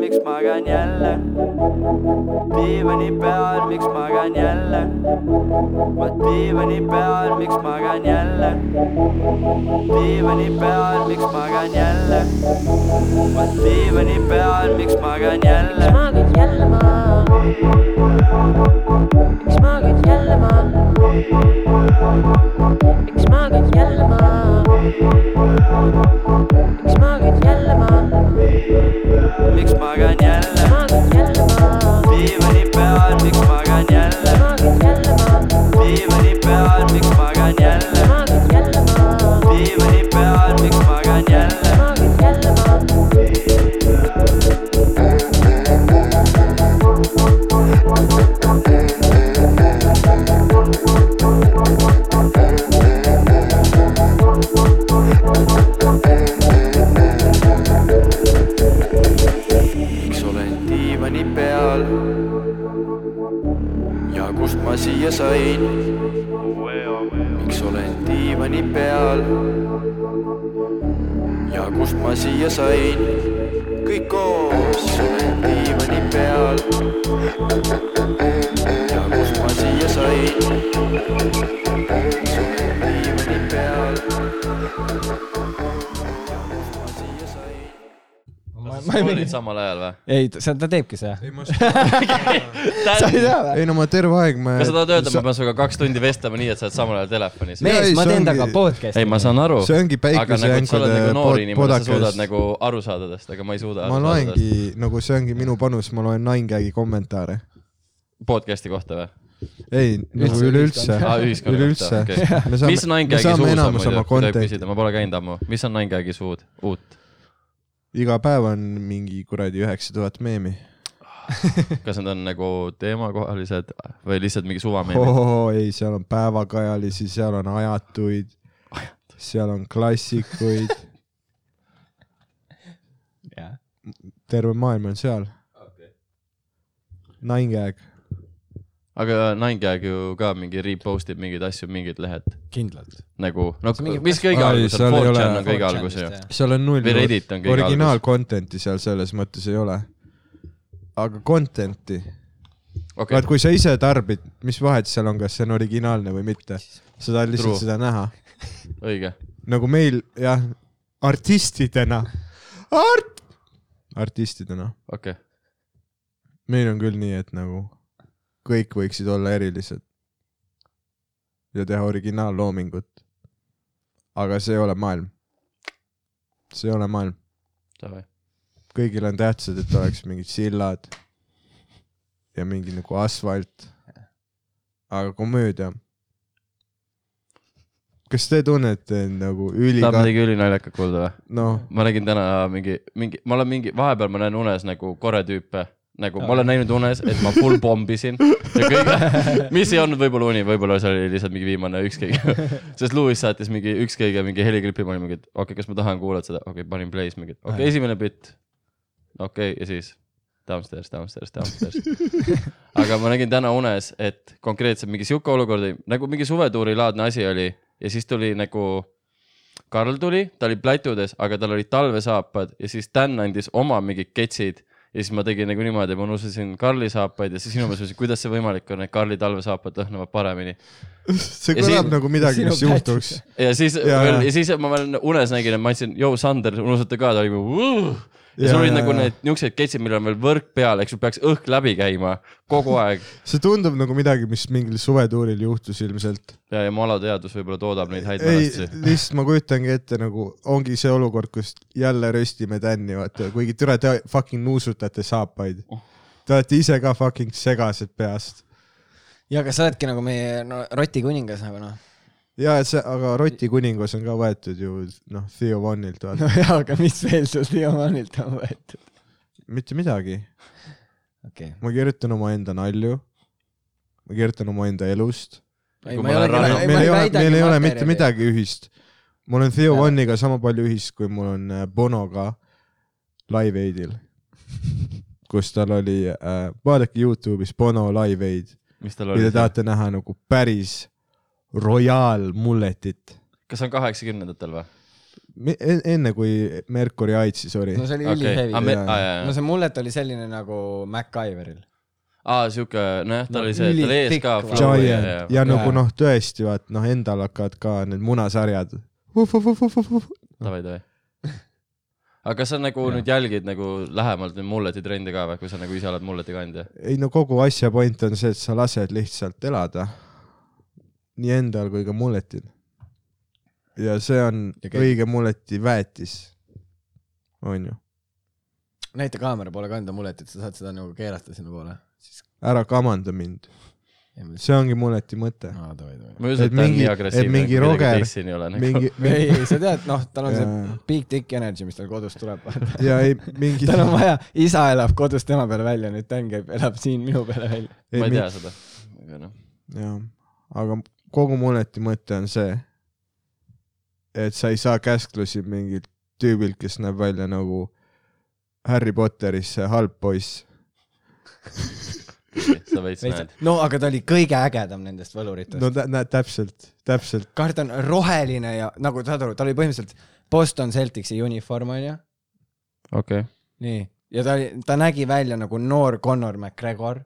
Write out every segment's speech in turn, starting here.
miks magan jälle? Diivani peal, miks magan jälle? Ma diivani peal, miks magan jälle? Diivani peal, miks magan jälle? Ma diivani peal, miks magan jälle? Magan jälle? ma miks magan jälle ma miks magan jälle ma miks magan jälle ma miks magan jälle magan jälle ma diivani peal, miks magan jälle magan jälle ma diivani peal, miks magan jälle magan jälle ma diivani peal, miks magan jälle magan jälle siia sain? kõik koos diivani peal ja kust ma siia sain? Olid mingi, samal ajal või? ei, see, ta teebki seda. ei, ma, sa ei tea või? ei no ma terve aeg ma. kas sa tahad öelda, et ma pean sinuga kaks tundi vestlema nii, et sa oled samal ajal telefonis? Me- mees ei,, ma teen ongi- temaga podcast'i. ei, ma saan aru. see ongi aga nagu sa oled nagu päikesejänkude inimene, sa suudad nagu aru saada tast, aga ma ei suuda ma aru saada tast. loengi, nagu see ongi minu panus, ma loen Ninegagi kommentaare. podcast'i kohta või? ei, nagu Üldse üleüldse ühiskonna üleüldse mis me Ninegagi saame suus on muidu, kui tohib küsida, ma pole käinud ammu. mis on Ninegagi suud, uut? Iga päev on mingi kuradi üheksa tuhat meemi. kas need on nagu teemakohalised või lihtsalt mingi suvameemid? oh,. ei, seal on päevakajalisi, seal on ajatuid, seal on klassikuid, jah, terve maailm on seal. Ninegag, aga Ninegag ju ka mingi repost ib mingeid asju, mingid lehed kindlalt. nagu, no mis kõige algus seal on, ei 4chan ole- on kõige algus ju. seal on null või Reddit on kõige originaal algus. content'i seal selles mõttes ei ole. aga content'i, okei vaat, kui sa ise tarbid, mis vahet seal on, kas see on originaalne või mitte, sa tahad lihtsalt True. seda näha. õige. nagu meil jah, artistidena, art-, artistidena, okei, meil on küll nii, et nagu kõik võiksid olla erilised ja teha originaalloomingut. aga see ei ole maailm. see ei ole maailm, kõigil on tähtsad, et oleks mingid sillad ja mingi nagu asfalt. aga komöödia. kas te tunnete end nagu tahab ülikat-, midagi ülinaljakat kuulda või? noh, ma nägin täna mingi, mingi, ma olen mingi, vahepeal ma näen unes nagu kore tüüpe, nagu ma olen näinud unes, et ma full pommisin ja kõige, mis ei olnud võib-olla uni, võib-olla see oli lihtsalt mingi viimane ükskõik. sest Lewis saatis mingi ükskõik mingi heliklipi, ma olin mingi, et okei okay,, kas ma tahan kuulata seda, okei okay,, panin play's mingi, okei okay,, esimene bitt. okei okay,, ja siis downstairs, downstairs, downstairs. aga ma nägin täna unes, et konkreetselt mingi sihuke olukord oli nagu mingi suvetuuri laadne asi oli ja siis tuli nagu Karl tuli, ta oli plätudes, aga tal olid talvesaapad ja siis Dan andis oma mingid ketsid ja siis ma tegin nagu niimoodi, ma unustasin Karli saapaid ja siis inimesed mõtlesid, kuidas see võimalik on, et Karli talvesaapad lõhnavad paremini. see kõlab nagu midagi, Sinu mis juhtuks. ja siis Ja, ja. ja siis ma veel unes nägin, et ma andsin, joo Sander, unustate ka, ta oli nagu ja sul olid nagu need niuksed ketsid, millel on veel võrk peal, eks ju, peaks õhk läbi käima kogu aeg see tundub nagu midagi, mis mingil suvetuuril juhtus ilmselt. ja, ja mu alateadvus võib-olla toodab neid häid ei, mälestusi. lihtsalt ma kujutangi ette nagu ongi see olukord, kus jälle röstime tänni, vaata, kuigi türa te fucking nuusutate saapaid. Te olete ise ka fucking segased peast. ja aga sa oledki nagu meie no, rotikuningas nagu noh. Ja et see, aga Roti kuningas on ka võetud ju noh, Theo vaata no jaa, aga mis veel sul Diamanilt on võetud? mitte midagi. okei ma kirjutan omaenda nalju. ma kirjutan omaenda elust. okay.. Ma ei rannu- meil ei ole, meil ei ole mitte. midagi ühist. mul on Theo Jaa. Voniga sama palju ühist, kui mul on äh, Bonoga Live Aidil, kus tal oli äh,, vaadake Youtube'is Bono Live Aid, kui te? tahate näha nagu päris royaal mulletit. kas see on kaheksakümnendatel või? enne kui Mercury Heightsi, sorry no see oli okei, ülihevi aa, jaa, no see mullet oli selline nagu MacGyveril. aa, siuke, nojah, ta No oli see, ta oli ees ka. Giant ja, ja nagu noh, tõesti vaat noh, endal hakkavad ka need munasarjad. davai, davai. aga kas sa nagu nüüd jälgid nagu lähemalt neid mulleti trende ka või, kui sa nagu ise oled mulleti kandja? ei no kogu asja point on see, et sa lased lihtsalt elada. Nii endal kui ka mulletil. ja see on Ja ja käib- õige mulleti väetis. on ju, näita kaamera poole ka enda mulletit, sa saad seda nagu keerata sinna poole. siis. ära kamanda mind, see ongi mulleti mõte. davai. ma ei usu, et ta on mingi- nii et agressiivne, mingi Roger- nagu. mingi, ei, ei sa tead, noh, tal on see Jaa. big dick energy, mis tal kodust tuleb. ja ei mingi, tal on vaja, isa elab kodus tema peale välja, nüüd Dan käib, elab siin minu peale välja. ma ei tea seda. aga noh, jah, aga kogu mulleti mõte on see, et sa ei saa käsklusi mingilt tüübilt, kes näeb välja nagu Harry Potteris see halb poiss. sa veits näed. no aga ta oli kõige ägedam nendest võluritest no näed täpselt, täpselt, kaart on roheline ja nagu saad aru, tal oli põhimõtteliselt Boston Celticsi uniform onju, okei. nii, ja ta oli, ta nägi välja nagu noor Connor McGregor.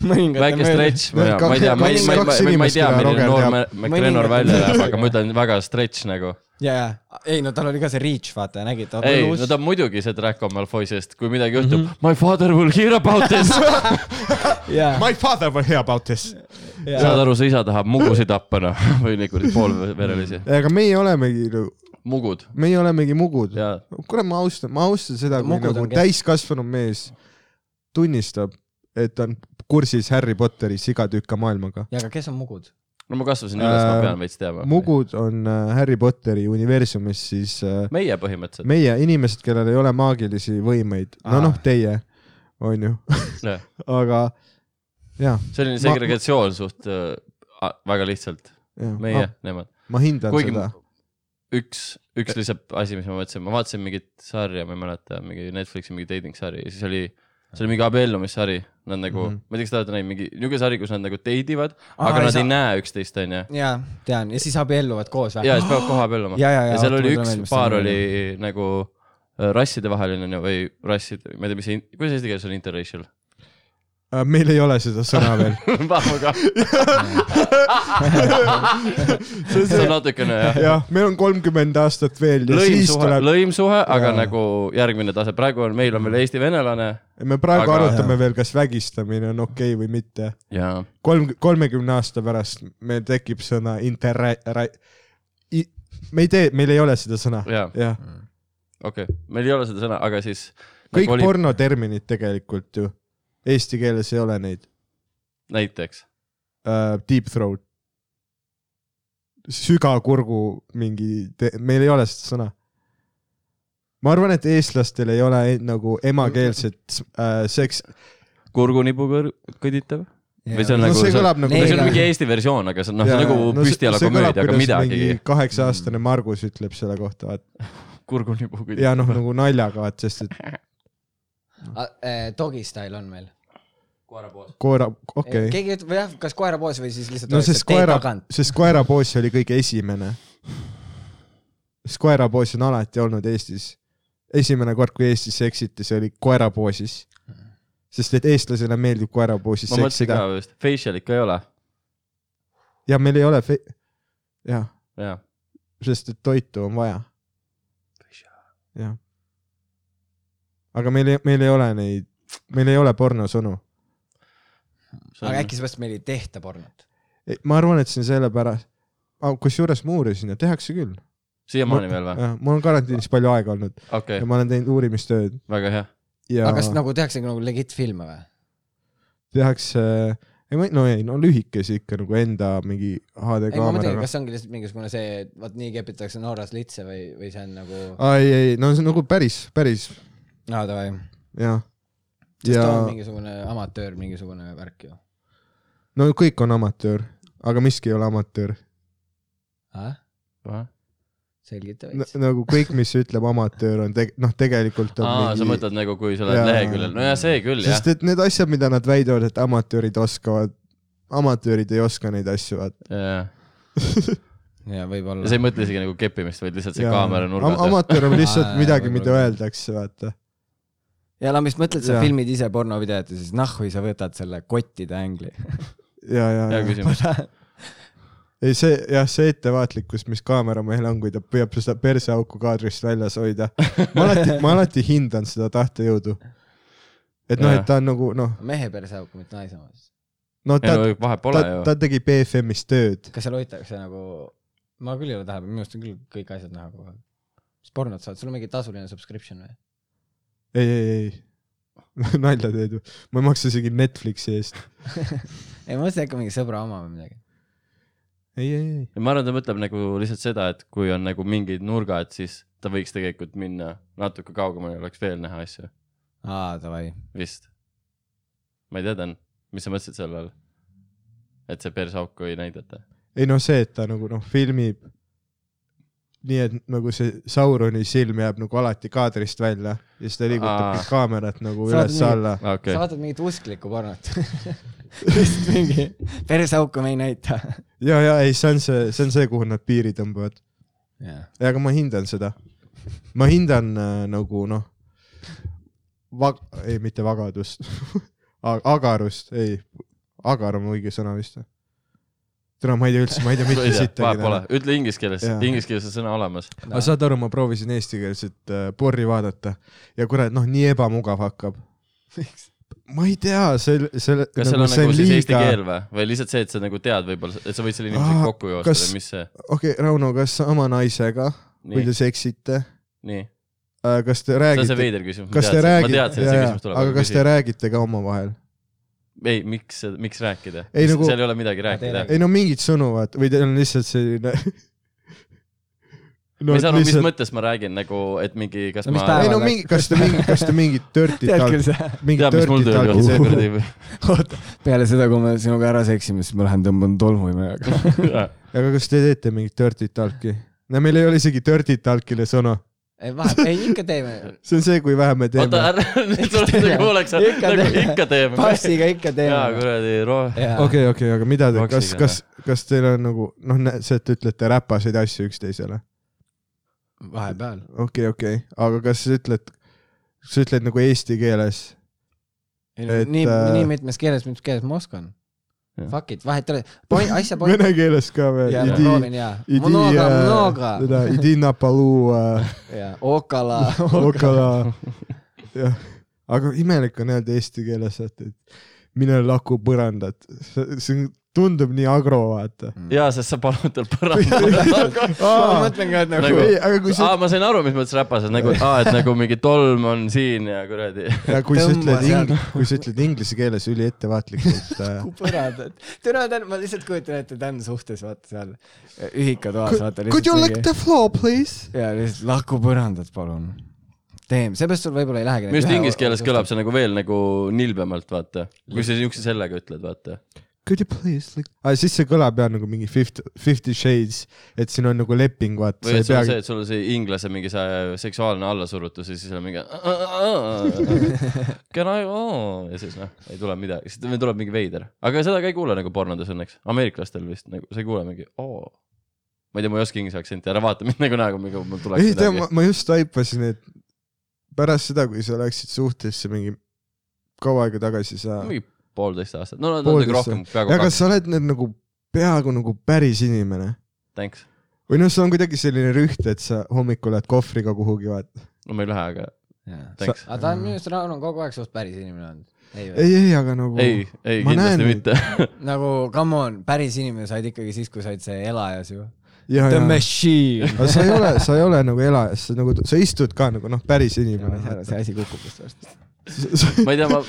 Väike stretch, ma ei tea, ma ei ma ei, ma ei, tea, milline noor McGregor välja näeb, aga ma ütlen väga stretch nagu. ja, ja, ei no tal oli ka see reach, vaata, nägid, ei, no ta on muidugi see Draco Malfoy, sest kui midagi juhtub mm, -hmm. my father will hear about this. ja, My father will hear about this. ja saad aru, su isa tahab mugusid tappa noh, või nagu poolverelisi. aga meie olemegi, mugud meie olemegi mugud. kuule, ma austan, ma austan seda, kui Mugud nagu on täiskasvanud mees tunnistab, et ta on kursis Harry Potteri sigatüka maailmaga. ja aga kes on mugud? no ma kasvasin üles, ma Äh, pean veits teadma. mugud on äh, Harry Potteri universumis siis äh, meie põhimõtteliselt. meie inimesed, kellel ei ole maagilisi võimeid, no noh, teie, onju, aga jah, selline Ma- segregatsioon suht äh, väga lihtsalt, meie, nemad. ma hindan kuigi seda. üks, üks lihtsalt asi, mis ma mõtlesin, ma vaatasin mingit sarja, ma ei mäleta, mingi Netflixi mingi dating sari ja siis oli, see oli mingi abiellumissari, nad nagu mm. -hmm. ma ei tea, kas te olete näinud, mingi niisugune sari, kus nad nagu date ivad, aga nad saa- ei näe üksteist, onju. ja tean ja siis abielluvad koos või? ja siis peavad koha abielluma. ja, ja, ja, ja seal oli üks tulen paar oli nagu äh, rassidevaheline või rassid, ma ei tea, mis see, kuidas eesti keeles on interracial? Äh, meil ei ole seda sõna veel. ka. see on natukene jah. jah, meil on kolmkümmend aastat veel ja lõimsuhe, tuleb, lõimsuhe, aga Jaa. nagu järgmine tase, praegu on, meil on veel eesti-venelane me praegu Aga- arutame veel, kas vägistamine on okei okay või mitte. ja kolm, kolmekümne aasta pärast meil tekib sõna interra-, me ei tee, meil ei ole seda sõna, ja jah. okei meil ei ole seda sõna, aga siis. kõik nagu oli... pornoterminid tegelikult ju, eesti keeles ei ole neid näiteks, uh,. Deep throat, sügakurgu mingi, meil ei ole seda sõna. ma arvan, et eestlastel ei ole nagu emakeelset uh, seks, kurgunipu kõditav või see on no nagu, see see nagu see on mingi eesti versioon, aga see on noh, see on nagu püstiala komöödia, aga midagi. kaheksa-aastane Margus ütleb selle kohta, vaat kurgunipu kõditav. ja noh, nagu naljaga, vaat sest et äh, Dogi style on meil. koera, okei okay.. keegi ütleb, jah, kas koerapoos või siis lihtsalt no sest tee koera tagant., sest koerapoos oli kõige esimene. sest koerapoos on alati olnud Eestis. esimene kord, kui Eestis seksiti, see oli koerapoosis. sest et eestlasele meeldib koerapoosis ma mõtlesin seksida ka just, facial'it ka ei ole. ja meil ei ole fe-, jah, jah, sest et toitu on vaja. jah. aga meil ei, meil ei ole neid, meil ei ole pornosõnu. Aga äkki seepärast meil ei tehta pornot? ma arvan, et see on sellepärast, kusjuures ma uurisin ja tehakse küll. siiamaani veel või? mul on karantiinis palju aega olnud okei ja, ma olen teinud uurimistööd väga hea. ja aga kas nagu tehakse nagu legit filme või? tehakse, ei ma, no ei, no lühikesi ikka nagu enda mingi HD kaameraga. kas see ongi lihtsalt mingisugune see, et vot nii kepitakse Norras litse või, või see on nagu, ei, ei, no see on nagu päris, päris aa davai, jah. Sest ja ta on mingisugune amatöör, mingisugune värk ju. no kõik on amatöör, aga miski ei ole amatöör. selgita N veits. nagu kõik, mis ütleb amatöör on teg-, noh, tegelikult on aa, sa mõtled nagu, kui sa oled leheküljel, no ja see küll jah sest. et need asjad, mida nad väidavad, et amatöörid oskavad, amatöörid ei oska neid asju, vaata. ja ja võib-olla sa ei mõtle isegi nagu keppimist, vaid lihtsalt see Jaa. kaamera Am- nurgas. amatöör on lihtsalt midagi, mida öeldakse, vaata. Ja no mis mõtled, sa Jaa. filmid ise pornovideot ja siis nahhu sa võtad selle kottide ängli. ja, ja, ja. ei, see jah, see ettevaatlikkus, mis kaameramehel on, kui ta püüab seda perseauku kaadrist väljas hoida. ma alati, ma alati hindan seda tahtejõudu. et noh, et ta on nagu noh, mehe perse auku, mitte naise omas. no ta, ta ju, ta tegi BFM-is tööd. kas seal hoitakse nagu, ma küll ei ole tähele pannud, minu arust on küll kõik asjad näha kogu aeg. mis pornot saad, sul on mingi tasuline subscription või? ei, ei, ei. nalja teed ju. ma ei maksa isegi Netflixi eest. ei, ma mõtlesin äkki mingi sõbra oma või midagi. ei, ei, ei. ma arvan, ta mõtleb nagu lihtsalt seda, et kui on nagu mingid nurgad, siis ta võiks tegelikult minna natuke kaugemale, oleks veel näha asju, aa, davai. vist. ma ei tea, Dan, mis sa mõtlesid selle all? et see persauku ei näidata? ei no see, et ta nagu noh, filmib nii, et nagu see Sauroni silm jääb nagu alati kaadrist välja ja siis ta liigutab Aa. kaamerat nagu üles-alla. okei sa okay., vaatad mingit usklikku pornot. lihtsalt mingi perseauku me ei näita. ja, ja ei, see on see, see on see, kuhu nad piiri tõmbavad. ja aga ma hindan seda. ma hindan äh, nagu noh, vag-, ei mitte vagadust agarust, ei, agar on õige sõna vist või? Täna ma ei tea üldse, ma ei tea mitte sittagi vahet pole. täna., ütle inglise keeles. Inglise keeles on sõna olemas. aga saad aru, ma proovisin eestikeelset äh, porri vaadata. Ja kurat, noh, nii ebamugav hakkab. ma ei tea, see, see. kas seal on nagu siis eesti keel või, või lihtsalt see, et sa nagu tead võib-olla, et sa võid selle inimesega Aa, kokku joosta kas- või mis see, okei okay,, Rauno, kas oma naisega, kui nii te, seksite, nii, kas te see on see räägite, veider küsimus, kas te ma räägite, teadsin, et see küsimus tuleb, aga kas te räägite ka omavahel? ei, miks, miks rääkida, Ei, nagu- seal ei ole midagi rääkida ei no mingid sõnu vaat- või teil on lihtsalt selline ma ei saa aru, mis mõttes ma räägin nagu, et mingi, kas No ma ei no mingi, kas te mingi, kas te mingit dirty tead mingit mis mul dirty tööl oli see talk, kuradi oota, peale seda, kui me sinuga ära seksime, siis ma lähen tõmban tolmu imega. aga kas te teete mingit dirty talk'i? no meil ei ole isegi dirty talk'ile sõna. ei, vahet, ei ikka teeme. see on see, kui vähe me oota, teeme. ära, nüüd tuleb nagu oleks, Ikka nagu teeme. ikka teeme. passiga ikka jaa, teeme. kuradi roh-, okei, okei, aga mida te, kas, kas, kas teil on nagu noh, see, et te ütlete räpaseid asju üksteisele, vahepeal. okei, okei, aga kas sa ütled, sa ütled nagu eesti keeles, Et, nii, äh, nii mitmes keeles, mis keeles ma oskan. Fuck it, vahet ei ole. point, asja point. vene keeles ka veel, ja ma proovin ja. idi, Mnoga, mnoga. idi äh,, ja Okala, okala, jah, aga imelik on öelda eesti keeles, et, et mine laku põrandat, see on- tundub nii agro, vaata. jaa, sest sa palud tal põrandal. ma mõtlen ka, et nagu, Nagu- aga kui sa aa, ma sain aru, mis mõttes räpased, nagu, aa, et nagu mingi tolm on siin ja kuradi. ja kui sa ütled ing-, kui sa ütled inglise keeles üliettevaatlikult äh,, nagu põrandad. türa, Dan, ma lihtsalt kujutan ette Dan suhtes, vaata seal ühikatoas, vaata could you lick the floor please? ja lihtsalt lahku põrandat, palun. teeme, seepärast sul võib-olla ei lähegi. minu arust inglise keeles kõlab see nagu veel nagu nilbemalt, vaata. kui sa siukse sellega ütled, vaata. Could you please lick ah,? siis see kõlab jah nagu mingi Fifty, Fifty Shades, et siin on nagu leping, vaata, või et sul on see, et sul on see inglase mingi see seksuaalne allasurutus ja siis on mingi can I oh ja siis noh, ei tule midagi, siis tuleb mingi veider, aga seda ka ei kuule nagu pornodes õnneks, ameeriklastel vist nagu sa ei kuule mingi oo. ma ei tea, ma ei oska inglise aktsenti, ära vaata mind nagu nägu, mingi mul tuleks ei tea, ma ma just taipasin, et pärast seda, kui sa läksid suhtesse mingi kaua aega tagasi, sa, mingi poolteist aastat, no nagu rohkem, peaaegu ja kas kaks, sa oled nüüd nagu peaaegu nagu päris inimene? thanks. või noh, sul on kuidagi selline rüht, et sa hommikul lähed kohvriga kuhugi, vaata. no ma ei lähe, aga thanks. aga ta on minu arust, Rauno on kogu aeg suht päris inimene olnud. ei või? ei, ei, aga nagu ei, ei Ma näen kindlasti neid. mitte. nagu come on, päris inimene said ikkagi siis, kui said see elajas ju. ja, The ja, machine. aga sa ei ole, sa ei ole nagu elajas, sa nagu, sa istud ka nagu noh, päris inimene. see asi kukub vist varsti. ma ei tea, ma,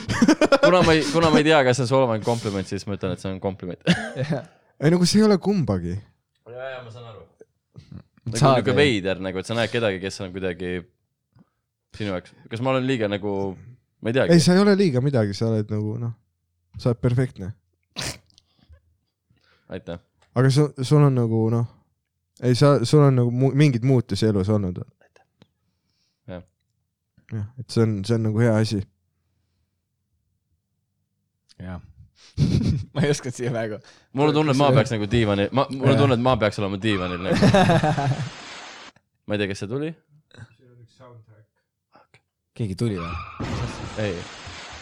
kuna ma ei, kuna ma ei tea, kas see on solvang kompliment, siis ma ütlen, et see on kompliment. ei nagu see ei ole kumbagi. ja, ja ma saan aru. nagu niuke veider nagu, et sa näed kedagi, kes on kuidagi sinu jaoks, kas ma olen liiga nagu, ma ei ei, teagi. sa ei ole liiga midagi, sa oled nagu noh, sa oled perfektne, aitäh. aga sul, sul on nagu noh, ei sa, sul on nagu mu, mingeid muutusi elus olnud. Jah. jah, et see on, see on nagu hea asi. jah. ma ei osanud siia praegu. mul on tunne, et ma peaks nagu diivani, ma, mul on tunne, et ma peaks olema diivanil nagu. ma ei tea, kes see tuli? keegi tuli või? ei,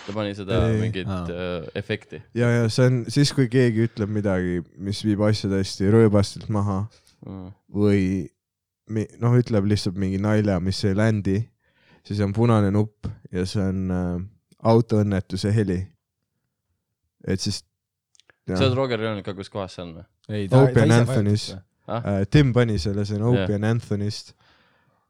ta pani seda Ei. mingit Aa. äh, efekti ja, ja see on siis, kui keegi ütleb midagi, mis viib asja täiesti rööbastelt maha mm.. või noh, ütleb lihtsalt mingi nalja, mis ei ländi, siis on punane nupp ja see on äh, autoõnnetuse heli. et siis sa oled Roger Jonika, kus kohas see on või? and Anthony's. Ah? äh, Tim pani selle, see on. Opie and Anthony'st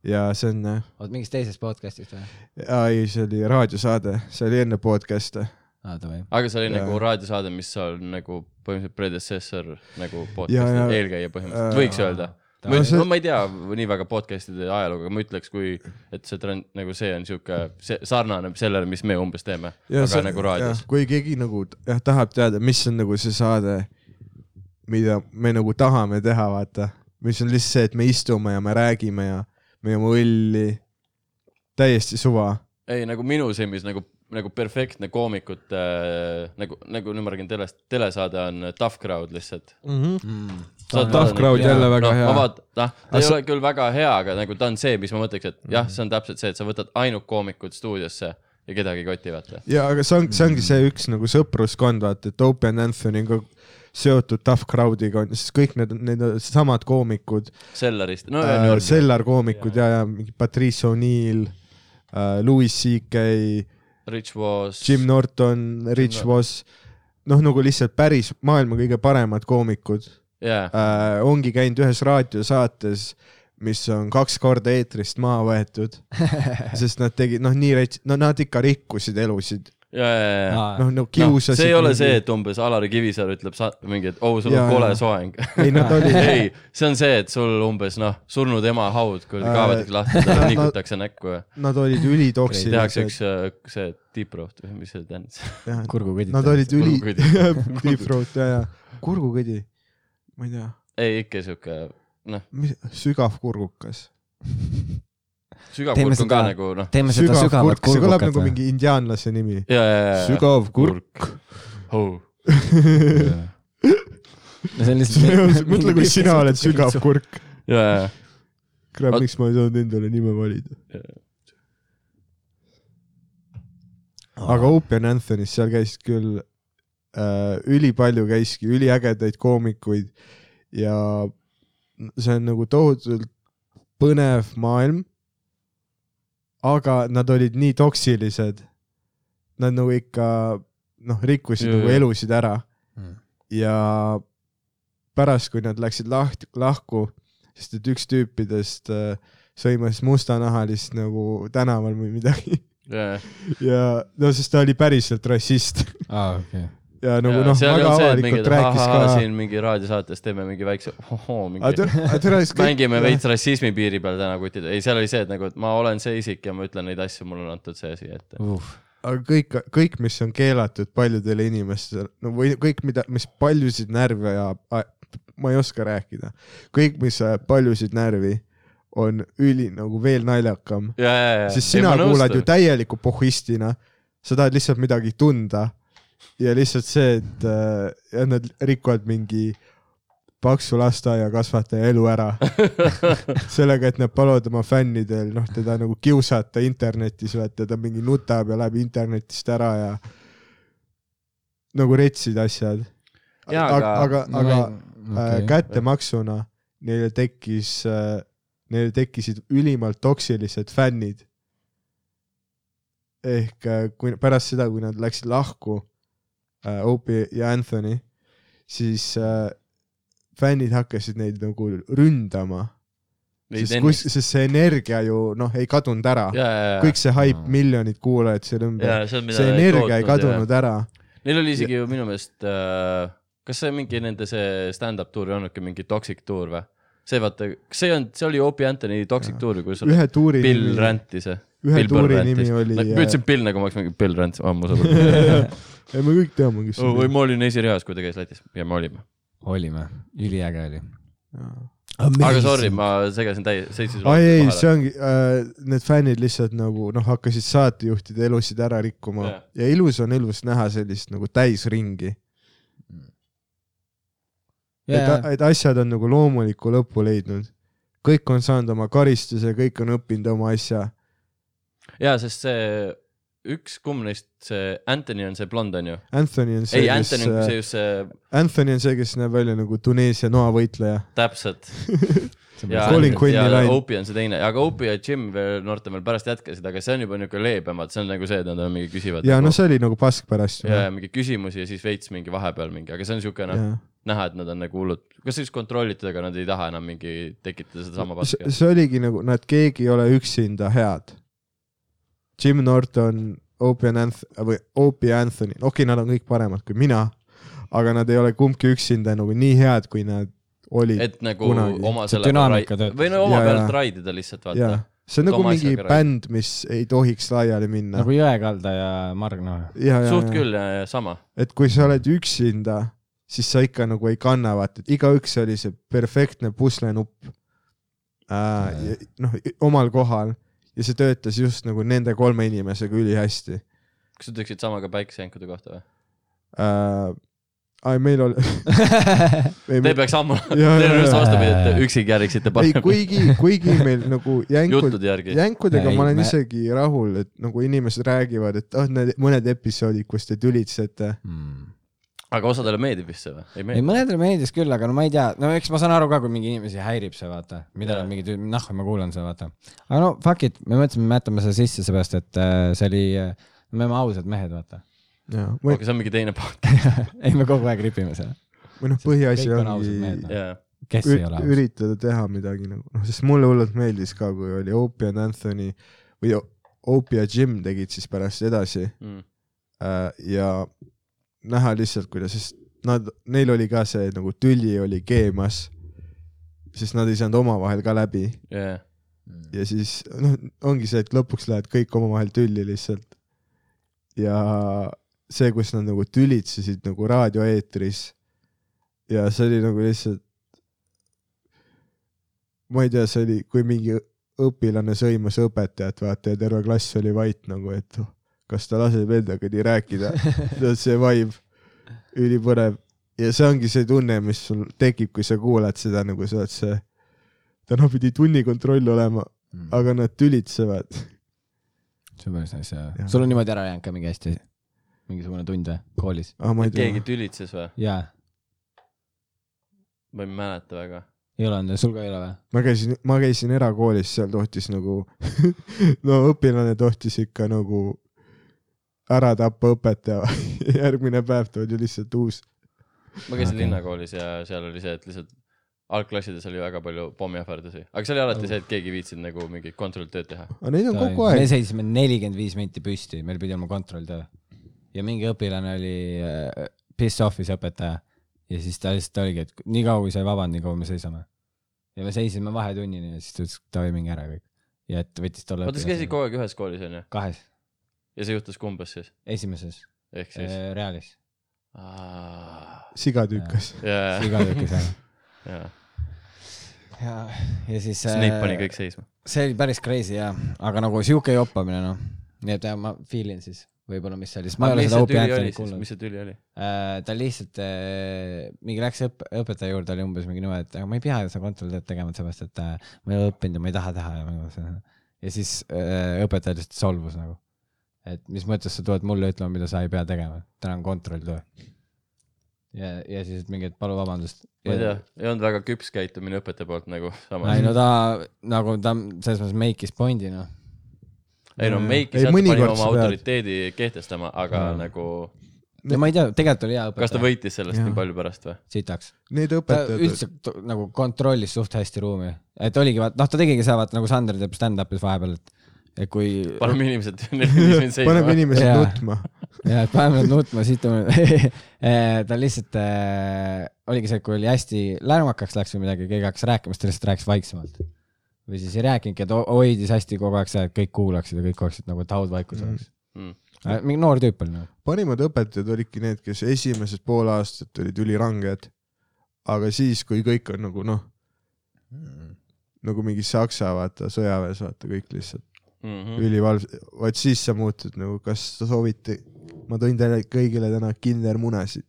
ja see on äh, oot, mingist teisest podcast'ist või? aa ei, see oli raadiosaade, see oli enne podcast'e. aa, davai. aga see oli Jaa. nagu raadiosaade, mis on nagu põhimõtteliselt predecessor nagu podcast'i eelkäija põhimõtteliselt, Äh, võiks öelda. No ma, see- no, ma ei tea nii väga podcast'ide ajalugu, aga ma ütleks, kui, et see trend nagu see on siuke, see sarnaneb sellele, mis me umbes teeme, aga see, nagu raadios. kui keegi nagu jah, tahab teada, mis on nagu see saade, mida me nagu tahame teha, vaata, mis on lihtsalt see, et me istume ja me räägime ja me joome õlli, täiesti suva. ei, nagu minu silmis nagu, nagu perfektne koomikute äh, nagu, nagu nüüd ma räägin telest, telesaade on Tough Crowd lihtsalt. Mm. Tough Crowd jälle väga hea. ma vaat-, noh, ta Aga ei ole küll väga hea, aga nagu ta on see, mis ma mõtleks, et jah, see on täpselt see, et sa võtad ainult koomikud stuudiosse ja kedagi ei koti, vaata. ja aga see on, see ongi see üks nagu sõpruskond, vaata, et Opie and Anthony on ka seotud Tough Crowdiga, sest kõik need, need on samad koomikud Sellarist, no äh. Sellar koomikud ja, ja mingi Patrice O'Neill äh,, Louis CK, Rich Was. Jim Norton, Rich. Voss, noh, nagu lihtsalt päris maailma kõige paremad koomikud jaa, äh, ongi käinud ühes raadiosaates, mis on kaks korda eetrist maha võetud, sest nad tegid, noh, nii rets-, no nad ikka rikkusid elusid. noh, no No, kiusasid. see ei ole see, et umbes Alari Kivisaar ütleb sa- mingi, et oh, sul on kole soeng. ei, nad olid, ei, see on see, et sul umbes noh, surnud ema haud, kui kaevatakse lahti, talle nad- nikutakse näkku ja nad olid tehakse ülitoksilised üks. äh, see deep throat või mis see tähendas. kurgukõdid. Nad olid üli, deep throat ja, ja kurgukõdi, ma ei tea, ei, ikka siuke noh, sügav kurgukas. sügav Teeme kurk on ka seda- nagu noh, teeme seda sügav sügavat kurk, see kõlab nagu mingi indiaanlase nimi. ja, ja, ja, ja. sügav kurk. oh.. no see on lihtsalt. mõtle, kui sina oled sügav. kurk. ja, ja, ja, kurat, miks ma ei saanud endale nime valida. aga Opie and Anthony's, seal käis küll äh, ülipalju käiski üliägedaid koomikuid ja see on nagu tohutult põnev maailm. Aga nad olid nii toksilised. Nad nagu ikka noh, rikkusid nagu elusid ära Mm. ja pärast, kui nad läksid laht-, lahku, sest et üks tüüpidest äh, sõimas mustanahalist nagu tänaval või midagi ja, ja no sest ta oli päriselt rassist aa, okei. Ja nagu noh, väga on see, et avalikult mingi, rääkis ka. siin mingi raadiosaates teeme mingi väikse, ohoo, mingi mängime veits rassismi piiri peal täna kutid, ei, seal oli see, et nagu, et ma olen see isik ja ma ütlen neid asju, mulle on antud see asi ette. aga kõik, kõik, mis on keelatud paljudele inimestele, no või kõik, mida, mis paljusid närve ja ma ei oska rääkida, kõik, mis ajab paljusid närvi, on üli nagu veel naljakam, ja, ja, ja. sest sina kuulad ju täieliku pohhistina, sa tahad lihtsalt midagi tunda ja lihtsalt see, et äh, nad rikuvad mingi paksu lasteaiakasvataja elu ära sellega, et nad paluvad oma fännidel noh, teda nagu kiusata internetis, vaata ta mingi nutab ja läheb internetist ära ja nagu retsid asjad. Aga, aga, aga- okay. kättemaksuna neile tekkis äh,, neile tekkisid ülimalt toksilised fännid. ehk äh, kui pärast seda, kui nad läksid lahku äh,, Opie ja Anthony, siis äh, fännid hakkasid neid nagu ründama, sest kus, sest see energia ju noh, ei kadunud ära. ja, ja, ja, kõik see haip, miljonid kuulajad seal ja ümber, see energia ei tootnud ja- kadunud ära. Neil oli isegi ju minu meelest äh,, kas see mingi nende see stand-up tuur ei olnudki mingi Toxic tuur või? See vaata, kas see ei olnud, see oli Opie Anthony Toxic tuur, kus ühe tuuri Bill nimi, Rantis. ühe tuuri nimi oli. ma ütlesin Bill nagu ma oleks mingi Bill Rant ammu sõber. ja me kõik teame, kes see või oli. ma olin esireas, kui ta käis Lätis ja me olime. olime, üliäge oli. aga sorry, ma segasin täie, seisin ai ei, see ongi äh,, need fännid lihtsalt nagu noh, hakkasid saatejuhtide elusid ära rikkuma Jah. ja ilus on ilus näha sellist nagu täisringi. jaa, et asjad on nagu loomuliku lõpu leidnud. kõik on saanud oma karistuse, kõik on õppinud oma asja. jaa, sest see üks, kumb neist, see Anthony on see blond onju? Anthony on see, ei, kes Anthony on see, just see, Anthony on see, kes näeb välja nagu Tuneesia noavõitleja. täpselt. ja ja lain. Opie on see teine, aga Opie ja Jim veel noortem veel pärast jätkasid, aga see on juba niuke leebemad, see on nagu see, et nad on mingi küsivad. ja no see oli nagu pask pärast. ja, ja mingi küsimusi ja siis veits mingi vahepeal mingi, aga see on siuke noh, näha, et nad on nagu hullud, kas siis kontrollitud, aga nad ei taha enam mingi tekitada sedasama paska. see oligi nagu, nad keegi ei ole üksinda head. Jim Norton, Opie Anth- või Opie Anthony, okei okay,, nad on kõik paremad kui mina, aga nad ei ole kumbki üksinda nagu nii head, kui nad olid. et nagu kunagi. oma selle või no oma Ja, pealt raidida lihtsalt vaata., see on nagu mingi asjaga bänd, mis ei tohiks laiali minna nagu Jõekalda ja Margna. ja, ja, suht ja, küll ja, ja sama. et kui sa oled üksinda, siis sa ikka nagu ei kanna, vaata, et igaüks oli see perfektne puslenupp äh,. noh, omal kohal ja see töötas just nagu nende kolme inimesega ülihästi kas sa ütleksid sama ka päikesejänkude kohta või? äh,. ai, meil oli Te peaks ammu, teil on just vastupidi, et üksi käriksite ei, parem kuigi, kuigi meil nagu jänkud, jänkudega Ei, ma olen me- isegi rahul, et nagu inimesed räägivad, et ah, need mõned episoodid, kus te tülitsete. aga osadele meeldib vist see või? ei ei, mõnedele meeldis küll, aga no ma ei tea, no eks ma saan aru ka, kui mingi inimesi häirib see, vaata, mida nad mingi, nahku ma kuulan seda, vaata. aga no fuck it, me mõtlesime, me jätame selle sisse, seepärast et äh, see oli, me oleme ausad mehed, vaata. Või aga see on mingi teine part. ei, me kogu aeg ripime seda. või noh, põhiasi ongi noh. kes ei ole aus? üritada teha midagi nagu, noh, sest mulle hullult meeldis ka, kui oli Opie and Anthony või Opie ja Jim tegid siis pärast edasi Mm. äh, ja näha lihtsalt, kuidas, sest nad, neil oli ka see nagu tüli oli keemas, sest nad ei saanud omavahel ka läbi jaa. ja siis noh, ongi see, et lõpuks lähevad kõik omavahel tülli lihtsalt. ja see, kus nad nagu tülitsesid nagu raadioeetris ja see oli nagu lihtsalt, ma ei tea, see oli, kui mingi õpilane sõimas õpetajat, vaata ja terve klass oli vait nagu, et oh, kas ta laseb endaga nii rääkida, see vibe, ülipõnev ja see ongi see tunne, mis sul tekib, kui sa kuulad seda nagu sa oled see, täna pidi tunnikontroll olema, aga nad tülitsevad. see on päris nice jah Jah.. sul on niimoodi ära jäänud ka mingi hästi, mingisugune tund või, koolis? tea keegi, tülitses või? jaa, ma ei mäleta väga. ei ole olnud, sul ka ei ole või? ma käisin, ma käisin erakoolis, seal tohtis nagu, no õpilane tohtis ikka nagu ära tappa õpetaja, järgmine päev toodi lihtsalt uus. ma käisin Okei. linnakoolis ja seal oli see, et lihtsalt algklassides oli väga palju pommiähvardusi, aga see oli alati see, et keegi ei viitsinud nagu mingit kontrolltööd teha. aga neid on kogu me aeg. seisime nelikümmend viis minti püsti, meil pidi olema kontrolltöö. Ja mingi õpilane oli äh, piss off'is õpetaja ja siis ta lihtsalt oligi, et nii kaua kui sai vaband, nii kaua me seisame. ja me seisime vahetunnini ja siis ta ütles, et davai, minge ära kõik. ja et võttis tolle oota, sa käisid kogu aeg ühes koolis onju? kahes, ja see juhtus kumbes siis? esimeses ehk siis? äh, Realis. siga tükkas. jaa, iga tükis ära. jaa. ja, ja siis. Snape pani kõik seisma. see oli päris crazy jah, aga nagu sihuke joppamine noh, nii et jah, ma feel in siis võib-olla, mis see oli, sest ma ei ole seda oli Anthony't kuulnud mis see tüli oli? äh,. ta lihtsalt äh, mingi läks õp-, õpetaja juurde oli umbes mingi niimoodi, et aga ma ei pea seda kontrolltööd tegema, sellepärast et äh, ma ei ole õppinud ja ma ei taha teha ja nagu ja siis äh, õpetaja lihtsalt solvus nagu, et mis mõttes sa tuled mulle ütlema, mida sa ei pea tegema, täna on kontrolltöö. ja, ja siis mingi, et palun vabandust. ma ei tea, ei olnud väga küps käitumine õpetaja poolt nagu samas ei. no ta nagu ta selles mõttes make'is pointi noh. Ei no Ei, meiki sealt pani mõnikord oma sa pead. autoriteedi kehtestama, aga Mm. nagu ja ma ei tea, tegelikult oli hea õpetaja. kas ta võitis sellest Jah. nii palju pärast või? sitaks. Need ta õpetajad, üldse nagu kontrollis suht hästi ruumi, et oligi noh, ta tegigi seda vaata nagu Sander teeb stand-up'is vahepeal, et, et kui paneme inimesed nelikümmend paneb seisma. inimesed Jaa. nutma. ja et paneme nad nutma, situme ta lihtsalt äh, oligi see, et kui oli hästi lärmakaks läks või midagi, keegi hakkas rääkima, siis ta lihtsalt rääkis vaiksemalt. Või siis ei rääkinudki, et ho- hoidis hästi kogu aeg seda, et kõik kuulaksid ja kõik oleksid nagu, et haudvaikus Mm. oleks Mm. äh,. mingi noor tüüp oli nagu. parimad õpetajad olidki need, kes esimesed pool aastat olid üliranged, aga siis, kui kõik on nagu noh, nagu mingi Saksa vaata sõjaväes vaata kõik lihtsalt Mhm. ülivalv, vot siis sa muutud nagu, kas te soovite, ma tõin teile kõigile täna kindermunasid.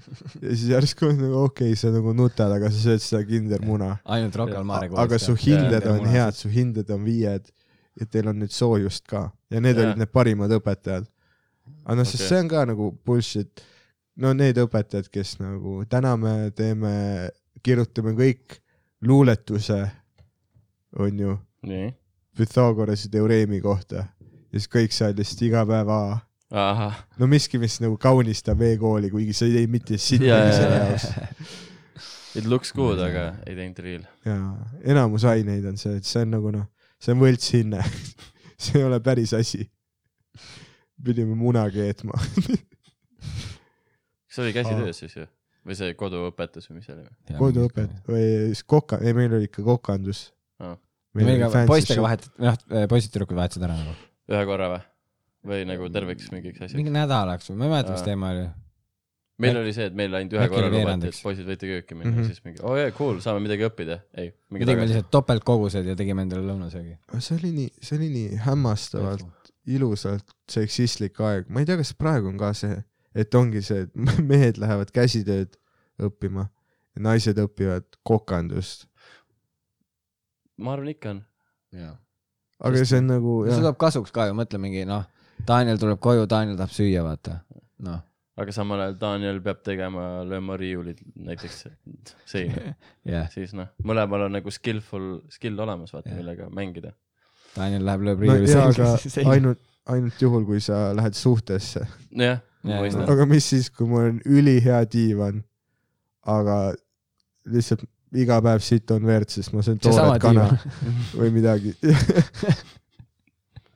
ja siis järsku on nagu okei okay,, sa nagu nutad, aga sa sööd seda kindermuna. ainult Rocca al Mare aga su hinded on head, su hinded on viied ja teil on nüüd soojust ka ja need Jaa. olid need parimad õpetajad. aga noh, sest Okei. see on ka nagu bullshit. no need õpetajad, kes nagu täna me teeme, kirjutame kõik luuletuse, onju, Pythagorase teoreemi kohta ja siis kõik said lihtsalt iga päev A ahah, no miski, mis nagu kaunistab e-kooli, kuigi sa ei teinud mitte Jaa, sittagi jaa, selle jaa. jaoks. it looks good, aga ei teinud real. ja enamus aineid on see, et see on nagu noh, see on võltshinne. see ei ole päris asi. pidime muna keetma. kas see oli käsitöös siis ju? või see koduõpetus või mis see oli? koduõpet või siis koka, ei meil oli ikka kokandus ka poistega vahetati, noh, poisid-tüdrukud vahetasid ära nagu. ühe korra või? Või nagu terveks mingiks asjaks? mingi nädalaks või, ma ei mäleta, mis teema oli. meil oli see, et meil ainult ühe korra lubati, et poisid võite kööki minna mm. -hmm. siis mingi oo oh, jaa, cool, saame midagi õppida. ei, me mingi tegime lihtsalt topeltkogused ja tegime endale lõunasöögi. see oli nii, see oli nii hämmastavalt ilusalt seksistlik aeg, ma ei tea, kas praegu on ka see, et ongi see, et mehed lähevad käsitööd õppima ja naised õpivad kokandust. ma arvan ikka on. aga Sest- see on nagu see tuleb kasuks ka ju, mõtle mingi noh, Daniel tuleb koju, Daniel tahab süüa, vaata. noh, aga samal ajal Daniel peab tegema, lööma riiulid näiteks seina, jah, siis noh, mõlemal on nagu skillful, skill olemas, vaata Jah. millega mängida. Daniel läheb, lööb no riiuli aga selga. ainult, ainult juhul, kui sa lähed suhtesse. jah, Jaa, ma mõistan. aga mis siis, kui mul on ülihea diivan, aga lihtsalt iga päev siit on verd, sest ma söön tooret kana või midagi.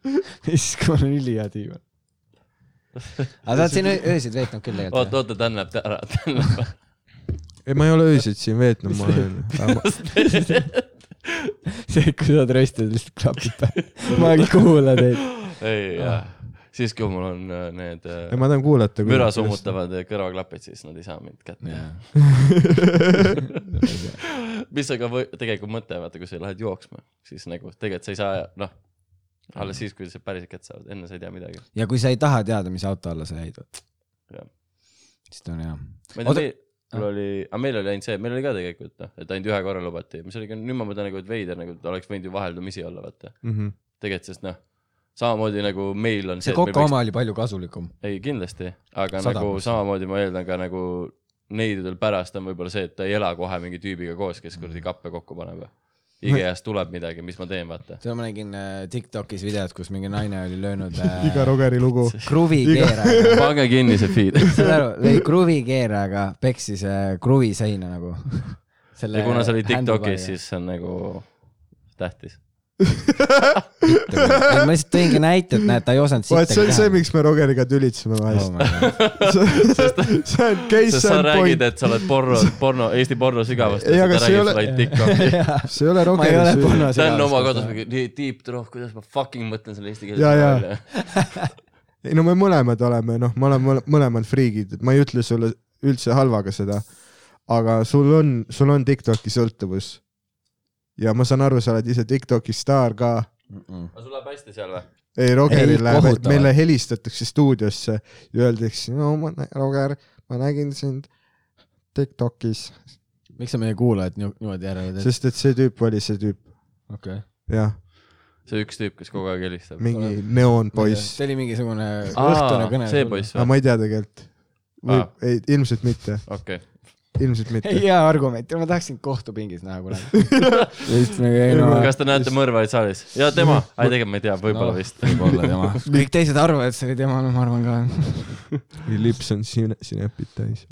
siis, kui mul on ülihea diivan. aga sa oled siin öö- öösid veetnud küll oota, tegelikult. oota, Dan läheb ära, Dan läheb ära. ei, ma ei ole öösid siin veetnud, ma olen, see, kui sa oled röstinud, lihtsalt klapid pähe. ma ei kuula teid. ei, jah. siis, kui mul on äh, need äh, ma tahan kuulata. müra. summutavad äh, kõrvaklapid, siis nad ei saa mind kätte. mis aga või, tegelikult mõte, vaata, kui sa lähed jooksma, siis nagu tegelikult sa ei saa, noh, alles siis, kui sa päriselt kätte saad, enne sa ei tea midagi. ja kui sa ei taha teada, mis auto alla sa jäid, siis ta on hea. ma ei tea, meil, mul oli, aga meil oli ainult see, meil oli ka tegelikult noh, et ainult ühe korra lubati, mis oli ka, nüüd ma mõtlen nagu, et veider nagu, et oleks võinud ju vaheldumisi olla, vaata. Mhm. tegelikult, sest noh, samamoodi nagu meil on see meil koka oma oli palju kasulikum. ei, kindlasti, aga 100%. nagu samamoodi ma eeldan ka nagu neidudel pärast on võib-olla see, et ta ei ela kohe mingi tüübiga koos, kes kuradi kappe kokku paneb. IKEA-st tuleb midagi, mis ma teen, vaata. seda ma nägin äh, Tiktokis videot, kus mingi naine oli löönud äh, iga Rogeri lugu. kruvikeerajaga, pange kinni see feed. saad aru, lõi kruvikeerajaga, peksis äh, kruvi seina nagu. ja kuna see oli Tiktokis, siis see on nagu tähtis. Ma lihtsalt tõingi näite, et näed, ta ei osanud vaat see on see, miks me Rogeriga tülitseme vahest. Oh see on case sest sa and räägid, point. et sa oled porno, porno, Eesti porno sügavast. Ei, aga sa see ei ole- see ei ole ma ei Rogeri ole süü. see on oma kodus mingi deep throat, kuidas ma fucking mõtlen selle eesti jaa. välja. ei no me mõlemad oleme, noh, me oleme mõle- mõlemad friigid, ma ei ütle sulle üldse halvaga seda, aga sul on, sul on Tiktoki sõltuvus. Ja ma saan aru, sa oled ise Tiktoki staar ka. aga sul läheb hästi seal või? ei, Rogeril läheb, kohutavalt. meile helistatakse stuudiosse ja öeldakse, no ma, Roger, ma nägin sind Tiktokis, miks sa meie kuulajad niimoodi järele teed? sest et see tüüp oli see tüüp, okei. jah, see üks tüüp, kes kogu aeg helistab. mingi neoonpoiss, see oli mingisugune õhtune kõne. see poiss või? ma ei tea tegelikult. ei, ilmselt mitte, okei. Ilmselt mitte ei, hea argument, ma tahaksin kohtupingis näha kunagi. just nagu kas te näete mõrvarit saalis? ja tema, ei tegelikult ma ei tea, võib-olla No. vist. võib-olla tema. kõik teised arvavad, et see oli tema, no ma arvan ka. või lips on sine-, sinepid täis.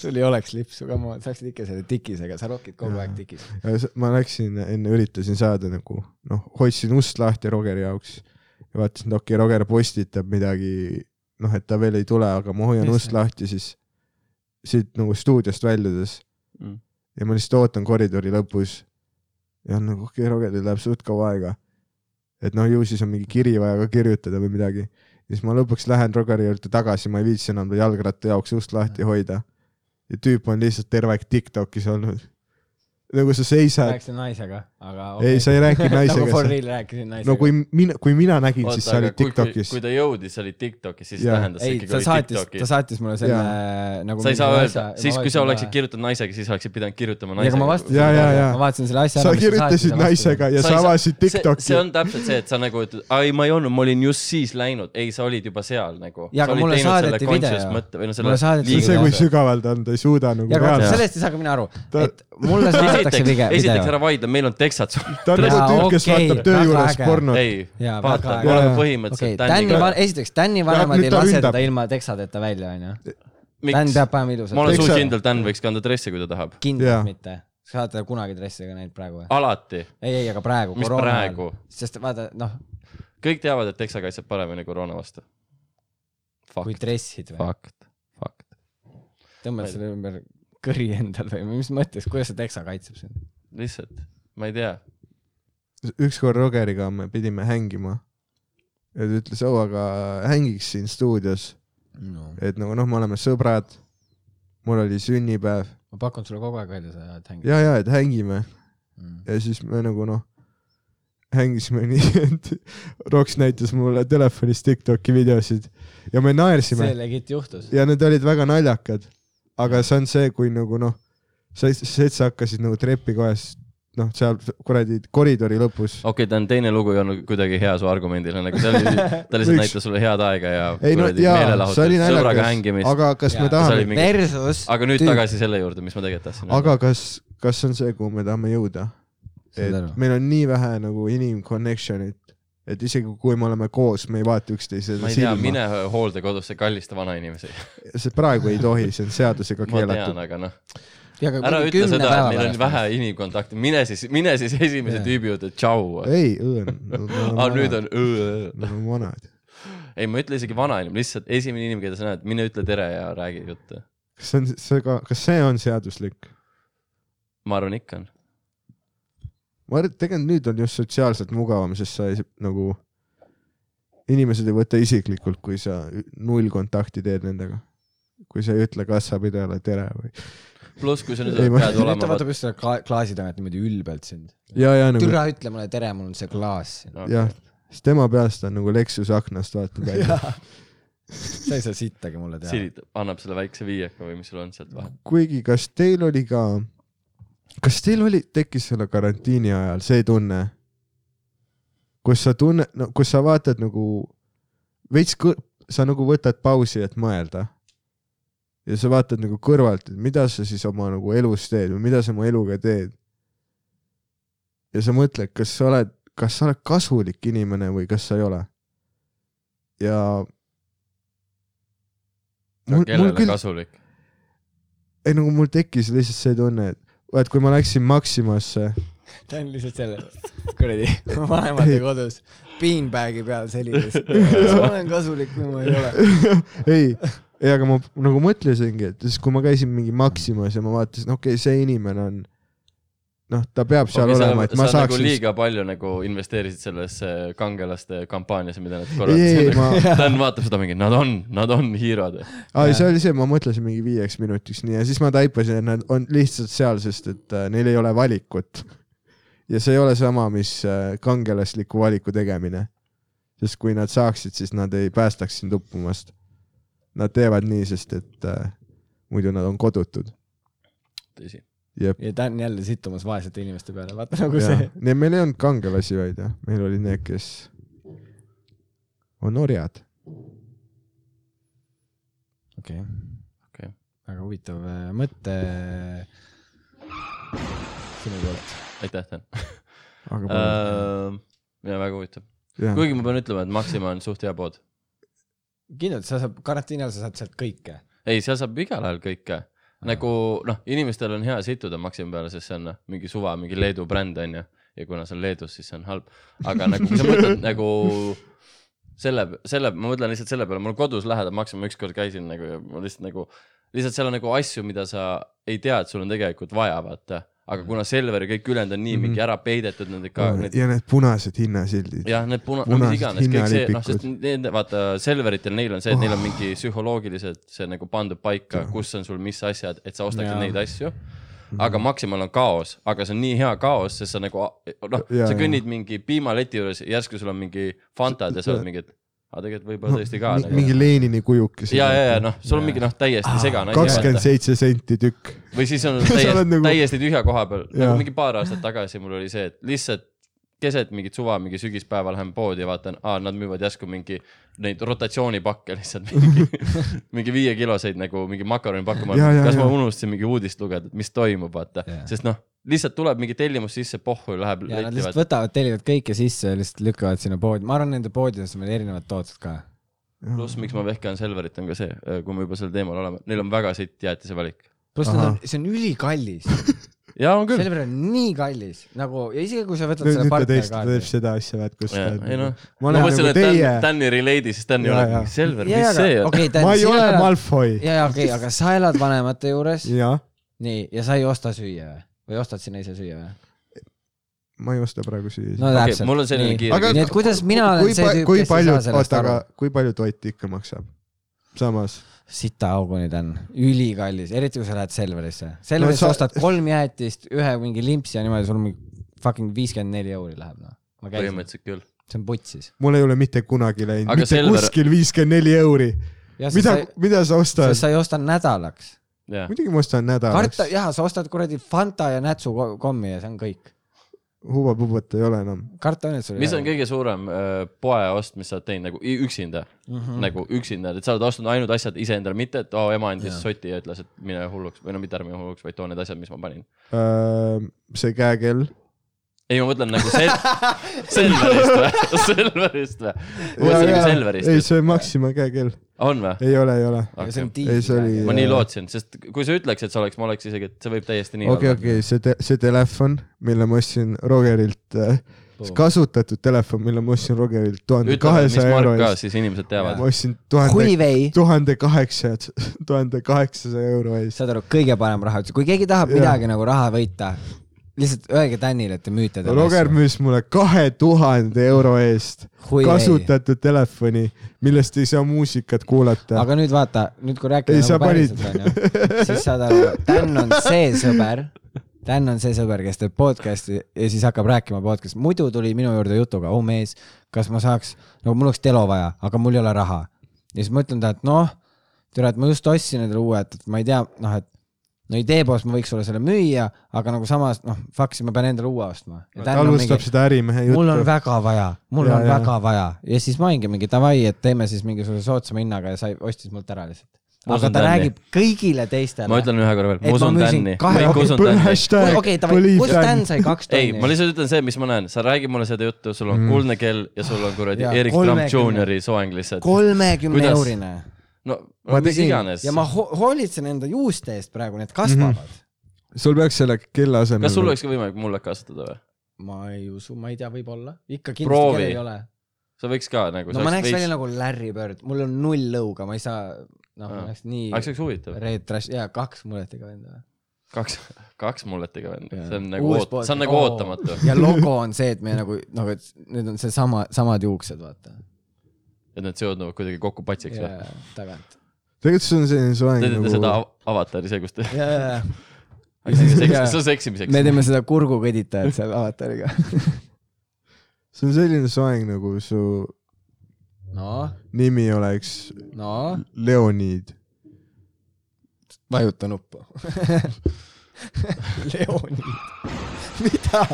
sul ei oleks lipsu ka, ma saaksid ikka selle tikisega, sa rokid kogu aeg tikis. ma läksin enne, üritasin saada nagu noh, hoidsin ust lahti Rogeri jaoks ja vaatasin, et okei okay,, Roger postitab midagi, noh, et ta veel ei tule, aga ma hoian Mis ust lahti siis siit nagu stuudiost väljudes Mm. ja ma lihtsalt ootan koridori lõpus ja on nagu okei okay,, Rogeril läheb suht kaua aega. et noh, ju siis on mingi kiri vaja ka kirjutada või midagi. ja siis ma lõpuks lähen Rogeri juurde tagasi, ma ei viitsi enam jalgratta jaoks ust lahti hoida. ja tüüp on lihtsalt terve aeg Tiktokis olnud. nagu sa seisad, rääkisin naisega, aga ei, sa ei rääkinud nagu for naisega. real rääkisin naisega. no kui mina, kui mina nägin, siis sa olid Tiktokis kui. ta jõudis, sa olid Tiktokis, siis Jaa. tähendas see ei, ikkagi ta oli saatis, Tiktokis ta. saatis mulle selle nagu. sa ei saa öelda, siis kui sa oleksid kirjutanud naisega, siis oleksid pidanud kirjutama ja, aga ma naisega. vastasin ma vaatasin selle asja sa mis kirjutasid naisega ja Sa avasid see, Tiktoki see. on täpselt see, et sa nagu ütled, ai ma ei olnud, ma olin just siis läinud, ei, sa olid juba seal nagu. Jaa, aga mulle saadeti video. mõtte või no Mulle selle saadeti see, kui sügavalt on, ta ei suuda nagu ja sellest ei saa ka mina aru, et mulle saadetakse esiteks, video, esiteks ära vaidle, meil on teksad sul. ta on nagu Jaa, tüüp, kes okei, vaatab töö juures pornot. ei, Jaa, vaata, me oleme põhimõtteliselt okei, Tänni Täniga, esiteks Tänni vanemad ei lase teda ilma teksadeta välja, onju. Tän miks? peab panema ilusalt. ma olen Teksa- suukindel, Dan võiks kanda dressi, kui ta tahab. Kindlalt mitte. sa oled teda kunagi dressiga näinud praegu või? alati, ei, ei, aga praegu. Mis praegu?? sest vaata, noh, kõik teavad, et teksa kaitseb paremini koroona vastu. kui dressid või, fakt, fakt. tõmbad selle ümber kõri endal või mis mõttes, kuidas see teksa kaitseb sind? lihtsalt, ma ei tea. ükskord Rogeriga me pidime hängima. ja ta ütles, oo, aga hängiks siin stuudios, no et nagu noh, me oleme sõbrad. mul oli sünnipäev ma pakun sulle kogu aeg välja seda, et hängi. ja, ja et hängime Mm. ja siis me nagu noh, hängisime nii, et Roks näitas mulle telefonis Tiktoki videosid ja me naersime see legit juhtus. ja need olid väga naljakad. aga see on see, kui nagu noh, sa, sa hakkasid nagu trepikojas, noh, seal kuradi koridori lõpus. okei okay,, Dan, teine lugu ei olnud kuidagi hea su argumendile, nagu see oli, ta lihtsalt näitas sulle head aega ja ei no see oli, sõbraga hängimist. aga kas Jaa, me see tahame oli, mingi- versus. aga nüüd tagasi selle juurde, mis ma tegelikult tahtsin aga kas, kas on see, kuhu me tahame jõuda? Et meil on nii vähe nagu inim-connection'it, et isegi kui me oleme koos, me ei vaata üksteisele ma ei tea, silma. mine hooldekodusse, kallista vanainimesi. see praegu ei tohi, see on seadusega ma tean, keelatud. aga noh, ja ära ütle seda, et meil on vähe inimkontakti, mine siis, mine siis esimese tüübi juurde, tšau. ei, õõn. aa, nüüd on õõ. Nad on vanad. ei, ma ei ütle isegi vanainimene, lihtsalt esimene inimene, keda sa näed, mine ütle tere ja räägi juttu. kas see on, see ka, kas see on seaduslik? ma arvan, ikka on. ma arvan, et tegelikult nüüd on just sotsiaalselt mugavam, sest sa ei, nagu, inimesed ei võta isiklikult, kui sa null kontakti teed nendega. kui sa ei ütle kassapidajale tere või. pluss, kui sa nüüd Ei, pead nüüd ta olema vaatab just selle kla- klaasi tagant niimoodi ülbelt sind. ja, ja nagu türa ütle mulle tere, mul on see klaas siin. jah, siis tema peast on nagu Lexuse aknast vaatab välja. sa ei saa sittagi mulle teha. silitab, annab selle väikse viieka või mis sul on sealt vahel. kuigi, kas teil oli ka, kas teil oli, tekkis selle karantiini ajal see tunne, kus sa tunne, no kus sa vaatad nagu veits sa nagu võtad pausi, et mõelda. Ja sa vaatad nagu kõrvalt, et mida sa siis oma nagu elus teed või mida sa oma eluga teed. ja sa mõtled, kas sa oled, kas sa oled kasulik inimene või kas sa ei ole. ja mul, mul kellele küll kasulik? ei nagu mul tekkis lihtsalt see tunne, et vaat kui ma läksin Maximasse, ta on lihtsalt selle kuradi vanemate kodus beanbag'i peal selides. ma olen kasulik või ma ei ole. ei, ei aga ma nagu mõtlesingi, et siis kui ma käisin mingi Maximas ja ma vaatasin, okei okay,, see inimene on, noh, ta peab seal okay, olema, et ma sa nagu liiga palju nagu investeerisid sellesse kangelaste kampaaniasse, mida nad korraldasid. ma, Dan vaatab seda mingi, nad on, nad on hiirod. ei see oli see, ma mõtlesin mingi viieks minutiks nii ja siis ma taipasin, et nad on lihtsalt seal, sest et äh, neil ei ole valikut. ja see ei ole sama, mis äh, kangelasliku valiku tegemine. sest kui nad saaksid, siis nad ei päästaks sind uppumast. Nad teevad nii, sest et äh, muidu nad on kodutud. tõsi. jep. ja ta on jälle sittumas vaesete inimeste peale, vaata nagu see. nii et meil ei olnud kangelasi, vaid jah, meil oli need, kes on orjad. okei okay. Okei. väga huvitav äh, mõte sinu poolt. aitäh, Dan. aga uh, ja väga huvitav. kuigi ma pean ütlema, et Maxima on suht hea pood. kindlalt, sa saad, karantiini ajal sa saad sealt kõike. ei, seal saab igal ajal kõike. nagu noh, inimestel on hea situda Maxima peale, sest see on noh, mingi suva, mingi Leedu bränd onju. ja kuna see on Leedus, siis see on halb. aga nagu, kui sa mõtled nagu selle, selle, ma mõtlen lihtsalt selle peale, mul kodus lähedal Maxima ükskord käisin nagu ja ma lihtsalt nagu, lihtsalt seal on nagu asju, mida sa ei tea, et sul on tegelikult vaja, vaata. Aga kuna Selver ja kõik ülejäänud on nii mm -hmm. mingi ära peidetud, nende ka need ja need punased hinnasildid. jah, need puna-, no Punased mis iganes, kõik see, noh, sest need, vaata, Selveritel neil on see, et neil on mingi psühholoogiliselt see nagu pandud paika, kus on sul mis asjad, et sa ostaksid Jaa. neid asju. aga Maximal on kaos, aga see on nii hea kaos, sest sa nagu noh, sa kõnnid mingi piimaleti juures, järsku sul on mingi Fantad ja sa oled mingi, et aga tegelikult võib-olla tõesti ka. mingi Lenini kujukese. ja, ja, ja noh, sul on mingi noh, täiesti segane asi. kakskümmend seitse senti tükk. või siis on täiesti nagu- täiesti tühja koha peal, nagu mingi paar aastat tagasi mul oli see, et lihtsalt keset mingit suva, mingi sügispäeva lähen poodi ja vaatan, aa, nad müüvad järsku mingi neid rotatsioonipakke lihtsalt mingi, mingi viiekiloseid nagu mingi makaronipakke, ma jaa, kas ma jaa. unustasin mingi uudist lugeda, et mis toimub, vaata. Sest noh, lihtsalt tuleb mingi tellimus sisse, pohhu läheb ja nad lihtsalt võtavad, tellivad kõike sisse ja lihtsalt lükkavad sinna poodi, ma arvan, nende poodides on veel erinevad tooted ka. pluss, miks ma vehkan Selverit, on ka see, kui me juba sel teemal oleme, neil on väga sitt jäätise valik. pluss nad on, see on ülikallis, ja on küll, Selver on nii kallis nagu ja isegi kui sa võtad nüüd, selle nüüd ta tõesti teeb seda asja, vaat kus ta ei noh, ma ma olen mõtlesin, nagu et Dan teie, Danny relate'i, siis Dan ei Jaa, ole jaa. Selver, mis see on? okei, ma ei ole. Malfoy. ja, ja okei, aga sa elad vanemate juures, nii, ja sa ei osta süüa või? või ostad sinna ise süüa või? ma ei osta praegu süüa. no täpselt. mul on selline kiire Aga- nii et kuidas mina olen kui see tüüp, kui kes ei palju saa, sellest oota, aga aru? kui palju toit ikka maksab? samas, sita auguni ta on, ülikallis, eriti kui sa lähed Selverisse. Selverisse sa- no, ostad kolm jäätist, ühe mingi limpsi ja niimoodi, sul mingi fucking viiskümmend neli euri läheb noh. põhimõtteliselt küll. see on putsis. mul ei ole mitte kunagi läinud, mitte Selver- kuskil viiskümmend neli euri. mida, mida sa ostad sa ei osta nädalaks. muidugi ma ostan nädalaks karta,. jaa, sa ostad kuradi Fanta ja Nätsu ko- kommi ja see on kõik. Huva-pubat ei ole enam. kartonid sul mis on kõige suurem äh, poeost, mis sa oled teinud nagu üksinda mm. -hmm. nagu üksinda, et sa oled ostnud ainult asjad iseendale, mitte et oo ema andis soti ja ütles, et mine hulluks või no mitte ära mine hulluks, vaid too need asjad, mis ma panin. see käekell, ei, ma mõtlen nagu sel-, Selverist või, Selverist või? ma mõtlesin nagu Selverist ei, see on Maxima käekell, on või? ei ole, ei ole. ja see on oli- ma nii lootsin, sest kui sa ütleks, et see oleks, ma oleks isegi, et see võib täiesti nii okei, okei, see te-, see telefon, mille ma ostsin Rogerilt, kasutatud telefon, mille ma ostsin Rogerilt tuhande kahesaja euro mark ka, eest. siis inimesed teavad ma. ostsin tuhande, tuhande kaheksa, tuhande kaheksasaja euro eest. saad aru, kõige parem raha, kui keegi tahab Jah. midagi nagu raha võita, lihtsalt öelge Danile, et te müüte talle Roger müüs mulle kahe tuhande euro eest Huawei. kasutatud telefoni, millest ei saa muusikat kuulata. aga nüüd vaata, nüüd kui rääkida Ei, nagu päriselt onju, siis saad aru, Dan on see sõber, Dan on see sõber, kes teeb podcast'i ja siis hakkab rääkima podcast'i, muidu tuli minu juurde jutuga, oh mees, kas ma saaks, nagu mul oleks telo vaja, aga mul ei ole raha. ja siis ma ütlen talle, et noh, tere, et ma just ostsin endale uue, et et ma ei tea, noh, et no ideepoost ma võiks sulle selle müüa, aga nagu samas noh, fuck, siis ma pean endale uue ostma. ta alustab seda ärimehe mul on juttu. väga vaja, mul Ja, on ja. väga vaja ja siis ma olingi mingi davai, et teeme siis mingisuguse soodsama hinnaga ja sai, ostis mult ära lihtsalt. Ma aga ta Danny. räägib kõigile teistele. ma ütlen ühe korra veel, ma usun kõik okei, davai, Dan Dan. sai kaks ei, tonni ma? lihtsalt ütlen see, mis ma näen, sa räägid mulle seda juttu, sul on Mm. kuldne kell ja sul on kuradi Erik Trump 30. Juniori soeng lihtsalt. kolmekümne eurine. no mis tegin- iganes ja. ma ho hoolitsen enda juuste eest praegu, need kasvavad mm. sul peaks selle kella asemel. kas sul oleks ka võimalik mullet kasvatada või? -hmm. ma ei usu, ma ei tea, võib-olla. ikka kindlasti kellelgi ei ole. sa võiks ka nagu. no ma näeks välja nagu Larry Bird, mul on null lõuga, ma ei saa, noh, ma näeks nii aga see oleks huvitav. red trash, jaa, kaks mulletiga venda. kaks, kaks mulletiga vend, see on nagu see on nagu oo. ootamatu. ja logo on see, et me nagu, nagu, et need on seesama, samad juuksed, vaata. et need seonduvad kuidagi kokku patsiks või? ja tagant. Tegelikult see on selline soeng nagu seda, av- avatari, see, kus te, ja, ja, ja see on seksimiseks me. teeme seda kurgukõditajat seal avatariga. see on selline soeng nagu su noh, nimi oleks no Leonid. vajuta nuppu. Leonid, mida?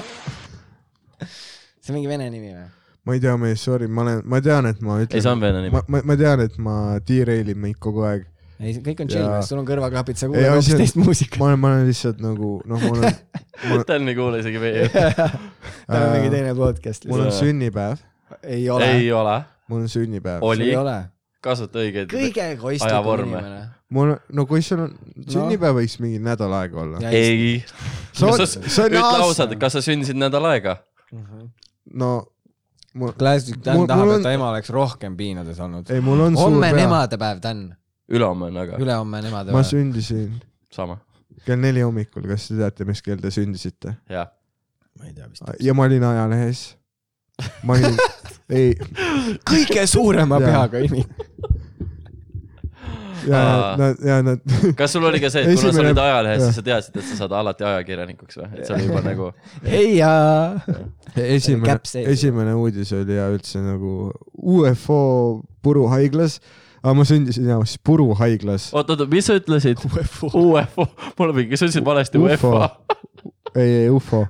see on mingi vene nimi või? Ma ei tea, mees, sorry, ma olen, ma tean, et ma ei, see on ütlen, vene nimi ma, ma, ma tean, et ma derailin meid kogu aeg. ei, kõik on chill Jaa., sul on kõrvaklapid, sa kuuled hoopis teist muusikat. ma olen, ma olen lihtsalt nagu, noh, mul on, mul, Dan ei kuule isegi meie. tal on mingi teine podcast mul on sünnipäev, ei ole, ei ole, mul on sünnipäev. oli ei, ole. kasuta õigeid. kõige egoistlikum inimene. mul, no kui sul on, sünnipäev võiks mingi nädal aega olla. ei, ütle ausalt, kas sa sündisid nädal aega? no mul, Classic Dan Mul- tahab mul, et on- ta ema oleks rohkem piinades olnud. ei, mul on suur homme on emadepäev, Dan. ülehomme on aga, ülehomme on ma emadepäev. sündisin sama, kell neli hommikul, kas te teate, mis kell te sündisite? jah. ma ei tea vist. ja ma olin ajalehes. ma olin, ei, kõige suurema peaga inimene. ja nad, ja nad, kas sul oli ka see, et kuna sa Esimene- olid ajalehes, siis sa teadsid, et sa saad alati ajakirjanikuks või, et see oli juba nagu ei jaa. esimene esimene uudis oli ja üldse nagu UFO puruhaiglas, aga ma sündisin jah siis puruhaiglas. oot, oot, mis sa ütlesid? UFO, mul on mingi, sa ütlesid valesti UFO. UEFA. ei, ei ufo.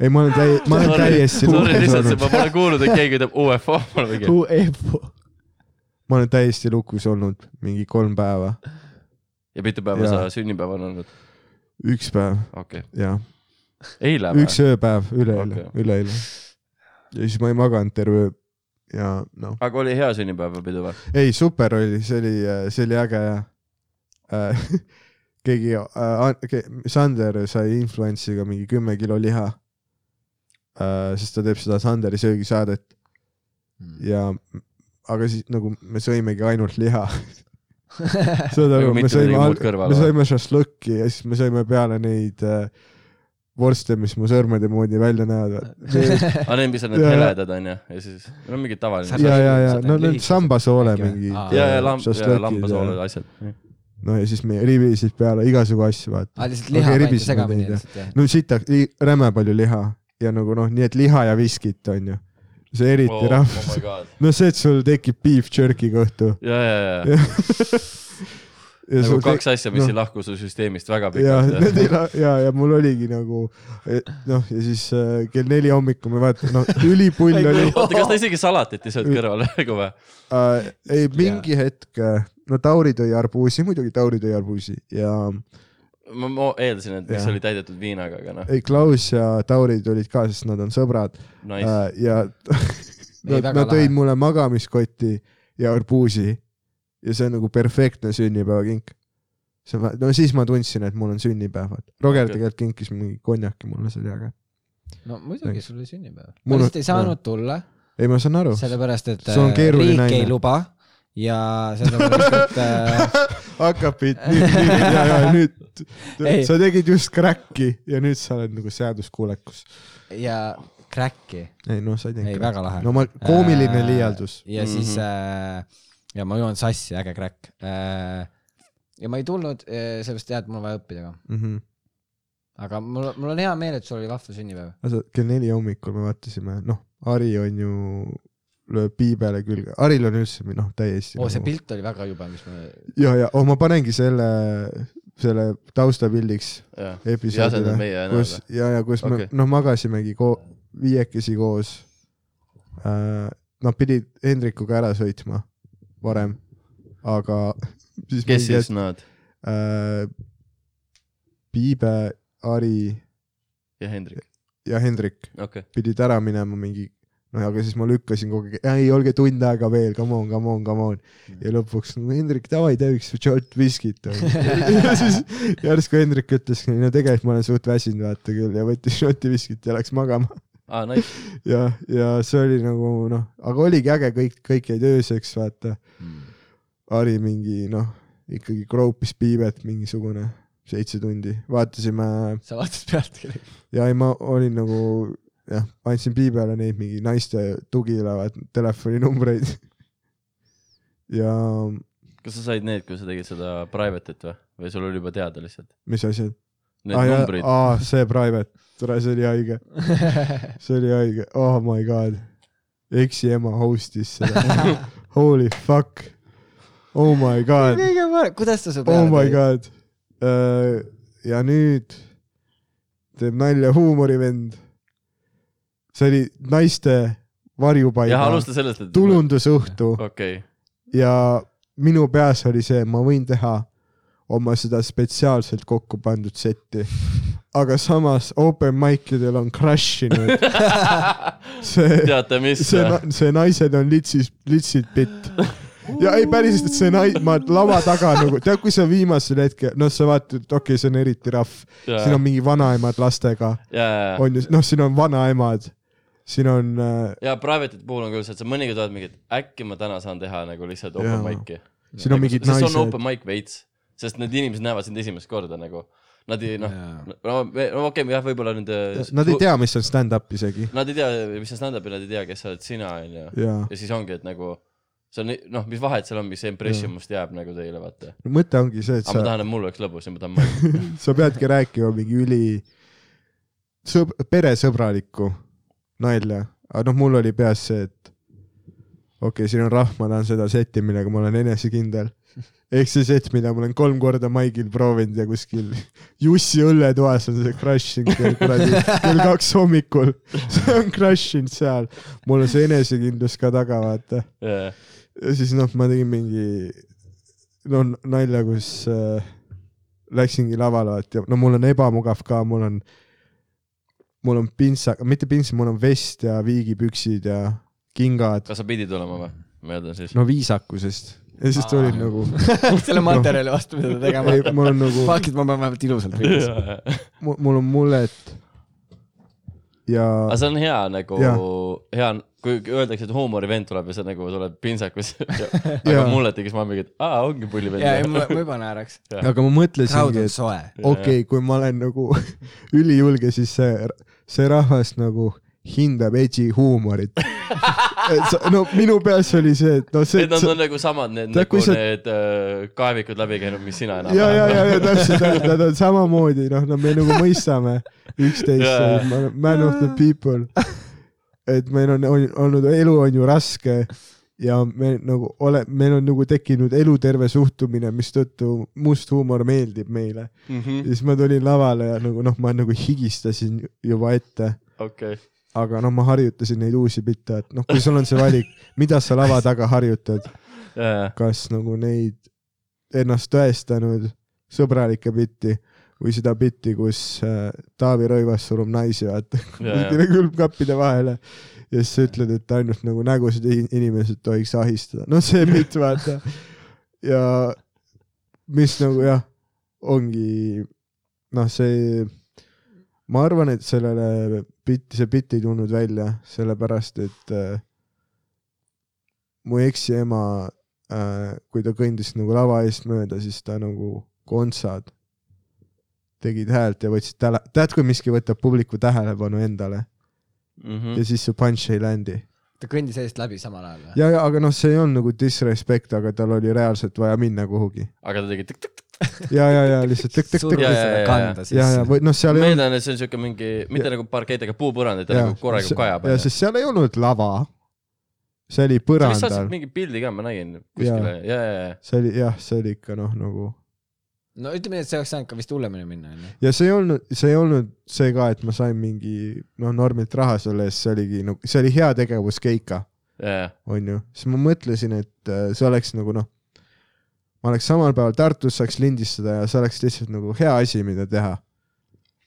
ei, ma olen täi-, ma olen täiesti sorry, lihtsalt ma pole kuulnud, et keegi ütleb UFO, mul on mingi. UFO. Ma olen täiesti lukus olnud mingi kolm päeva, ja mitu päeva Jaa. sa sünnipäev on olnud? üks päev okei okay., ja eile või? üks ööpäev, üleeile okay., üleeile. ja siis ma ei maganud terve öö ja noh, aga oli hea sünnipäevapidu või? ei super oli, see oli, see oli äge ja äh, keegi äh,, Sander sai influence'iga mingi kümme kilo liha äh,. sest ta teeb seda Sanderi söögisaadet ja aga siis nagu me sõimegi ainult liha. saad aru, Nagu me sõime me sõime šašlõkki ja siis me sõime peale neid äh, vorste, mis mu sõrmede moodi välja näevad. aa, need, mis on need heledad onju ja siis, no mingi tavaline. ja, ja, ja Saad no need need sambasoole mingi. Ja, ja lamb, ja ja- asjad. no ja siis me rivisid peale igasugu asju, vaata. aa, lihtsalt liha pandi ribisime segamini lihtsalt jah? no sita, räme palju liha ja nagu noh, nii et liha ja viskit onju. See eriti oh, oh, rahv- oh. no see, et sul tekib beef jerky kõhtu. ja, ja, ja, ja nagu kaks asja, mis noh. ei lahku su süsteemist väga ja, pikalt. need ei la-, ja, ja mul oligi nagu noh, ja siis äh, kell neli hommikul me vaatame, noh, ülipull oli oota, kas ta isegi salatit ei söönud kõrvale nagu või? äh,. ei, mingi hetk, no Tauri tõi arbuusi, muidugi Tauri tõi arbuusi ja ma, ma eeldasin, et mis Jah. oli täidetud viinaga, aga noh, ei, Klaus ja Tauri tulid ka, sest nad on sõbrad nice. äh, ja nad, nad tõid mulle magamiskoti ja arbuusi ja see on nagu perfektne sünnipäevakink. see on, no siis ma tundsin, et mul on sünnipäev, vaata. Roger Okei. tegelikult kinkis mingi konjaki mulle, see oli äge. no muidugi, sul oli sünnipäev. Ma lihtsalt ei saanud tulla, ei, ma saan aru. sellepärast et äh, keeruline riik naine. ei luba ja sellepärast, et äh, hakkab nüüd, nüüd, nüüd ja, ja nüüd Ei. sa tegid just crack'i ja nüüd sa oled nagu seaduskuulekus. ja crack'i, ei noh, sa ei ei teinud. väga lahe. no ma, koomiline liialdus. ja siis Mhm. äh, ja ma joon sassi, äge crack äh,. ja ma ei tulnud äh, sellepärast, et mul on vaja õppida ka, mm. -hmm. aga mul, mul on hea meel, et sul oli vahva sünnipäev. kell neli hommikul me vaatasime, noh, Ari on ju, lööb piibele külge, Aril on üldse noh, täiesti oo, see pilt oli väga jube, mis me, ja, ja oh, ma panengi selle, selle taustapildiks episoodile asendad meie ja kus ja, ja kus okay. Me noh, magasimegi ko-, viiekesi koos äh,. Nad pidid Hendrikuga ära sõitma varem, aga siis kes mingi siis nad äh, Piibe, Ari ja Hendrik? ja Hendrik okei, pidid ära minema mingi, noh, aga siis ma lükkasin kogu aeg, ei olge tund aega veel, come on, come on, come on. ja lõpuks, Hendrik, davai, tee üks shot viskit. ja siis järsku Hendrik ütles, no tegelikult ma olen suht väsinud, vaata küll ja võttis shot'i viskit ja läks magama. aa, nice. ja, ja see oli nagu noh, aga oligi äge, kõik, kõik jäid ööseks, vaata. Ari mingi noh, ikkagi kroopis piibet mingisugune seitse tundi, vaatasime sa vaatasid pealt kellegi. ja ei, ma olin nagu jah, andsin piibele neid mingi naiste tugilevad telefoninumbreid. ja kas sa said need, kui sa tegid seda private'it või, või sul oli juba teada lihtsalt? mis asjad? Need ah, numbrid, aa, see private, tore, see oli haige, see oli haige, oh my god. eksi ema host'is seda, holy fuck, oh my god, kõige parem, kuidas ta su oh peale my god. ja nüüd teeb nalja huumorivend. See oli naiste varjupaiga tulundusõhtu. Okei, ja minu peas oli see, ma võin teha oma seda spetsiaalselt kokku pandud setti. aga samas open mic idel on crash inud. see, see, see naised on litsis, litsid bitt. ja ei päriselt, see nai-, ma lava taga nagu, tead, kui sa viimasel hetkel, noh, sa vaatad, okei okay,, see on eriti rahv, siin on mingi vanaemad lastega, ja, on ju, noh, siin on vanaemad, siin on äh,, ja private'ite puhul on küll see, et sa mõnikord oled mingi, et äkki ma täna saan teha nagu lihtsalt open mic'i. siin on mingid sest see on naised open, mic veits, sest need inimesed näevad sind esimest korda nagu, nad ei noh, Jaa. no, no okei okay,, jah, võib-olla nende. nad ei tea, mis on stand-up isegi Nad ei tea, mis on stand-up ja nad ei tea, kes sa oled sina, onju. ja ja siis ongi, et nagu see on, noh, mis vahet seal on, mis impression must jääb nagu teile, vaata. no mõte ongi see, et aga ma sa, tahan, et mul oleks lõbus ja ma tahan mõelda. sa peadki rääkima mingi üli sõb-, peresõbralikku nalja, aga noh, mul oli peas see, et okei okay,, siin on rahv, ma tahan seda setti, millega ma olen enesekindel. ehk see sett, mida ma olen kolm korda maigil proovinud ja kuskil Jussi õlletoas on see crush inud kell kuradi kell kaks hommikul. see on crush inud seal, mul on see enesekindlus ka taga, vaata. ja siis noh, ma tegin mingi no nalja, kus äh, läksingi lavale, vaata ja no mul on ebamugav ka, mul on, mul on pintsak, mitte pintsak, mul on vest ja viigipüksid ja kingad, kas sa pidid olema või? eeldan siis. no viisakusest ja siis tulid nagu, selle materjali vastu, mida ta tegema ei, mul on nagu, fuck it, ma pean vähemalt ilusalt riides. mul on mullet ja aga see on hea nagu hea, kui öeldakse, et huumorivend tuleb ja see nagu tuleb pintsakus. aga mulle tekkis, ma mingi, et aa, ongi pullivend. ja, ei ma, ma juba naeraks. aga ma mõtlesingi, et okei okay,, kui ma olen nagu ülijulge, siis see, see rahvas nagu hindab edgy huumorit. no minu peas oli see, et no see, et nad on nagu samad need, Tead, nagu sa- need äh, kaevikud läbi käinud, mis sina enam. ja, ja, ja, ja täpselt, nad on samamoodi, noh, no me nagu mõistame üksteist man of the people. et meil on, on olnud, elu on ju raske ja me nagu ole, meil on nagu tekkinud eluterve suhtumine, mistõttu must huumor meeldib meile. Mhm. ja siis ma tulin lavale ja nagu noh, ma nagu higistasin juba ette, okei, aga noh, ma harjutasin neid uusi bitte, et noh, kui sul on see valik, mida sa lava taga harjutad, kas nagu neid ennast tõestanud sõbralikke bitti või seda bitti, kus äh, Taavi Rõivas surub naisi, vaata, kuskile külmkappide vahele ja siis sa ütled, et ainult nagu nägusid inimesed tohiks ahistada, no see bitt, vaata. ja mis nagu jah, ongi noh, see, ma arvan, et sellele bitti, see bitt ei tulnud välja sellepärast, et äh, mu eksi ema äh,, kui ta kõndis nagu lava eest mööda, siis ta nagu kontsad tegid häält ja võtsid täle-, tead, kui miski võtab publiku tähelepanu endale Mhm. ja siis see punch ei landi. ta kõndis eest läbi samal ajal või? ja, ja aga noh, see ei olnud nagu disrespect, aga tal oli reaalselt vaja minna kuhugi. aga ta tegi tõk-tõk. ja, ja, ja lihtsalt tõk-tõk-tõk surus Ja, ja, seda ja, ja, või noh, seal ei olnud eeldan, et see on siuke mingi, mitte Ja- nagu parkeet, aga puupõrand, et ta ja, nagu korraga kajab. ja sest seal ei olnud lava. see oli sa vist saatsid põrandal, mingi pildi ka, ma nägin kuskile, ja, ja, ja. see oli jah, see oli ikka noh, nagu no ütleme nii, et see oleks saanud ka vist hullemini minna, onju. ja see ei olnud, see ei olnud see ka, et ma sain mingi noh, normilt raha selle eest, see oligi nagu, see oli heategevus Keika, ja, ja, onju, siis ma mõtlesin, et äh, see oleks nagu noh, ma oleks samal päeval Tartus, saaks lindistada ja see oleks lihtsalt nagu hea asi, mida teha.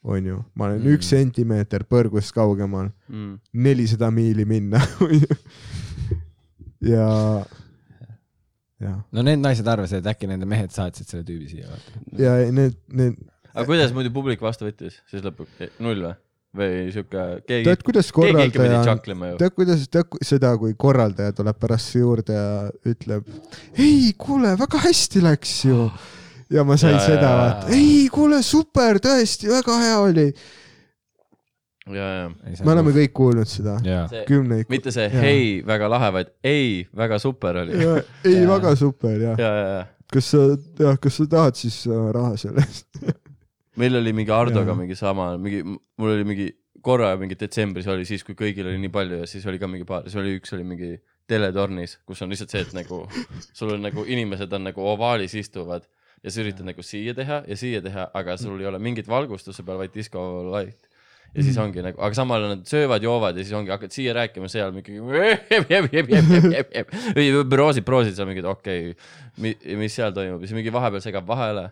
onju, ma olen Mm. üks sentimeeter põrgust kaugemal, mm.. nelisada miili minna, ja, ja, no need naised arvasid, et äkki nende mehed saatsid selle tüübi siia, ja need, need, aga kuidas muidu publik vastu võttis siis lõpuks, null või? Või siuke, keegi, tead, kuidas korraldaja tead, kuidas, tead seda, kui korraldaja tuleb pärast juurde ja ütleb, ei, kuule, väga hästi läks ju. ja ma sain Ja, seda ja, ja. vaata, ei, kuule, super, tõesti, väga hea oli. ja, ja, me oleme kõik kuulnud seda, kümneid. mitte see Jaa. hei, väga lahe, vaid ei, väga super oli. ja, ei, väga super jah. ja, ja. kas sa, jah, kas sa tahad siis äh, raha selle eest? meil oli mingi Hardoga mingi sama, mingi, mul oli mingi korra mingi detsembris oli siis, kui kõigil oli nii palju ja siis oli ka mingi paar, siis oli üks oli mingi teletornis, kus on lihtsalt see, et nagu sul on nagu inimesed on nagu ovaalis istuvad ja sa üritad nagu siia teha ja siia teha, aga sul ei ole mingit valgustust su peal, vaid disco light. ja siis ongi nagu, aga samal ajal nad söövad, joovad ja siis ongi, hakkad siia rääkima, seal mingi proosid, proosid seal mingid okei okay,, mis seal toimub ja siis mingi vahepeal segab vahele.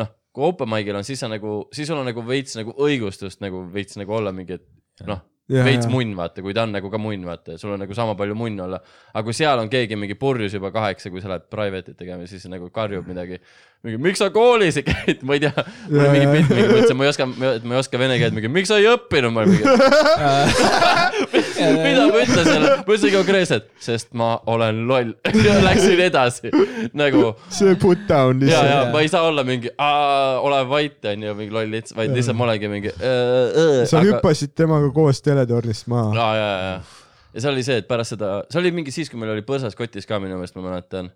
noh, kui open mic'il on, siis sa nagu, siis sul on nagu veits nagu õigustust nagu veits nagu olla mingi, et noh, Jaa, veits munn, vaata, kui ta on nagu ka munn, vaata, sul on nagu sama palju munn olla. aga kui seal on keegi mingi purjus juba kaheksa, kui sa lähed private'it tegema, siis nagu karjub midagi. mingi, miks sa koolis ei käinud, ma ei tea, mul oli mingi pilt, mingi, ma ütlesin, ma ei oska, et ma ei oska vene keelt, mingi, miks sa ei õppinud, ma mingi mida ma ütlesin, ma ütlesin konkreetselt, sest ma olen loll ja läksin edasi nagu see put down ja, ja lihtsalt. ma ei saa olla mingi, ole vait, onju, mingi loll lits, vaid lihtsalt ma olengi mingi. sa hüppasid temaga koos teletornist maha. ja, ja, ja, ja seal oli see, et pärast seda, see oli mingi siis, kui meil oli põrsas kotis ka minu meelest, ma mäletan.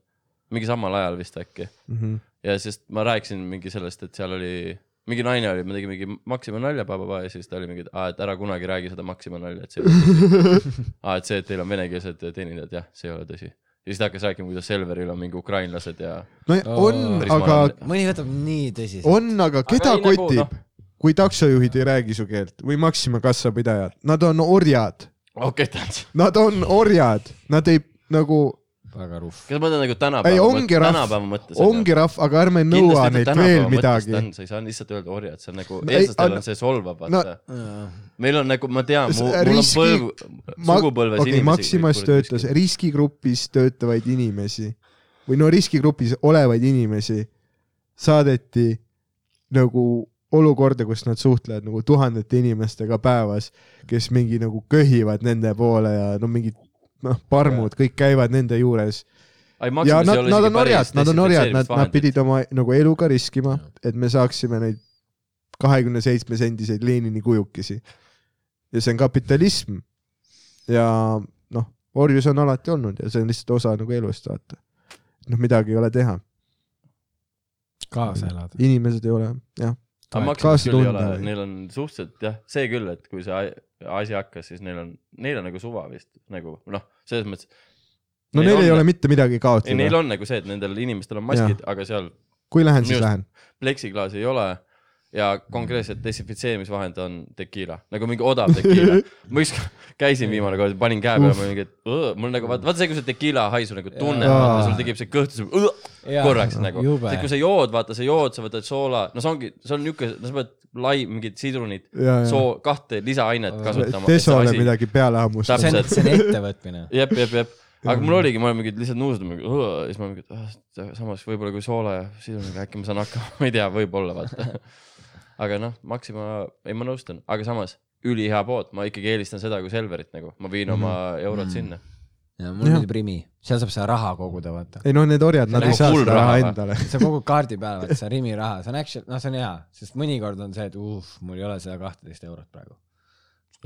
mingi samal ajal vist äkki. Mhm. ja sest ma rääkisin mingi sellest, et seal oli, mingi naine oli, ma tegin mingi Maxima nalja, ja siis ta oli mingi, et ära kunagi räägi seda Maxima nalja, et see ei ole tõsi. aa, et see, et teil on venekeelsed teenindajad, jah, see ei ole tõsi. ja siis ta hakkas rääkima, kuidas Selveril on mingi ukrainlased ja. no on, aga mõni võtab nii tõsiselt. on, aga keda ei, nagu, kotib noh., kui taksojuhid ei räägi su keelt või Maxima kassapidajad, nad on orjad, okei, tähendab. nad on orjad, nad ei nagu, väga ruff. kas ma mõtlen nagu ei tänapäeva ongi rahv tänapäeva, mõttes. ongi rahv, aga ärme nõua neilt veel midagi. sa ei saa lihtsalt öelda orjad, see on nagu, No eestlastel on see solvav, no- vaata. meil on nagu, ma tean, mul on riski- põlv, sugupõlves okei, Maximas töötas. riskigrupis töötavaid inimesi või no riskigrupis olevaid inimesi saadeti nagu olukorda, kus nad suhtlevad nagu tuhandete inimestega päevas, kes mingi nagu köhivad nende poole ja no mingid noh, parmud kõik käivad nende juures ja nad, nad on orjad, nad on orjad, nad, nad pidid oma nagu eluga riskima, et me saaksime neid kahekümne seitsme sendiseid Lenini kujukesi. ja see on kapitalism. ja noh, orjus on alati olnud ja see on lihtsalt osa nagu elust, vaata. noh, midagi ei ole teha, kaasa elada. inimesed ei ole, jah. Aga Maximas kaasa küll ei tunda ole, või? neil on suhteliselt jah, see küll, et kui see asi hakkas, siis neil on, neil on nagu suva vist nagu noh, selles mõttes. no neil, on, ei ole mitte midagi ei, neil kaotada. on nagu see, et nendel inimestel on maskid, aga seal kui lähen, siis lähen. pleksiklaasi ei ole ja konkreetselt desinfitseerimisvahend on tekiila, nagu mingi odav tekiila. ma ükskord käisin viimane kord, panin käe peale, ma mingi, et mul nagu vaata, vaata see, kui sa tekiila haisu nagu tunned, Jaa. sul tekib see kõht, korraks nagu. jube. kui sa jood, vaata, sa jood, sa võtad soola, no see ongi, see on niuke, no sa pead lai, ja, ja. soo, kahte lisaainet kasutama. Desole midagi peale hammustada. see on, Täpselt. see on ettevõtmine. jep, jep, jep, aga mul oligi, ma olin mingi lihtsalt nuusnud, ja siis ma mingi, samas võib-olla kui soola ja sidruniga äkki ma saan hakkama, ma ei tea, võib-olla vaata. Aga noh, Maxima, ei ma nõustun, aga samas ülihea pood, ma ikkagi eelistan seda kui Selverit nagu, ma viin oma eurod sinna. ja mulle meeldib Rimi, seal saab seda raha koguda, vaata. ei noh, need orjad, nad ei saa full seda raha endale. sa kogud kaardi peale, vaata see Rimi raha, see on actually, noh, see on hea, sest mõnikord on see, et uh, mul ei ole seda kahteteist eurot praegu.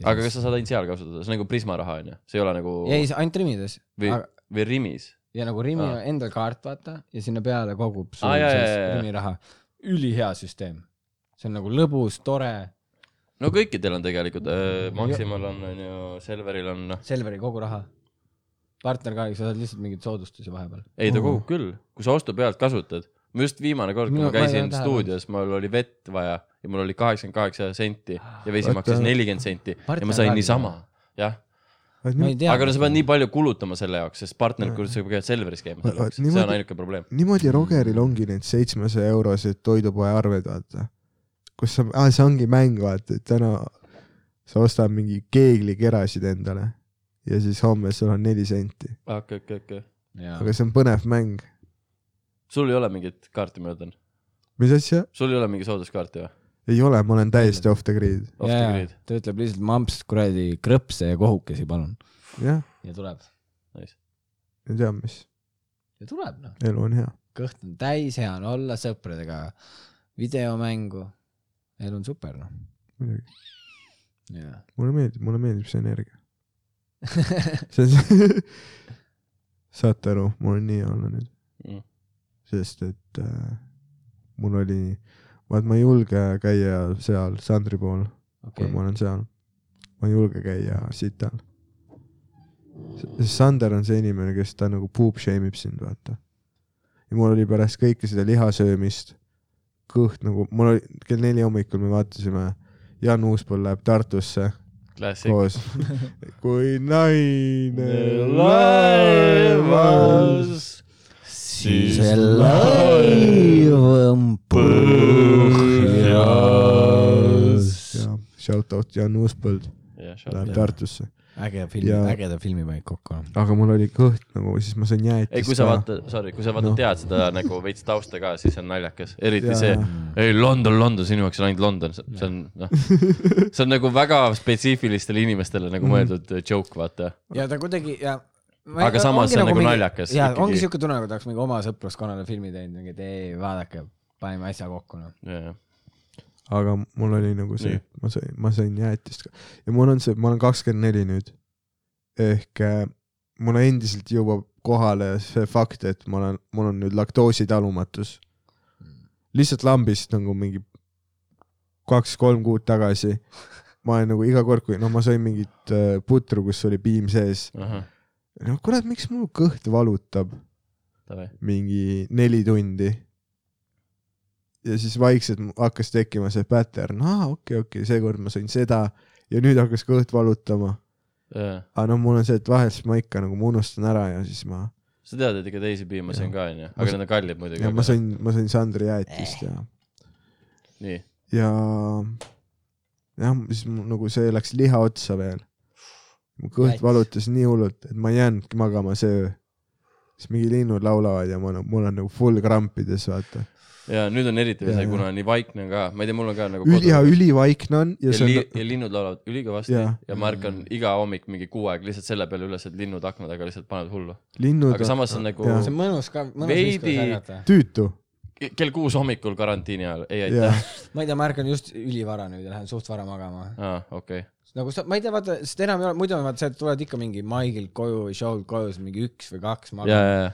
aga kas sa saad ainult seal kasutada, see on nagu Prisma raha onju, see ei ole nagu ei, ainult Rimides. või, või Rimis. ja nagu Rimi on endal kaart, vaata, ja sinna peale kogub sul Aa, jaa, siis. Rimi raha. ülihea süsteem. See on nagu lõbus, tore, no kõikidel on tegelikult äh,, Maximal on onju, Selveril on noh, Selveri kogu raha. partner ka, sa saad lihtsalt mingeid soodustusi vahepeal. ei ta kogub küll, kui sa ostu pealt kasutad. ma just viimane kord, kui ma käisin stuudios, mul oli vett vaja ja mul oli kaheksakümmend kaheksa senti ja vesi Oota. maksis nelikümmend senti ja Partner ma sain ka niisama, jah. tea. aga no sa pead nii palju kulutama selle jaoks, sest partner, sa pead Selveris käima selle jaoks, see on ainuke probleem. niimoodi Rogeril ongi need seitsmesaja eurosed toidupoe arved, vaata. Kus sa ah,, see ongi mäng, vaata, et täna sa ostad mingi keeglikerasid endale ja siis homme sul on neli senti, okei, okei, okei. aga see on põnev mäng. sul ei ole mingit kaarti, ma mõtlen. mis asja? sul ei ole mingi sooduskaarti või? ei ole, ma olen täiesti off the grid, jaa ta ütleb lihtsalt mamps kuradi krõpse ja kohukesi, palun. jah, ja tuleb. Nice. ei tea, mis, ja tuleb noh, elu on hea. kõht on täis, hea on olla sõpradega, videomängu, elu on super noh. muidugi, mulle meeldib, mulle meeldib see energia. see on, saate aru, mul on nii olla nüüd, Mm. sest et äh, mul oli, vaat ma ei julge käia seal Sandri pool okay., kui ma olen seal. ma ei julge käia sital. sest Sander on see inimene, kes ta nagu poop shame ib sind, vaata. ja mul oli pärast kõike seda lihasöömist kõht nagu, mul oli kell neli hommikul me vaatasime, Jan Uuspõld läheb Tartusse Classic. koos. kui naine laevas. siis laiv on põhjas. ja shout out Jan Uuspõld läheb Tartusse, äge film Ja-, ägeda filmi panid kokku. aga mul oli kõht nagu, siis ma sõin jäätist. ei, kui sa vaatad, sorry, kui sa vaatad no., tead seda nagu veits tausta ka, siis see on naljakas, eriti ja. see, ei London, London, sinu jaoks on ainult London, see on noh, see on nagu väga spetsiifilistele inimestele nagu mõeldud joke, vaata. ja ta kuidagi ja Aga samas see on nagu naljakas jaa, ikkagi. ongi siuke tunne, nagu ta oleks mingi oma sõpruskonnale filmi teinud, mingi, et ei, vaadake, panime asja kokku noh. Aga mul oli nagu see ma sain, ma sain jäätist ka ja mul on see, ma olen kakskümmend neli nüüd. ehk äh, mulle endiselt jõuab kohale see fakt, et ma olen, mul on nüüd laktoositalumatus. lihtsalt lambist nagu mingi kaks-kolm kuud tagasi. ma olen nagu iga kord, kui noh, ma sõin mingit äh, putru, kus oli piim sees. no kurat, miks mul kõht valutab mingi neli tundi? Ja siis vaikselt hakkas tekkima see pattern, aa okei okay,, okei okay,, seekord ma sõin seda ja nüüd hakkas kõht valutama. aga noh, mul on see, et vahel siis ma ikka nagu ma unustan ära ja siis ma, sa tead, et ega teisi piima sõin ka onju, aga need on kallid muidugi ja. ma sõin, ma sõin Sandri jäätist ja, nii, ja jah, siis nagu see läks liha otsa veel. mu kõht Jats. valutas nii hullult, et ma ei jäänudki magama see öö. siis mingi linnud laulavad ja ma, mul on nagu full krampides, vaata. Ja nüüd on eriti see, kuna nii vaikne on ka, ma ei tea, mul on ka nagu üli, ja ülivaikne on ja ja, li on, ja linnud laulavad ülikõvasti ja, ja ma ärkan iga hommik mingi kuu aega lihtsalt selle peale üles, et linnud akna taga lihtsalt panevad hullu. linnud aga samas on nagu see on mõnus ka, mõnus Veidi- viis ärgata. tüütu. ke- kell kuus hommikul karantiini ajal, ei aitäh. ma ei tea, ma ärkan just ülivara nüüd ja lähen suht vara magama. aa, okei. nagu sa, ma ei tea, vaata, sest enam ei ole, muidu on vaata see, et tulevad ikka mingi Maigilt koju või show'lt koju, siis mingi üks või kaks ja, magama. ja, ja,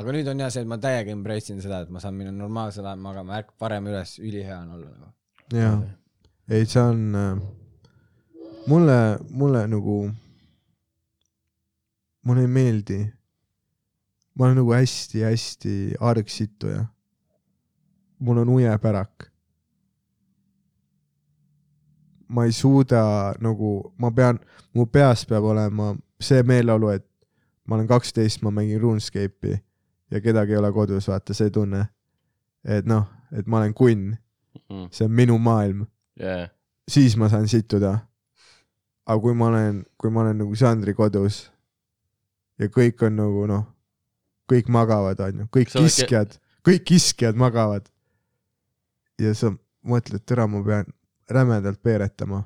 aga nüüd on jah see, et ma täiega embrace in seda, et ma saan minna normaalselt ajal magama, ärk-, varem üles, ülihea on olla nagu. jaa. ei, see on äh,, mulle, mulle nagu, mulle ei meeldi. ma olen nagu hästi-hästi argsituja. mul on ujepärak. ma ei suuda nagu, ma pean, mu peas peab olema see meeleolu, et ma olen kaksteist, ma mängin RuneScape'i ja kedagi ei ole kodus, vaata see tunne. et noh, et ma olen kunn Mm. see on minu maailm, ja, siis ma saan situda. aga kui ma olen, kui ma olen nagu Sandri kodus ja kõik on nagu noh, kõik magavad, onju, kõik Sa oled kiskjad, kõik kiskjad magavad. ja sa mõtled, tere, ma pean rämedalt peeretama.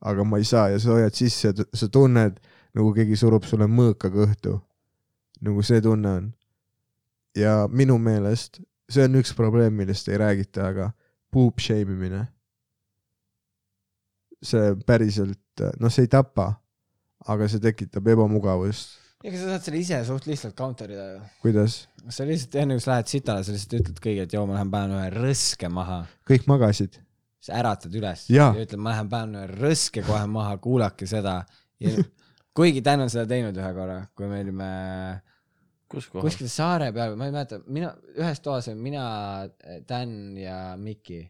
aga ma ei saa ja sa hoiad sisse sa tunned nagu keegi surub sulle mõõka kõhtu. nagu see tunne on. Ja minu meelest see on üks probleem, millest ei räägita, aga poop shame imine. see päriselt, noh, see ei tapa, aga see tekitab ebamugavust. ega sa saad selle ise suht lihtsalt counter ida ju. kuidas? sa lihtsalt enne kui sa lähed sitale, sa lihtsalt ütled kõigile, et joo, ma lähen panen ühe rõske maha. kõik magasid. sa äratad üles Jaa. ja ütled, ma lähen panen ühe rõske kohe maha, kuulake seda. kuigi Dan on seda teinud ühe korra, kui me olime kohas? Kuskil saare peal, ma ei mäleta, mina, ühes toas olin mina, Dan ja Miki.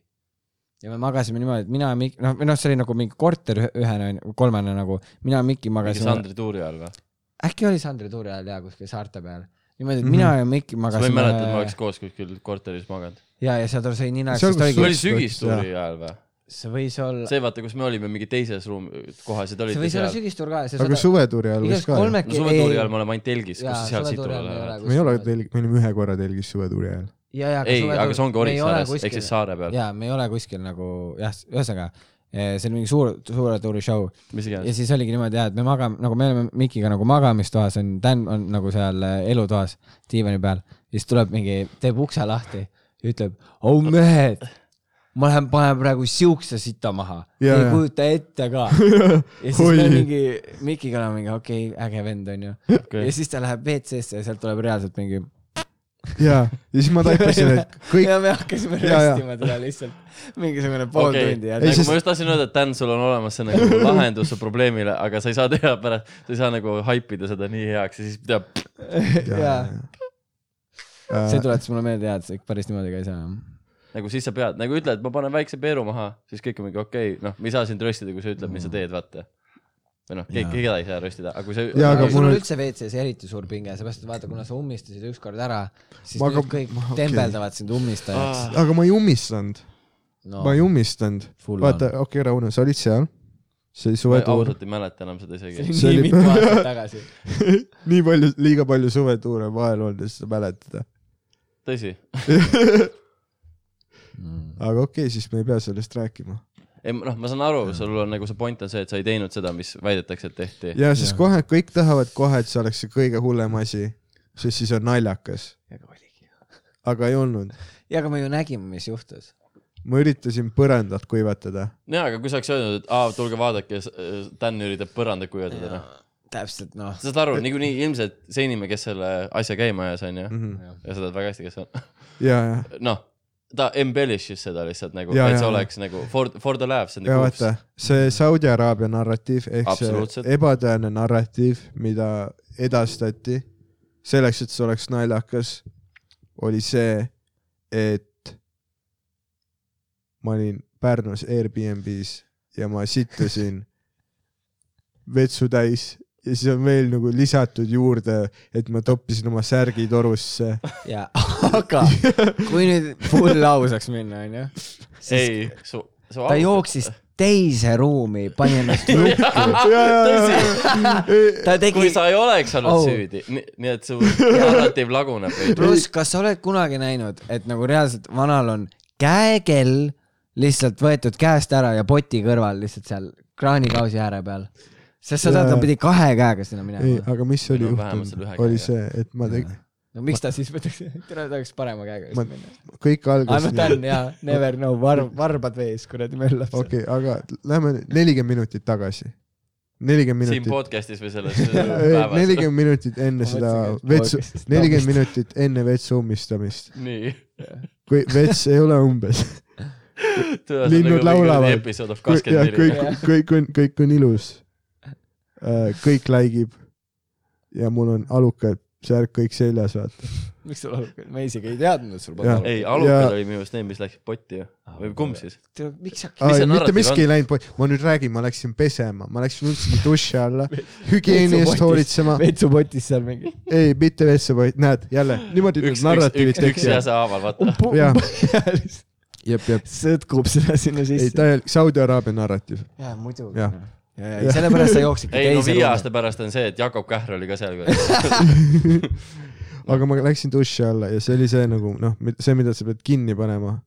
ja me magasime niimoodi, et mina ja Miki, noh, või noh, see oli nagu mingi korter ühe- ühena, kolmena nagu, mina ja Miki magasime, Sandri tuuri all või? äkki oli Sandri tuuri ajal jaa, kuskil saarte peal. niimoodi, et Mhm. mina ja Miki ma ei magasime mäleta, et ma oleks koos kuskil korteris maganud. ja, ja seal sai kus see oli sügistuuri ajal või? See võis olla, see vaata, kus me olime mingi teises ruum, kohas ja te see olite võis olla seal. sügistur ka, see aga suvetuuri ajal võis ka ju. kolmekesi no suvetuuri ajal me oleme ainult telgis, kus seal ajal me ei ole lähevad. me ei ole telg-, me olime ühe korra telgis suvetuuri ajal. ja, ja ei, aga see ongi Orissaares, ehk siis saare peal, ja me ei ole kuskil nagu jah, ühesõnaga eh, see oli mingi suur, suure tuuri show ja siis oligi niimoodi jah, et me magame, nagu me oleme Mikiga nagu magamistoas on, Dan on nagu seal eh, elutoas diivani peal ja siis tuleb mingi, teeb ukse lahti ja ütleb, oh mehed, ma lähen panen praegu siukse sita maha, Ja, ei ja. kujuta ette ka. ja siis me mingi, Mikiga oleme mingi okei okay,, äge vend onju. Okei. ja siis ta läheb WC-sse ja sealt tuleb reaalselt mingi ja, ja siis ma taipasin, et kõik, ja me hakkasime röstima teda lihtsalt. Mingisugune pool okei, tundi nagu sest- ma just tahtsin öelda, et Dan, sul on olemas see nagu lahendus su probleemile, aga sa ei saa teha pärast, sa ei saa nagu haipida seda nii heaks ja siis teab, ja see tuletas mulle meelde jah, et see päris niimoodi ka ei saa. Nagu siis sa pead, nagu ütle, et ma panen väikse peeru maha, siis kõik on mingi okei okay,, noh, me ei saa sind röstida, kui sa ütled, mis sa teed, vaata. või noh, keegi, keda ei saa röstida, aga kui sa Jaa, aga mul on üldse WC-s eriti suur pinge, seepärast et vaata, kuna sa ummistasid ükskord ära, siis Ma aga- kõik ma- okei. tembeldavad sind ummistajaks. aga ma ei ummistanud, no ma ei ummistanud. vaata, on. okei, Rauno, sa olid seal. see oli suvetuur, ausalt ei mäleta enam seda see isegi. oli See nii oli- mitu aastat tagasi. nii palju, liiga palju suvetuure vahel olnud, et seda mäletada. tõsi? aga okei okay,, siis me ei pea sellest rääkima. ei, noh, ma saan aru, sul on nagu see point on see, et sa ei teinud seda, mis väidetakse, et tehti. ja siis Jah. kohe kõik tahavad kohe, et see oleks see kõige hullem asi, sest siis on naljakas, aga ei olnud. ja aga me ju nägime, mis juhtus. ma üritasin põrandat kuivatada. jaa, aga kui sa oleks öelnud, et aa, tulge vaadake, Dan üritab põrandat kuivatada, noh. täpselt noh, saad aru, niikuinii ilmselt see inimene, kes selle asja käima ajas, onju, Mhm. ja sa tead väga hästi, kes see on. ja, ja, noh, ta embellish'is seda lihtsalt nagu, et see ja. oleks nagu for, for the laughs and the ja goofs vaata. see Saudi Araabia narratiiv ehk see ebatõene narratiiv, mida edastati selleks, et see oleks naljakas, oli see, et ma olin Pärnus Airbnb-s ja ma sittusin vetsu täis ja siis on veel nagu lisatud juurde, et ma toppisin oma särgi torusse. ja aga kui nüüd full ausaks minna, onju, ei, su, su ta jooksis teise ruumi, pani ennast lukku, ta tegi kui, sa ei oleks olnud Oh. süüdi, nii et su narratiiv laguneb pluss, kas sa oled kunagi näinud, et nagu reaalselt vanal on käekell lihtsalt võetud käest ära ja poti kõrval lihtsalt seal kraanikausi ääre peal. sest seda ta Jaa. pidi kahe käega sinna ei, minema. aga mis oli juhtunud, oli see, et ma tegin, no miks ta siis võtaks, tere, ta oleks parema käega Ma- just minna. kõik algas noh, ta on jaa, never know, varb, varbad vees, kuradi möllab okei okay,, aga lähme nelikümmend minutit tagasi. nelikümmend siin minutit, podcast'is või selles päevas. nelikümmend minutit enne Ma seda vetsu, nelikümmend minutit enne vetsu ummistamist. nii. kui vets ei ole umbes. Linnud laulavad. ja kakskümmend kõik neli., kõik on, kõik on ilus. kõik läigib. ja mul on alukad, särk kõik seljas, vaata. miks sul alukad, ma isegi ei teadnud, et sul Jah. polnud ei, Ja- alukad oli minu meelest need, mis läksid potti ju. või kumb siis? alukad. miks sa, Mis see mitte miski ei läinud, ma nüüd räägin, ma läksin pesema, ma läksin üldsegi duši alla, hügieeni eest hoolitsema. vetsupotis seal mingi. ei, mitte vetsu, vaid näed jälle niimoodi need üks, narratiivid üks, üks tekivad. jäse haaval, vaata. Jah. jep, jep. sõtkub seda sinna ei, sisse. täielik Saudi Araabia narratiiv. jaa, muidugi. Ja, ja, ja sellepärast sa jooksidki ei no teise viie aasta. pärast on see, et Jakob Kähr oli ka seal. aga ma läksin duši alla ja see oli see nagu noh, see, mida sa pead kinni panema.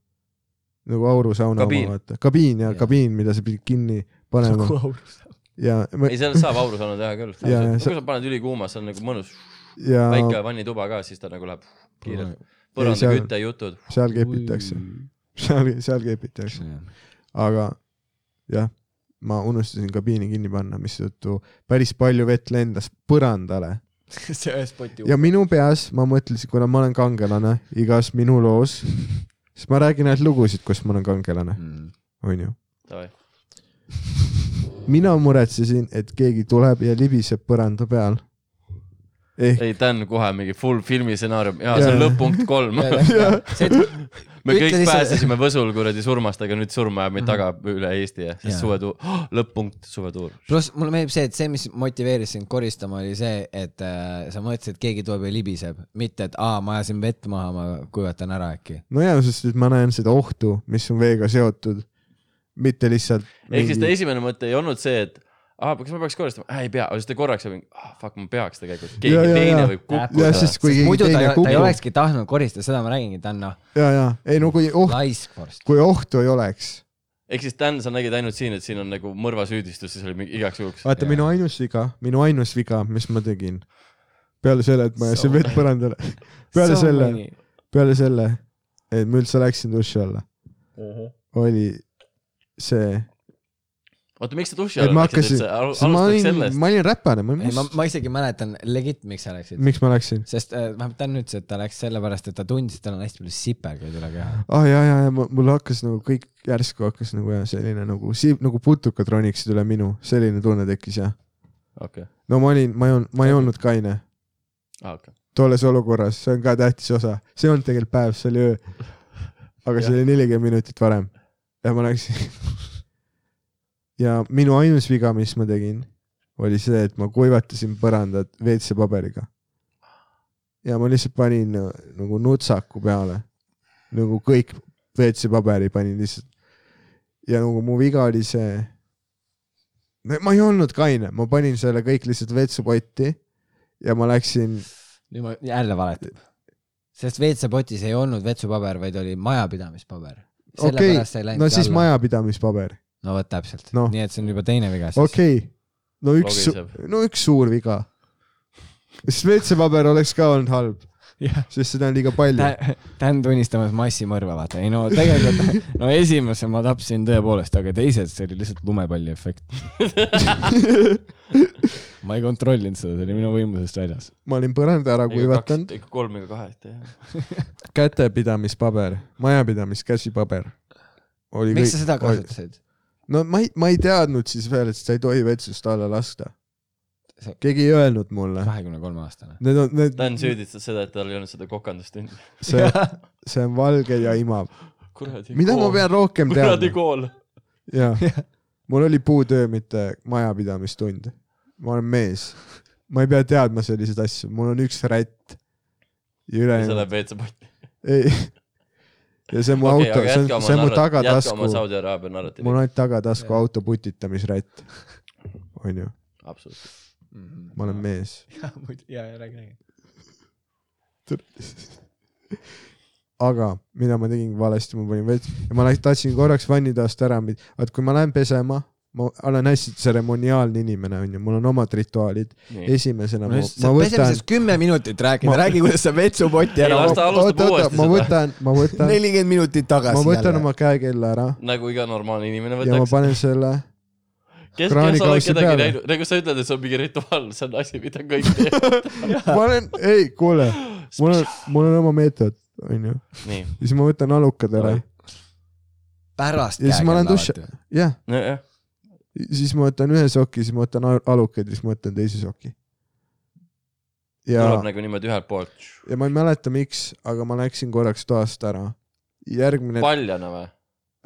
nagu aurusauna Kabiin. oma vaata, kabiin ja Jah. kabiin, mida sa pidid kinni panema ja, ei, sellest saab aurusauna teha küll. Ja, ja, kui sa paned ülikuuma, see on nagu mõnus. ja väike vannituba ka, siis ta nagu läheb kiirelt. Ei, põranda seal- küte jutud. seal kepitakse, seal, seal kepitakse, aga jah, ma unustasin kabiini kinni panna, mistõttu päris palju vett lendas põrandale see ühes poti ja minu peas ma mõtlesin, kuna ma olen kangelane igas minu loos, siis ma räägin ainult lugusid, kus ma olen kangelane, mm.. onju. Mina muretsesin, et keegi tuleb ja libiseb põranda peal. Ehk ei, Dan kohe mingi full filmi stsenaarium, jaa, see on lõpp-punkt kolm. see, me Ütle kõik lihtsalt- pääsesime Võsul kuradi surmast, aga nüüd surm ajab meid taga üle Eesti ja siis suvetuur oh,, lõpp-punkt, suvetuur. pluss mulle meeldib see, et see, mis motiveeris sind koristama, oli see, et äh, sa mõtlesid, et keegi tuleb ja libiseb, mitte et aa, ma ajasin vett maha, ma kuivatan ära äkki. no jaa, sest et ma näen seda ohtu, mis on veega seotud, mitte lihtsalt. ehk siis ta esimene mõte ei olnud see, et aa, kas ma peaks koristama äh,, ei pea, aga siis ta korraks oli, ah fuck, ma peaks tegelikult, keegi Ja, ja, teine ja. võib ja kukkuda. siis, kui keegi muidu ta, ei- ta ei olekski tahtnud koristada, seda ma räägingi, ta on noh, ja, ja ei no kui oht, kui ohtu ei oleks, ehk siis Dan, sa nägid ainult siin, et siin on nagu mõrvasüüdistus, siis oli igaks juhuks. vaata minu ainus viga, minu ainus viga, mis ma tegin peale selle, et ma ajasin So vett põrandale, peale selle, peale selle, et ma üldse läksin duši alla, oli see, oota, miks sa duši ma läksid üldse, ma olin, ma olin räpane, ma ei ei, ma ma isegi mäletan legit, miks sa läksid. miks ma läksin. sest äh, vähemalt Dan ütles, et ta läks sellepärast, et ta tundis, et tal on hästi palju sipergaid üle keha. ah ja, ja, ja mul hakkas nagu kõik järsku hakkas nagu jah, selline nagu siib nagu putukad roniksid üle minu, selline tunne tekkis jah. okei, no ma olin, ma ei olnud, ma ei olnud kaine okei. tolles olukorras, see on ka tähtis osa, see ei olnud tegelikult päev, see oli öö. aga see oli nelikümmend minutit varem ja ma läksin. ja minu ainus viga, mis ma tegin, oli see, et ma kuivatasin põrandat WC-paberiga. ja ma lihtsalt panin nagu nutsaku peale, nagu kõik WC-paberi panin lihtsalt. ja nagu mu viga oli see, ma ei olnud kaine, ma panin selle kõik lihtsalt vetsupotti ja ma läksin nüüd ma jälle valetab. sest WC-potis ei olnud vetsupaber, vaid oli majapidamispaber. okei no siis. majapidamispaber, no vot täpselt no., nii et see on juba teine viga siis. okei okay.. no üks no üks suur viga. sest WC-paber oleks ka olnud halb, jah, sest seda on liiga palju. Dan tunnistamas massimõrva, vaata, ei no tegelikult, no esimese ma tapsin tõepoolest, aga teised, see oli lihtsalt lumepalli efekt. ma ei kontrollinud seda, see oli minu võimusest väljas. ma olin põranda ära kuivatanud, ikka kolm ega kaheksa jah. kätepidamispaber, majapidamiskäsipaber. miks sa seda? kasutasid? No ma ei, ma ei teadnud siis veel, et seda ei tohi vetsust alla lasta. keegi ei öelnud mulle. kahekümne kolme aastane. Need on, need, Dan süüdistas seda, et tal ei olnud seda kokandustundi. see, see on valge ja imav. kuradi mida ma pean rohkem kuradi teadma? kool. jah, mul oli puutöö, mitte majapidamistund. ma olen mees, ma ei pea teadma selliseid asju, mul on üks rätt. ja see ülejäänud, läheb WC-potti. ei. Ja see on mu okei, auto, see on, see on mu narrat-, jätka oma tagatasku, Saudi Araabia narratiivi mul on. ainult tagatasku auto putitamisrätt. onju, absoluutselt. ma olen. mees. ja, ja räägi, räägi. aga mida ma tegin valesti, ma panin vett ja ma läks- tahtsin korraks vannitoast ära, vaat kui ma lähen pesema, ma olen hästi tseremoniaalne inimene onju, mul on omad rituaalid. esimesena ma, ma võtan pesemisest, kümme minutit rääkinud Ma-, räägi, kuidas sa vetsupoti ära ma võtan, ma võtan, nelikümmend minutit tagasi ma võtan oma käekella ära. Nagu iga normaalne inimene ja ma võtaks. panen selle, kes, kes oled kedagi näinud, nagu sa ütled, et see on mingi rituaal, see on asi, mida kõik teevad. ma olen, ei kuule, mul on, mul on oma meetod, onju, nii, siis ma võtan alukad ära, pärast Ja siis ma lähen käekella duši- jah, nojah, siis ma võtan ühe soki, siis ma võtan al- alukad ja siis ma võtan teise soki. ja tuleb, nagu niimoodi ühelt poolt. ja ma ei mäleta, miks, aga ma läksin korraks toast ära. järgmine, paljana või?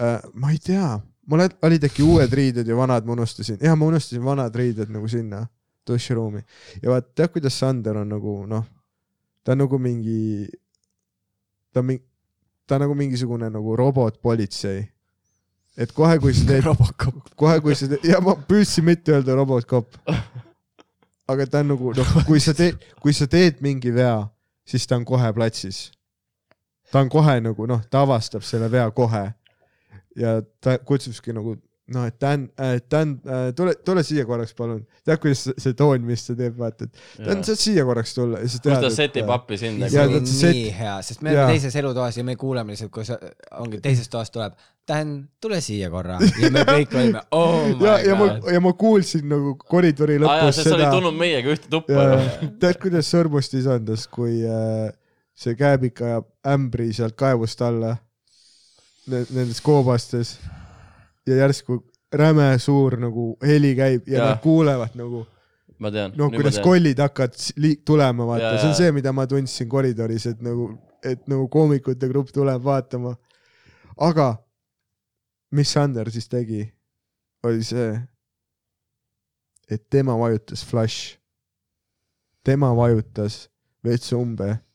äh, ma ei tea, mul olid äkki uued riided ja vanad ma unustasin, jah, ma unustasin vanad riided nagu sinna duširuumi ja vaat tead, kuidas Sander on nagu noh, ta on nagu mingi, ta on mingi, ta on nagu mingisugune nagu robotpolitsei. Et kohe, kui sa teed, Robocop. kohe, kui sa teed, ja ma püüdsin mitte öelda robotkopp. aga ta on nagu noh, kui sa teed, kui sa teed mingi vea, siis ta on kohe platsis. ta on kohe nagu noh, ta avastab selle vea kohe. ja ta kutsuski nagu noh, et Dan äh,, Dan äh,, tule, tule siia korraks, palun. tead, kuidas see- toon, mis ta teeb, vaata, et Dan, saad siia korraks tulla kus ta setib appi sind see oli see- nii hea, sest me oleme teises elutoas ja me kuuleme lihtsalt, kus ongi teisest toast tuleb, Dan, tule siia korra ja me kõik olime, oh my ja, ja ma god., ja ma kuulsin nagu koridori aa jaa, lõpus sest sa olid seda. tulnud meiega ühte tuppa ju. tead, kuidas sõrmustis andas, kui äh, see kääbik ajab ämbri sealt kaevust alla nendes koobastes ja järsku räme suur nagu heli käib ja Jaa. nad kuulevad nagu ma tean. noh, kuidas kollid hakkavad tulema, vaata see on see, mida ma tundsin koridoris, et nagu, et nagu koomikute grupp tuleb vaatama. aga mis Sander siis tegi, oli see, et tema vajutas flash. tema vajutas vetsuumbe. ehk-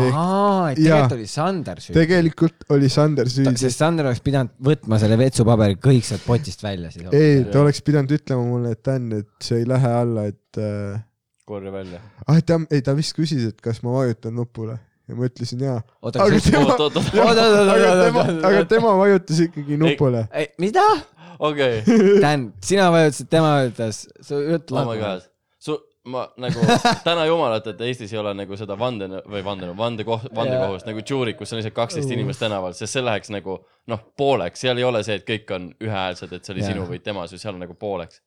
aa, et tegelikult oli Sander süüdi. tegelikult oli Sander süüdi. sest Sander oleks pidanud võtma selle vetsupaberi kõik sealt potist välja siis. ei, ta oleks pidanud ütlema mulle, et Dan, et see ei lähe alla, et äh, korja välja. ah, ta, ei ta vist küsis, et kas ma vajutan nupule ja ma ütlesin jaa. aga tema, aga tema, aga tema vajutas ikkagi nupule. ei, mida? okei, Dan, sina vajutasid, tema vajutas, su jutt oh my god. su, ma nagu täna jumalat, et Eestis ei ole nagu seda vande või vandenõu, vandekoht, vandekohust nagu Tšuurik, kus on lihtsalt kaksteist inimest tänaval, sest see läheks nagu noh, pooleks, seal ei ole see, et kõik on ühehäälsed, et see oli Jaa. sinu või tema seal on nagu pooleks.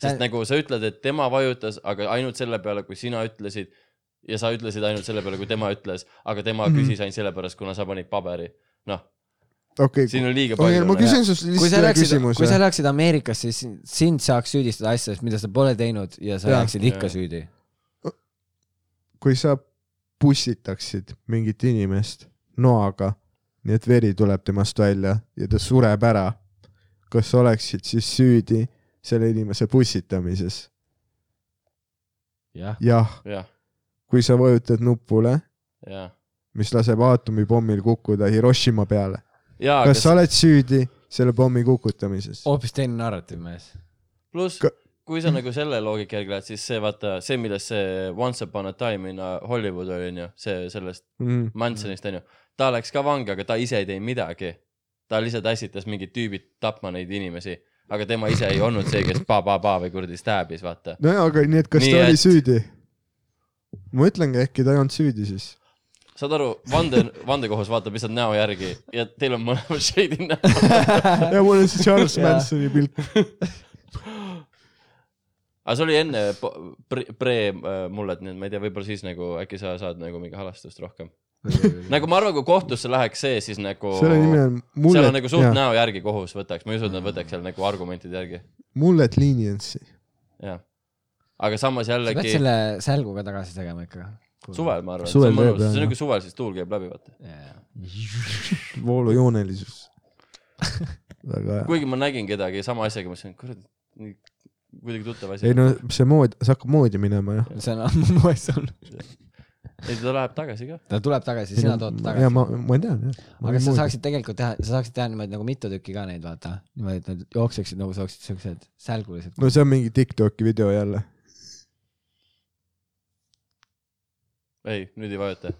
sest Ta- nagu sa ütled, et tema vajutas, aga ainult selle peale, kui sina ütlesid ja sa ütlesid ainult selle peale, kui tema ütles, aga tema Mhm. küsis ainult sellepärast, kuna sa panid paberi. noh, okei, siin on liiga palju ma. küsin sinust kui lihtsalt läksid, kui sa küsimuse. läksid Ameerikasse, siis sind saaks süüdistada asjades, mida sa pole teinud ja sa jääksid ikka süüdi. kui sa pussitaksid mingit inimest noaga, nii et veri tuleb temast välja ja ta sureb ära, kas sa oleksid siis süüdi selle inimese pussitamises? jah. jah, jah, kui sa vajutad nupule, mis laseb aatomipommil kukkuda Hiroshima peale, jaa, kas sa oled süüdi selle pommi kukutamises? hoopis teine narratiiv, mees. pluss Ka-, kui sa nagu selle loogika järgi lähed, siis see vaata, see, millest see Once upon a time in Hollywood oli onju, see sellest Mm. Mansonist onju, ta läks ka vangi, aga ta ise ei teinud midagi. ta lihtsalt ässitas mingid tüübid tapma neid inimesi, aga tema ise ei olnud see, kes pa-pa-pa või kuradi stab'is, vaata. nojah, aga nii, et kas Nii ta oli et- süüdi? ma ütlengi, äkki ta ei olnud süüdi siis. Saad aru, vande, vandekohus vaatab lihtsalt näo järgi ja teil on mõlemad shade'id näo. ja mul on see Charles. Mansoni pilt. aga see oli enne po- pre- pre-mullet, nii et ma ei tea, võib-olla siis nagu äkki sa saad nagu mingi halastust rohkem. nagu ma arvan, kui kohtusse läheks see, siis nagu. selle nimi on seal mullet on, nagu suht näo järgi kohus võtaks, ma ei usu, et nad võtaks seal nagu argumentide järgi, mullet leniency. jah. aga samas sa pead jällegi selle sälguga tagasi tegema ikka. suvel, ma arvan, see on mõnus, see on nagu suvel, siis tuul käib läbi, vaata. voolujoonelisus. väga hea. kuigi ma nägin kedagi sama asjaga, mõtlesin, kurat, nii kuidagi tuttav asi. ei no see mood, see hakkab moodi minema jah. see on ammu moes olnud. ei, ta läheb tagasi ka. ta tuleb tagasi, sina tood ta ja tagasi. ma, ma tean jah. aga sa saaksid tegelikult teha, sa saaksid teha niimoodi nagu mitu tükki ka neid, vaata. niimoodi, et nad jookseksid nagu sa oleksid siuksed sälgulised. no see on mingi Tiktoki video jälle. ei, nüüd ei vajuta.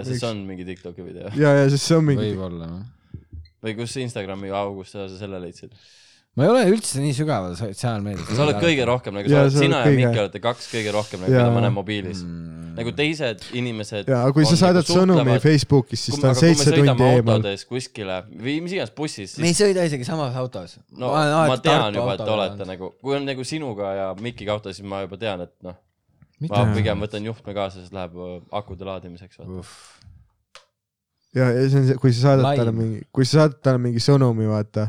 sest see on mingi Tiktoki video. ja, ja siis see on mingi, võib-olla noh. või kus Instagrami august sa selle leidsid? ma ei ole üldse nii sügaval sotsiaalmeedias. sa oled kõige rohkem nagu, sa oled, sina ja kõige- Mikk olete kaks kõige rohkem nagu, keda ma näen mobiilis. mm. nagu teised inimesed. ja aga kui sa saadad sõnumi Facebookis, siis ta on seitse tundi eemal. kuskile või mis iganes bussis, me ei siis sõida isegi samas autos. no ma, ma tean juba, et te olete nagu, kui on nagu sinuga ja Mikiga auto, siis ma juba tean, et noh, ma pigem võtan juhtme kaasa, sest läheb äh, akude laadimiseks. ja, ja see on see, kui sa saadad Laim. talle mingi, kui sa saadad talle mingi sõnumi, vaata.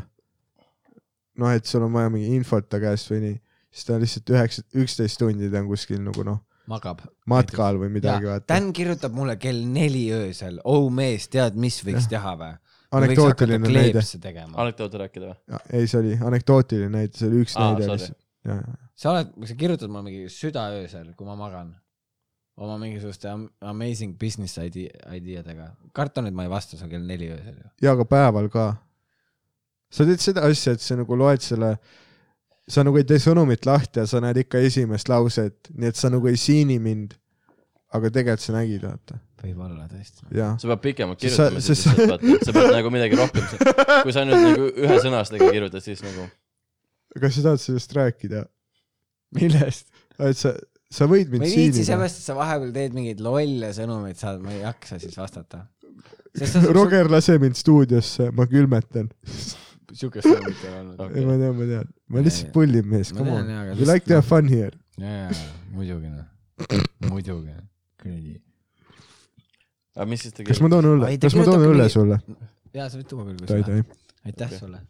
noh, et sul on vaja mingi infot ta käest või nii, siis ta lihtsalt üheksa, üksteist tundi ta on kuskil nagu noh, magab. matkal või midagi, vaata. Dan kirjutab mulle kell neli öösel, oh mees, tead, mis võiks teha või? anekdootiline näide. anekdoote rääkida või? ei, see oli anekdootiline näide, see oli üks Aa, näide lihtsalt. Sa oled, sa kirjutad mulle mingi südaöösel, kui ma magan. oma mingisuguste am- amazing business idea, ideadega. karta nüüd, ma ei vasta sulle kell neli öösel ju. ja ka päeval ka. sa teed seda asja, et sa nagu loed selle, sa nagu ei tee sõnumit lahti ja sa näed ikka esimest lauset, nii et sa nagu ei siini mind. aga tegelikult sa nägid, vaata. võib-olla tõesti. sa pead pikemalt sa- kirjutama, siis lihtsalt vaata, sa pead nagu midagi rohkem, kui sa nüüd nagu ühe sõnastega kirjutad, siis nagu kas sa tahad sellest rääkida? millest? et sa, sa võid ma mind ei viitsi, seepärast, et sa vahepeal teed mingeid lolle sõnumeid, saad, ma ei jaksa siis vastata. Roger, lase mind stuudiosse, ma külmetan. siukest sõnumit ei olnud Okei. ei, ma tean, ma tean. ma lihtsalt pullin mees, Ma come on. We like to have fun here. jaa, jaa, muidugi noh, muidugi, kuradi. aga mis siis ta kas ma toon õlle kas ma toon õlle sulle? jaa, sa võid tuua küll, kui Dai, sa tahad. dai. Aitäh Okei. sulle.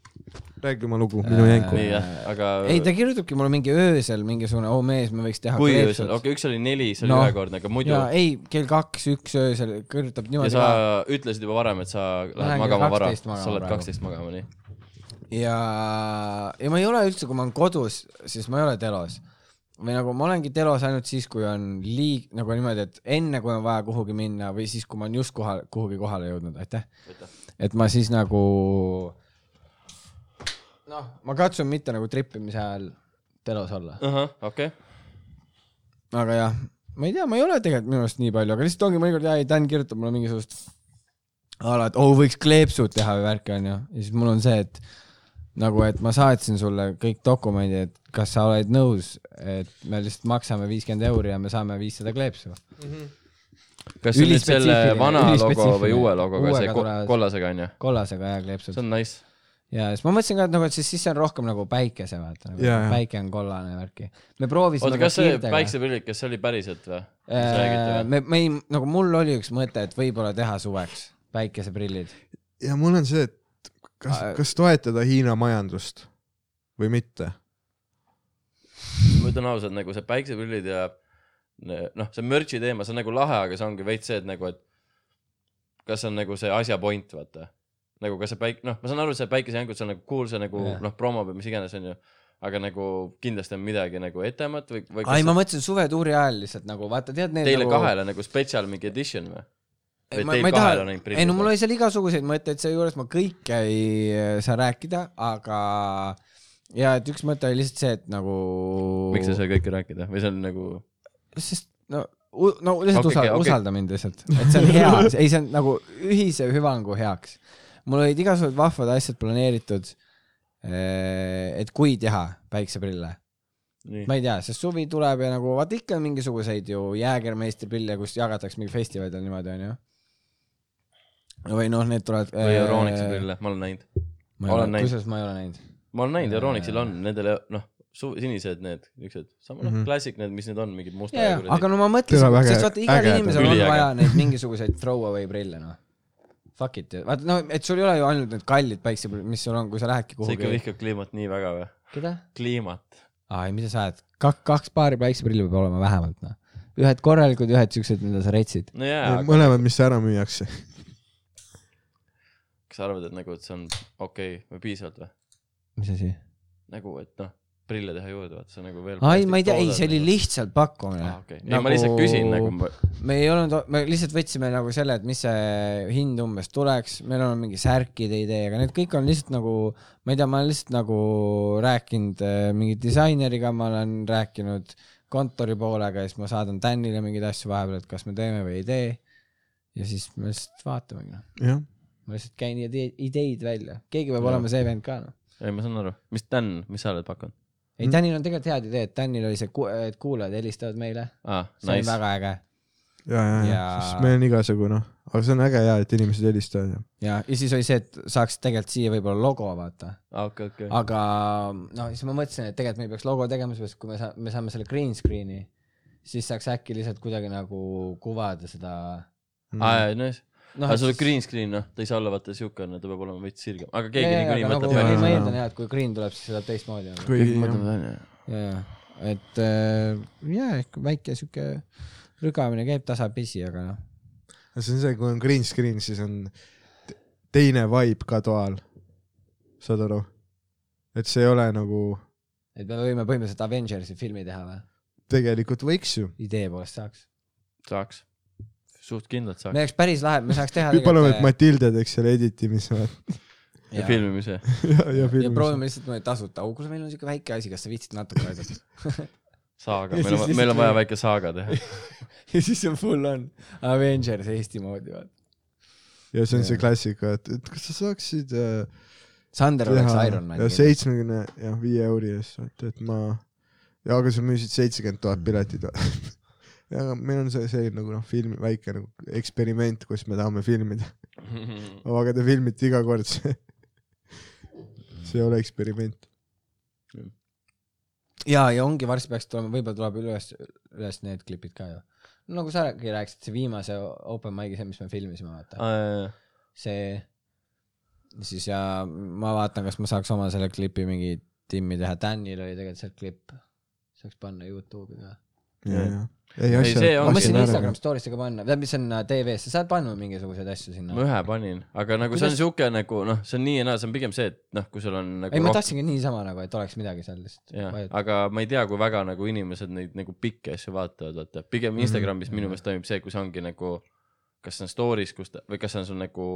räägi oma lugu, minu jänku. nii jah, aga ei, ta kirjutabki mulle mingi öösel mingisugune, oo mees, me võiks teha kui öösel, okei okay,, üks oli neli, see oli Noh. ühekordne, aga muidu ei, kell kaks, üks öösel kirjutab ja niimoodi sa ka. ütlesid juba varem, et sa lähed magama vara, 12 magama sa oled kaksteist magama, nii. ja, ja ma ei ole üldse, kui ma olen kodus, siis ma ei ole telos. või nagu ma olengi telos ainult siis, kui on liig-, nagu niimoodi, et enne kui on vaja kuhugi minna või siis, kui ma olen just kohal, kuhugi kohale jõudnud, aitäh. et ma siis nagu noh, ma katsun mitte nagu trippimise ajal telos olla. ahah, okei. aga jah, ma ei tea, ma ei ole tegelikult minu arust nii palju, aga lihtsalt ongi mõnikord, jaa, ei, Dan kirjutab mulle mingisugust a la, et oh, võiks kleepsut teha või värki onju, ja siis mul on see, et nagu, et ma saatsin sulle kõik dokumendid, et kas sa oled nõus, et me lihtsalt maksame viiskümmend euri ja me saame viissada kleepsu. kas see on nüüd selle vana logo või uue logoga, see kollasega onju? kollasega ja kleepsud see. on nice. Ja siis ma mõtlesin ka, et nagu, et siis, siis see on rohkem nagu päikese vaata nagu, päike on kollane värki. me proovisime oota, ka kas see Sirdega. päikseprillid, kas see oli päriselt või? Äh, või? me, me ei, nagu mul oli üks mõte, et võib-olla teha suveks päikeseprillid. ja mul on see, et kas Aa., kas toetada Hiina majandust või mitte. ma ütlen ausalt, nagu see päikseprillid ja noh, see merch'i teema, see on nagu lahe, aga see ongi veits see, et nagu, et kas see on nagu see asja point, vaata. Nagu kas see päik-, noh, ma saan aru, see päikesejänkud, see on nagu cool, see nagu yeah. noh, promo või mis iganes, onju. aga nagu kindlasti on midagi nagu etemat või, või kas ma mõtlesin suvetuuri ajal lihtsalt nagu vaata, tead need teile nagu... kahele nagu spetsial mingi edition või? või ma, ma ei taha ei no mul oli seal igasuguseid mõtteid seejuures, ma kõike ei saa rääkida, aga ja et üks mõte oli lihtsalt see, et nagu. miks sa ei saa kõike rääkida või see on nagu, sest no, no lihtsalt okay, usalda okay., usalda mind lihtsalt, et see on hea, ei see on nagu ühise hüvangu heaks. Mul olid igasugused vahvad asjad planeeritud. et kui teha päikseprille, ma ei tea, sest suvi tuleb ja nagu vaata ikka on mingisuguseid ju jäägermeistri prille, kus jagatakse mingi festivalidel niimoodi onju. või noh, need tulevad. või Euronixi prille, ma olen näinud. ma ei olen ole, näinud. kusjuures ma ei ole näinud. ma olen näinud, Euronixil on, nendel noh, su-, sinised need, niisugused, sama noh mm -hmm. klassik need, mis need on, mingid musta kuradi- aga no ma mõtlesin, sest vaata igal inimesel on vaja neid mingisuguseid throwaway prille noh. Fuck it, vaata no, et sul ei ole ju ainult need kallid päikseprillid, mis sul on, kui sa lähedki sa ikka kuhugi. vihkad kliimat nii väga või? keda? kliimat. aa ei, mida sa ajad, kaks, kaks paari päikseprille peab olema vähemalt noh. ühed korralikud, ühed siuksed, mida sa retsid. no aga mõlemad, mis ära müüakse. kas sa arvad, et nagu, et see on okei okay, või piisavalt või? mis asi? nagu, et noh, prille teha juurde, vaata see on nagu veel. ai, ma ei tea, ei, see oli lihtsalt pakkumine ah,. Okay. Nagu... ei, ma lihtsalt küsin nagu me ei olnud, me lihtsalt võtsime nagu selle, et mis see hind umbes tuleks, meil on mingi särkide idee, aga need kõik on lihtsalt nagu, ma ei tea, ma olen lihtsalt nagu rääkinud äh, mingi disaineriga, ma olen rääkinud kontori poolega ja siis ma saadan Danile mingeid asju vahepeal, et kas me teeme või ei tee. ja siis me lihtsalt vaatamegi noh, ma lihtsalt käin ide- ideid välja, keegi peab olema see vend ka noh. ei, ma saan aru, mis Dan, mis sa oled pakkunud ei, Danil on tegelikult head ideed, Danil oli see, et kuulajad helistavad meile, ah,? see on Nice. väga äge ja, ja, ja sest meil on igasugu noh, aga see on äge ja, et inimesed helistavad ja. ja, ja siis oli see, et saaks tegelikult siia võib-olla logo vaata, Ah, okei, okei. aga no siis ma mõtlesin, et tegelikult me ei peaks logo tegema, sellepärast kui me saa-, me saame selle green screen'i, siis saaks äkki lihtsalt kuidagi nagu kuvada seda. aa, nice. noh, aga sul green screen, noh, ta ei saa olla vaata siukene, ta peab olema veits sirgem, aga keegi niikuinii nagu, mõtleb välja. ei, ma eeldan jah, et kui green tuleb, siis see tuleb teistmoodi. kui kõik mõtlevad välja. ja, ja, et äh, jaa, ehk väike sihuke rügamine käib tasapisi, aga noh, see on see, kui on green screen, siis on te- teine vibe ka toal. saad aru? et see ei ole nagu, et me võime põhimõtteliselt Avengersi filmi teha või? tegelikult võiks ju. idee poolest saaks. saaks, suht kindlalt saaks. me oleks päris lahe, me saaks teha palun, et Matilda teeks selle editimise ja, ja filmimise. ja, ja ja filmis. proovime lihtsalt mõelda tasuta, au kuule, meil on siuke väike asi, kas sa viitsid natuke aidata? saaga, Ja meil on, meil on vaja väike saaga teha. ja siis on full on Avengers Eesti moodi, vaata. ja see on see Jaa. klassika, et, et kas sa saaksid äh, Sander oleks teha Iron Man ja. seitsmekümne jah, viie euri eest, et, et ma ja aga sa müüsid seitsekümmend tuhat piletit ja aga meil on see, see nagu noh, film, väike nagu eksperiment, kus me tahame filmida. aga te filmite iga kord, see, see ei ole eksperiment. ja, ja ongi varsti peaks tulema, võib-olla tuleb üles, üles need klipid ka ju. nagu sa rääkisid, see viimase open mic'i, see, mis me filmisime, vaata. see, siis ja ma vaatan, kas ma saaks oma selle klipi mingi timmi teha, Danil oli tegelikult seal klipp, saaks panna Youtube'i ka. ja, ja. ei asja. see ma mõtlesin. Instagram story'sse ka panna, tead, mis on äh, TV-s, sa saad panna mingisuguseid asju sinna ma. ühe panin, aga nagu see on Kuidas- siuke nagu noh, see on nii ja naa, see on pigem see, et noh, kui sul on nagu ei, ma tahtsingi niisama nagu, et oleks midagi seal lihtsalt. aga ma ei tea, kui väga nagu inimesed neid nagu pikki asju vaatavad, vaata, pigem Mhm. Instagramis minu meelest toimib see, kui see ongi nagu, kas see on story's, kus ta või kas see on sul nagu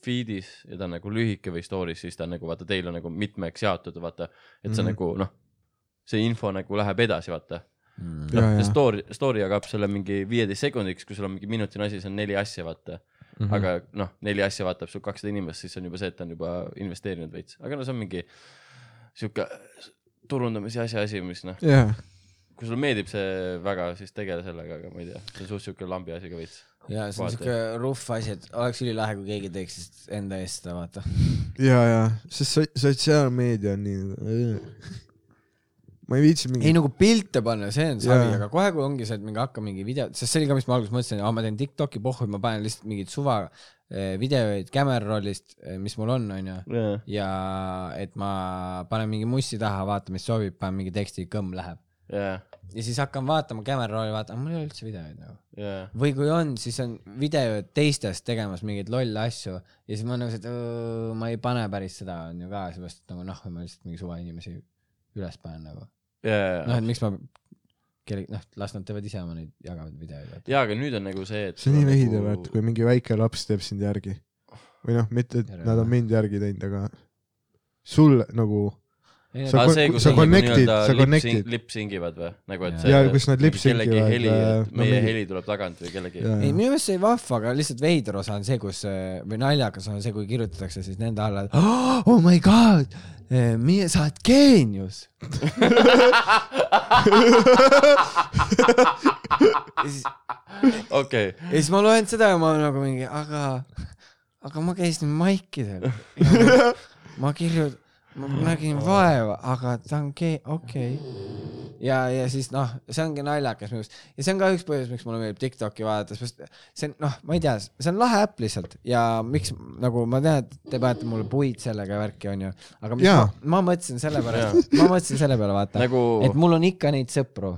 feed'is ja ta on nagu lühike või story's, siis ta on nagu vaata, teil on nagu mitmeks jaotud, vaata, et sa Mhm. nagu noh, see info nagu läheb edasi, vaata. Mm. ja, noh, ja see. story, story jagab sulle mingi viieteist sekundiks, kui sul on mingi minutine asi, see on neli asja, vaata mm.. aga noh, neli asja vaatab sul kakssada inimest, siis on juba see, et ta on juba investeerinud veits, aga no see on mingi sihuke turundamise asja asi, mis noh, jah, kui sulle meeldib see väga, siis tegele sellega, aga ma ei tea, see on suht sihuke lambi asi ka veits. ja see on siuke rough asi, et oleks ülilahe, kui keegi teeks enda eest seda, vaata. ja, ja, sest so- sotsiaalmeedia on nii ma ei viitsi ei mingi, nagu pilte panna, see on savi, aga kohe, kui ongi see, et mingi hakka mingi video, sest see oli ka, mis ma alguses mõtlesin, aa ma teen Tiktoki pohhu, ma panen lihtsalt mingeid suva eh, videoid camera rollist, mis mul on, onju. ja et ma panen mingi mussi taha, vaatan, mis sobib, panen mingi teksti, kõmm läheb. jah, ja siis hakkan vaatama camera rolli, vaatan, mul ei ole üldse videoid nagu. jah, või kui on, siis on videod teistest tegemas mingeid lolle asju ja siis ma nagu et ma ei pane päris seda on ju ka, seepärast et nagu noh, ma lihtsalt mingi suva inimesi üles panen nagu. noh, et. miks ma kelle, noh, las nad teevad ise oma neid jagavad videoid. jaa, aga nüüd on nagu see, et. see on nii veider, vaata, kui mingi väike laps teeb sind järgi. või noh, mitte, et nad on mind järgi teinud, aga sul nagu, Sa see, kus sa sa connect'id- sa connect'id. lip-singivad või? nagu, et see. Jaa, kus nad lip-sync kellegi heli, äh, no meie mingi- heli tuleb tagant või kellegi. Ei, minu meelest see vahva, aga lihtsalt veider osa on see, kus äh, või naljakas on see, kui kirjutatakse siis nende alla, et oh my god, sa oled geenius. okei, ja siis ma loen seda ja ma olen nagu mingi, aga, aga ma käisin maikidel. ma kirjutan, ma nägin vaeva, aga ta on ge-, okei okay.. ja, ja siis noh, see ongi naljakas minu arust ja see on ka üks põhjus, miks mulle meeldib Tiktoki vaadata, sest see on noh, ma ei tea, see on lahe äpp lihtsalt ja miks nagu ma tean, et te panete mulle puid sellega ja värki onju, aga Jaa. ma, ma mõtlesin selle pärast, ma mõtlesin selle peale vaata nagu et mul on ikka neid sõpru,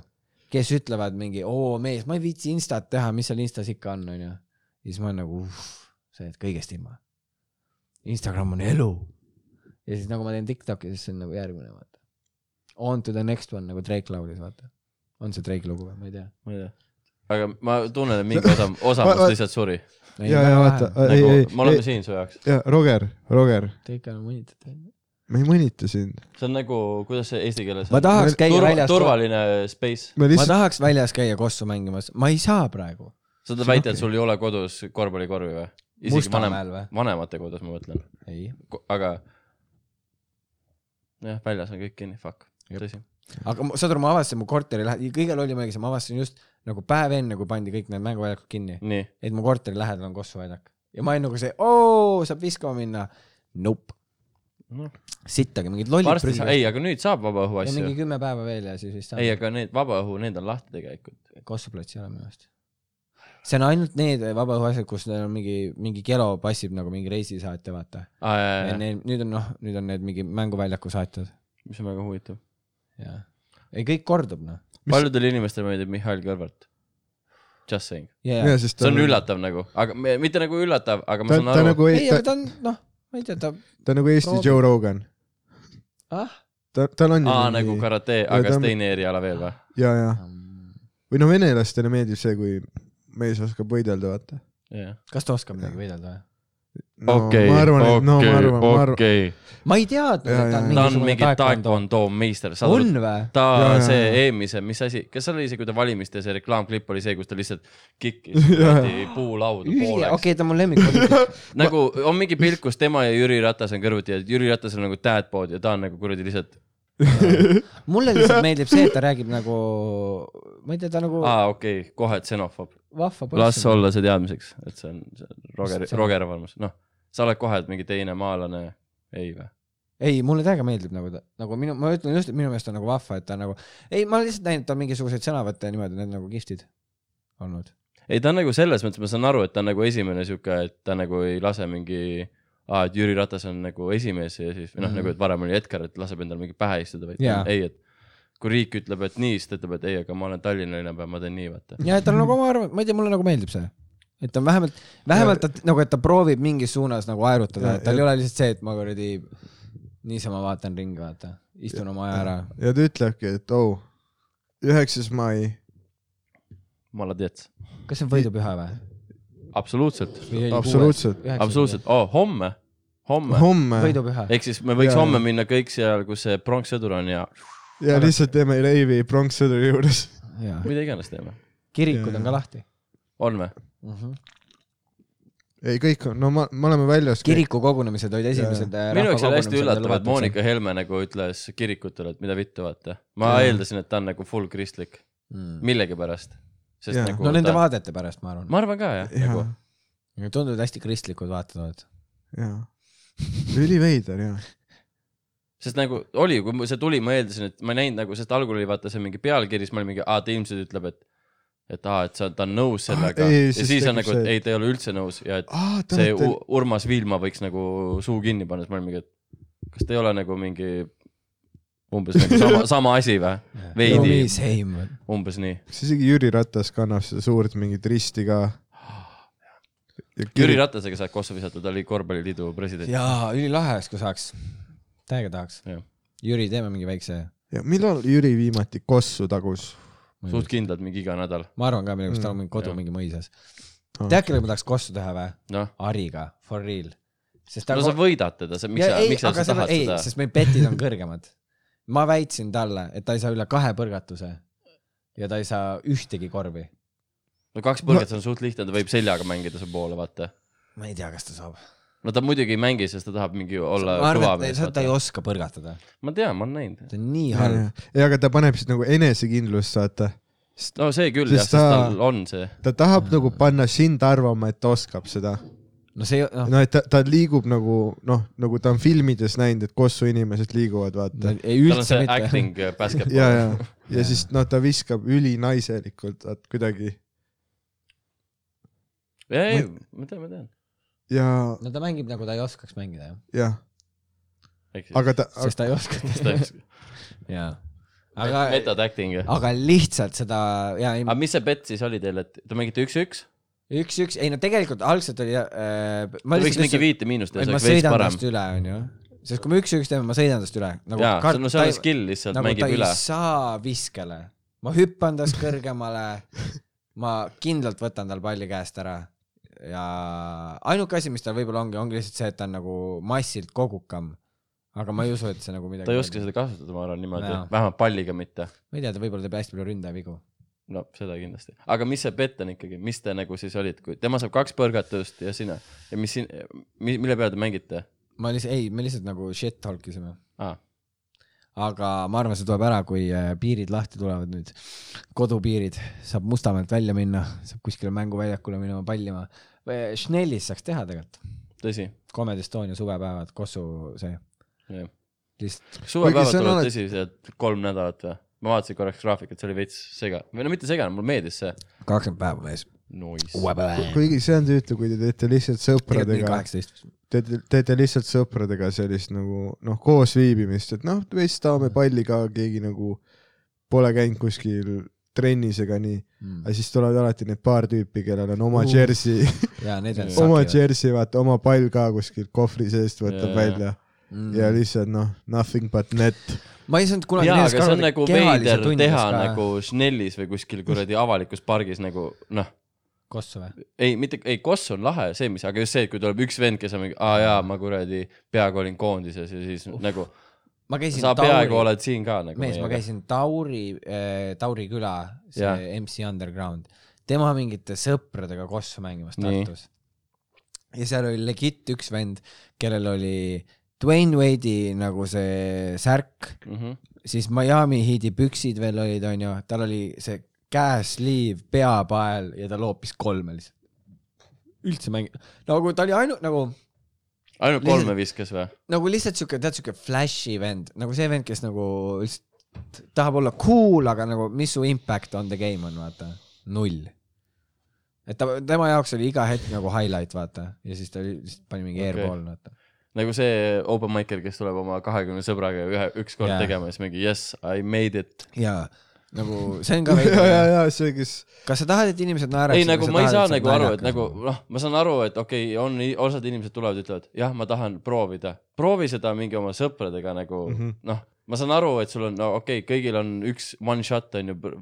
kes ütlevad mingi, oo mees, ma ei viitsi instat teha, mis seal instas ikka on, onju. ja siis ma olen nagu, sa jääd kõigest ilma. Instagram on elu. Ja siis nagu ma teen Tiktoki, siis see on nagu järgmine, vaata. On to the next one nagu Drake laulis, vaata. on see Drake lugu või, ma ei tea. ma ei tea, aga ma tunnen, et mingi osa, osa must lihtsalt suri. ja, ja vaata, ei, nagu ei, me oleme ei, siin su jaoks. ja Roger, Roger, Te ikka mõnitate. me ei mõnita sind. see on nagu, kuidas see eesti keeles ma on? tahaks käia Turva, väljas, turvaline space. me ma lihtsalt, tahaks väljas käia kossu mängimas, ma ei saa praegu. sa tahad väita, et sul ei ole kodus korvpallikorvi või? isegi vanem, vanemate kodus ma mõtlen, ei. aga jah, väljas on kõik kinni, fuck, tõsi. aga saad aru, ma avastasin mu korteri lähedal, kõige lollim see, ma avastasin just nagu päev enne, kui pandi kõik need mänguväljakud kinni, et mu korteri lähedal on Kossu väljak ja ma olin nagu see, oo, saab viskama minna. Nope, noh, sittagi mingid lollid varsti sa, ei, aga nüüd saab vabaõhu ja mingi asju. kümme päeva veel ja siis vist ei, aga need vabaõhu, need on lahti tegelikult. Kossu plats ei ole minu arust. See on ainult need vabaõhu asjad, kus neil on mingi, mingi kelo passib nagu mingi reisisaatja, vaata. aa, nüüd on noh, nüüd on need mingi mänguväljaku saatjad mis on väga huvitav. ja, ei kõik kordub noh. paljudele inimestele meeldib Mihhail Kõlvart. Just saying. ja, ja ja, siis see on üllatav nagu, aga me- mitte nagu üllatav, aga ma ta, saan ta aru. nagu, ei, aga ta, ta on noh, ma ei tea, ta ta on nagu Eesti proovib. Joe Rogan. ah, ta, tal on aa, nagu karate, aga ta- kas teine eriala veel või? ja, ja, või no venelastele meeldib see, kui mees oskab võidelda, vaata. jah. kas ta oskab midagi võidelda või? no, okei, ma arvan, et no ma okei, arvan, ma arvan, okei. ma ei teadnud, et ta on ja. ta on mingi taekwondo meister, on või? ta Ja, ja, see ja. eelmise, mis asi, kas seal oli see, kui ta valimiste see reklaamklipp oli see, kus ta lihtsalt kikkis kuradi puulauda okei pooleks. okay,, ta on mu lemmik. nagu on mingi pilt, kus tema ja Jüri Ratas on kõrvuti ja Jüri Ratas on nagu dadbod ja ta on nagu kuradi lihtsalt, mulle lihtsalt meeldib see, et ta räägib nagu, ma ei tea, ta nagu aa okei okay,, kohe tsenofoob. Vahva las poiss. olla see teadmiseks, et see on see on Roger, Roger arvamus, noh, sa oled kohe, et mingi teine maalane, ei või? ei, mulle täiega meeldib nagu ta, nagu minu, ma ütlen just, et minu meelest on nagu vahva, et ta nagu, ei, ma olen lihtsalt näinud tal mingisuguseid sõnavõtte ja niimoodi, need on nagu kihvtid olnud. ei, ta on nagu selles mõttes, ma saan aru, et ta on nagu esimene sihuke, et ta nagu ei lase mingi, aa, et Jüri Ratas on nagu esimees ja siis, või noh Mhm. mm -hmm. nagu, et varem oli Edgar, et laseb endale mingi pähe istuda, vaid yeah. ei, et kui riik ütleb, et nii, siis ta ütleb, et ei, aga ma olen Tallinna linnapea, ma teen nii, vaata. ja et tal on nagu oma arvamus, ma ei tea, mulle nagu meeldib see. et ta on vähemalt, vähemalt ta nagu, et ta proovib mingis suunas nagu aerutada Ja-, et tal ja- ei ole lihtsalt see, et ma kuradi niisama vaatan ringi, vaata, istun oma aja ära. ja ta ütlebki, et oh, üheksas mai, Maladets. kas see on võidupüha või? absoluutselt, Absoluutselt. absoluutselt, oo, homme, homme. homme võidupüha. ehk siis me võiks Jaa. homme minna kõik seal, kus see pronkssõdur on ja ja lihtsalt teeme reivi pronkssõduri juures. mida iganes teeme. kirikud on ka lahti on või? mm. -hmm. ei, kõik on, no ma, me oleme väljas. kiriku kogunemised olid esimesed. minu jaoks oli hästi üllatav, et Monika Helme nagu ütles kirikutele, et mida vittu, vaata. ma Jaa. eeldasin, et ta on nagu full kristlik, mm.. millegipärast. nagu no nende ta... vaadete pärast, ma arvan. ma arvan ka jah, jaa nagu, tunduvad hästi kristlikud vaated olevat. jaa. üliveider jaa. Sest nagu oli, kui see tuli, ma eeldasin, et ma ei näinud nagu, sest algul oli vaata see mingi pealkiri, siis ma olin mingi, aa ta ilmselt ütleb, et et aa, et sa, ta on nõus sellega Ah, ei, ja siis on nagu, et ei, ta ei ole üldse nõus ja et te see U, Urmas Viilma võiks nagu suu kinni panna, siis ma olin mingi, et kas ta ei ole nagu mingi umbes nagu sama, sama asi või? veidi, same. umbes nii. kas isegi Jüri Ratas kannab seda suurt mingit risti ka? Jüri Ratasega saad kossu visata, ta oli korvpalliliidu president. jaa, ülilahe oleks, kui saaks. Täiega tahaks. Jüri, teeme mingi väikse. ja millal Jüri viimati kossu tagus? suht kindlalt mingi iga nädal. ma arvan ka, millegipärast tal on Mm, mingi kodu jah. mingi mõisas. Ah. tead, kellega ma tahaks kossu teha või? noh, Ariga, for real. sest ta no sa võidad teda, miks Ja sa, ei, miks sa selle- tahad ei, seda? sest meil betid on kõrgemad. ma väitsin talle, et ta ei saa üle kahe põrgatuse ja ta ei saa ühtegi korvi. no kaks põrgat on suht lihtne, ta võib seljaga mängida su poole, vaata. ma ei tea, kas ta saab. No ta muidugi ei mängi, sest ta tahab mingi olla ma kõva mees ta,, ta ei oska põrgatada. ma tean, ma olen näinud. ta on nii halb. ja aga ta paneb siis nagu enesekindlust, vaata. no see küll jah, Sest sest ta- tal on see. ta tahab nagu panna sind arvama, et ta oskab seda. no see, noh, noh, et ta, ta liigub nagu noh, nagu ta on filmides näinud, et kossu inimesed liiguvad, vaata. ei tal on üldse see mitte. acting äh, basketball. ja, ja, ja siis noh, ta viskab ülinaiselikult, vaat kuidagi ei, ma tean, ma tean. ja, no ta mängib nagu ta ei oskaks mängida jah, jah, aga aga ta, sest ta ei oska. jaa. aga, metod acting. aga lihtsalt seda ja ei aga, mis see bet siis oli teil, et te mängite üks-üks? üks-üks, ei no tegelikult algselt oli äh,. ma võiks mingi viite miinust teha, see ma oleks veits parem üle, onju. sest kui me üks-üks teeme, ma sõidan tast üle nagu. jaa, no see on skill lihtsalt, nagu ta mängib ei üle. saa viskele, ma hüppan tast kõrgemale, ma kindlalt võtan tal palli käest ära ja ainuke asi, mis tal võib-olla ongi, ongi lihtsalt see, et ta on nagu massilt kogukam. aga ma ei usu, et see nagu midagi. ta ei oska seda kasutada, ma arvan niimoodi vähemalt palliga mitte. ma ei tea, ta võib-olla teeb hästi palju ründajavigu. no seda kindlasti, aga mis see bet on ikkagi, mis te nagu siis olid, kui tema saab kaks põrgatust ja sina ja mis siin, mille peale te mängite ma lihtsalt, ei, me lihtsalt nagu shit talk isime. ah,? aga ma arvan, see tuleb ära, kui äh, piirid lahti tulevad nüüd, kodupiirid, saab Mustamäelt välja minna, saab kuskile mänguväljakule minema pallima. Schnellis saaks teha tegelikult, tõsi, Comedy Estonia suvepäevad, Kossu see, suvepäevad tulevad tõsiselt kolm nädalat või? ma vaatasin korraks graafikut, see oli veits sega-, või no mitte segane, mulle meeldis see. kakskümmend päeva mees. Nice. kuigi see on tüütu, kui te teete lihtsalt sõpradega, kaheksateist. teete, teete lihtsalt sõpradega sellist nagu noh, koos viibimist, et noh, veits tahame palli ka, keegi nagu pole käinud kuskil trennis ega nii, aga siis tulevad alati need paar tüüpi, kellel on oma Uh. jersey, ja need on oma. jersey, vaata oma pall ka kuskilt kohvri seest võtab Jaa. välja ja lihtsalt noh, nothing but net. ma ei saanud kunagi. jaa, aga see on nagu veider teha nagu Schnellis või kuskil kuradi avalikus pargis nagu noh, Kossu või? ei mitte, ei Koss on lahe, see, mis, aga just see, et kui tuleb üks vend, kes on mingi, aa jaa, ma kuradi peaaegu olin koondises ja siis uh. nagu ma käisin sa peaaegu oled siin ka nagu. mees, ma. käisin Tauri äh,, Tauri küla, see Jah. MC Underground, tema mingite sõpradega kossu mängimas. Tartus. ja seal oli legit üks vend, kellel oli Dwayne Wade'i nagu see särk, Mm -hmm. siis Miami Heat'i püksid veel olid, onju, tal oli see käesliiv, peapael ja ta loopis kolme lihtsalt. üldse mängi-, nagu ta oli ainu-, nagu ainult Lihtsalt- kolme viskas või? nagu lihtsalt siuke, tead siuke flash'i vend, nagu see vend, kes nagu lihtsalt tahab olla cool, aga nagu mis su impact on the game on, vaata, null. et ta, tema jaoks oli iga hetk nagu highlight, vaata, ja siis ta lihtsalt pani mingi okay. airball, vaata. nagu see open micer, kes tuleb oma kahekümne sõbraga ühe, ükskord Jaa. yeah. tegema siis mingi yes, I made it. ja nagu see on ka ja, ja, veider. ja see, kes kas sa tahad, et inimesed naeraksid? ei, nagu ma ei saa nagu aru, et nagu noh, ma saan aru, et okei okay,, on, osad inimesed tulevad, ütlevad jah, ma tahan proovida, proovi seda mingi oma sõpradega nagu mm. -hmm. noh, ma saan aru, et sul on, no okei okay,, kõigil on üks one shot on ju,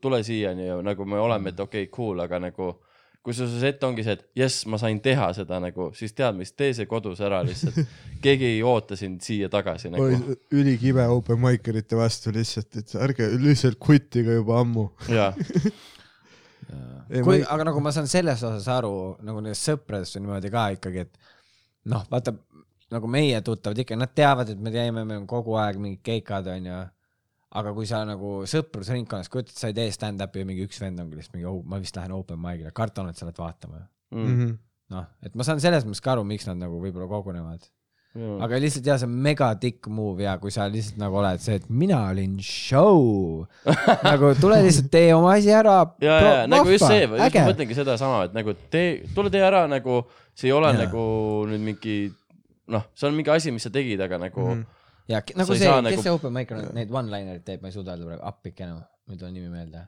tule siia on ju, nagu me oleme, et okei okay,, cool, aga nagu kui su see set ongi see, et jess, ma sain teha seda nagu, siis tead mis, tee see kodus ära lihtsalt. keegi ei oota sind siia tagasi nagu. oli ülikibe open micerite vastu lihtsalt, et ärge lihtsalt quit'iga juba ammu. jaa, kui aga nagu ma saan selles osas aru, nagu nendest sõpradest on niimoodi ka ikkagi, et noh, vaata nagu meie tuttavad ikka, nad teavad, et me teeme, meil on kogu aeg mingid keikad, onju. Aga kui sa nagu sõprusringkonnas kujutad, sa ei tee stand-up'i ja mingi üks vend ongi lihtsalt mingi oh,, ma vist lähen open mic'ile, kardan, et sa lähed vaatama. Mm. Mhm. noh, et ma saan selles mõttes ka aru, miks nad nagu võib-olla kogunevad. Mm. aga lihtsalt jaa, see on mega tikk move ja kui sa lihtsalt nagu oled see, et mina olin show nagu tule lihtsalt tee oma asi ära. ja, ja nagu just see, just ma mõtlengi sedasama, et nagu tee, tule tee ära nagu, see ei ole ja. nagu nüüd mingi noh, see on mingi asi, mis sa tegid, aga nagu mm. Ja nagu ei see, saa kes nagu- see open mic on, neid one-linereid teeb, ma ei suuda öelda praegu, appikene, nüüd on nimi meelde.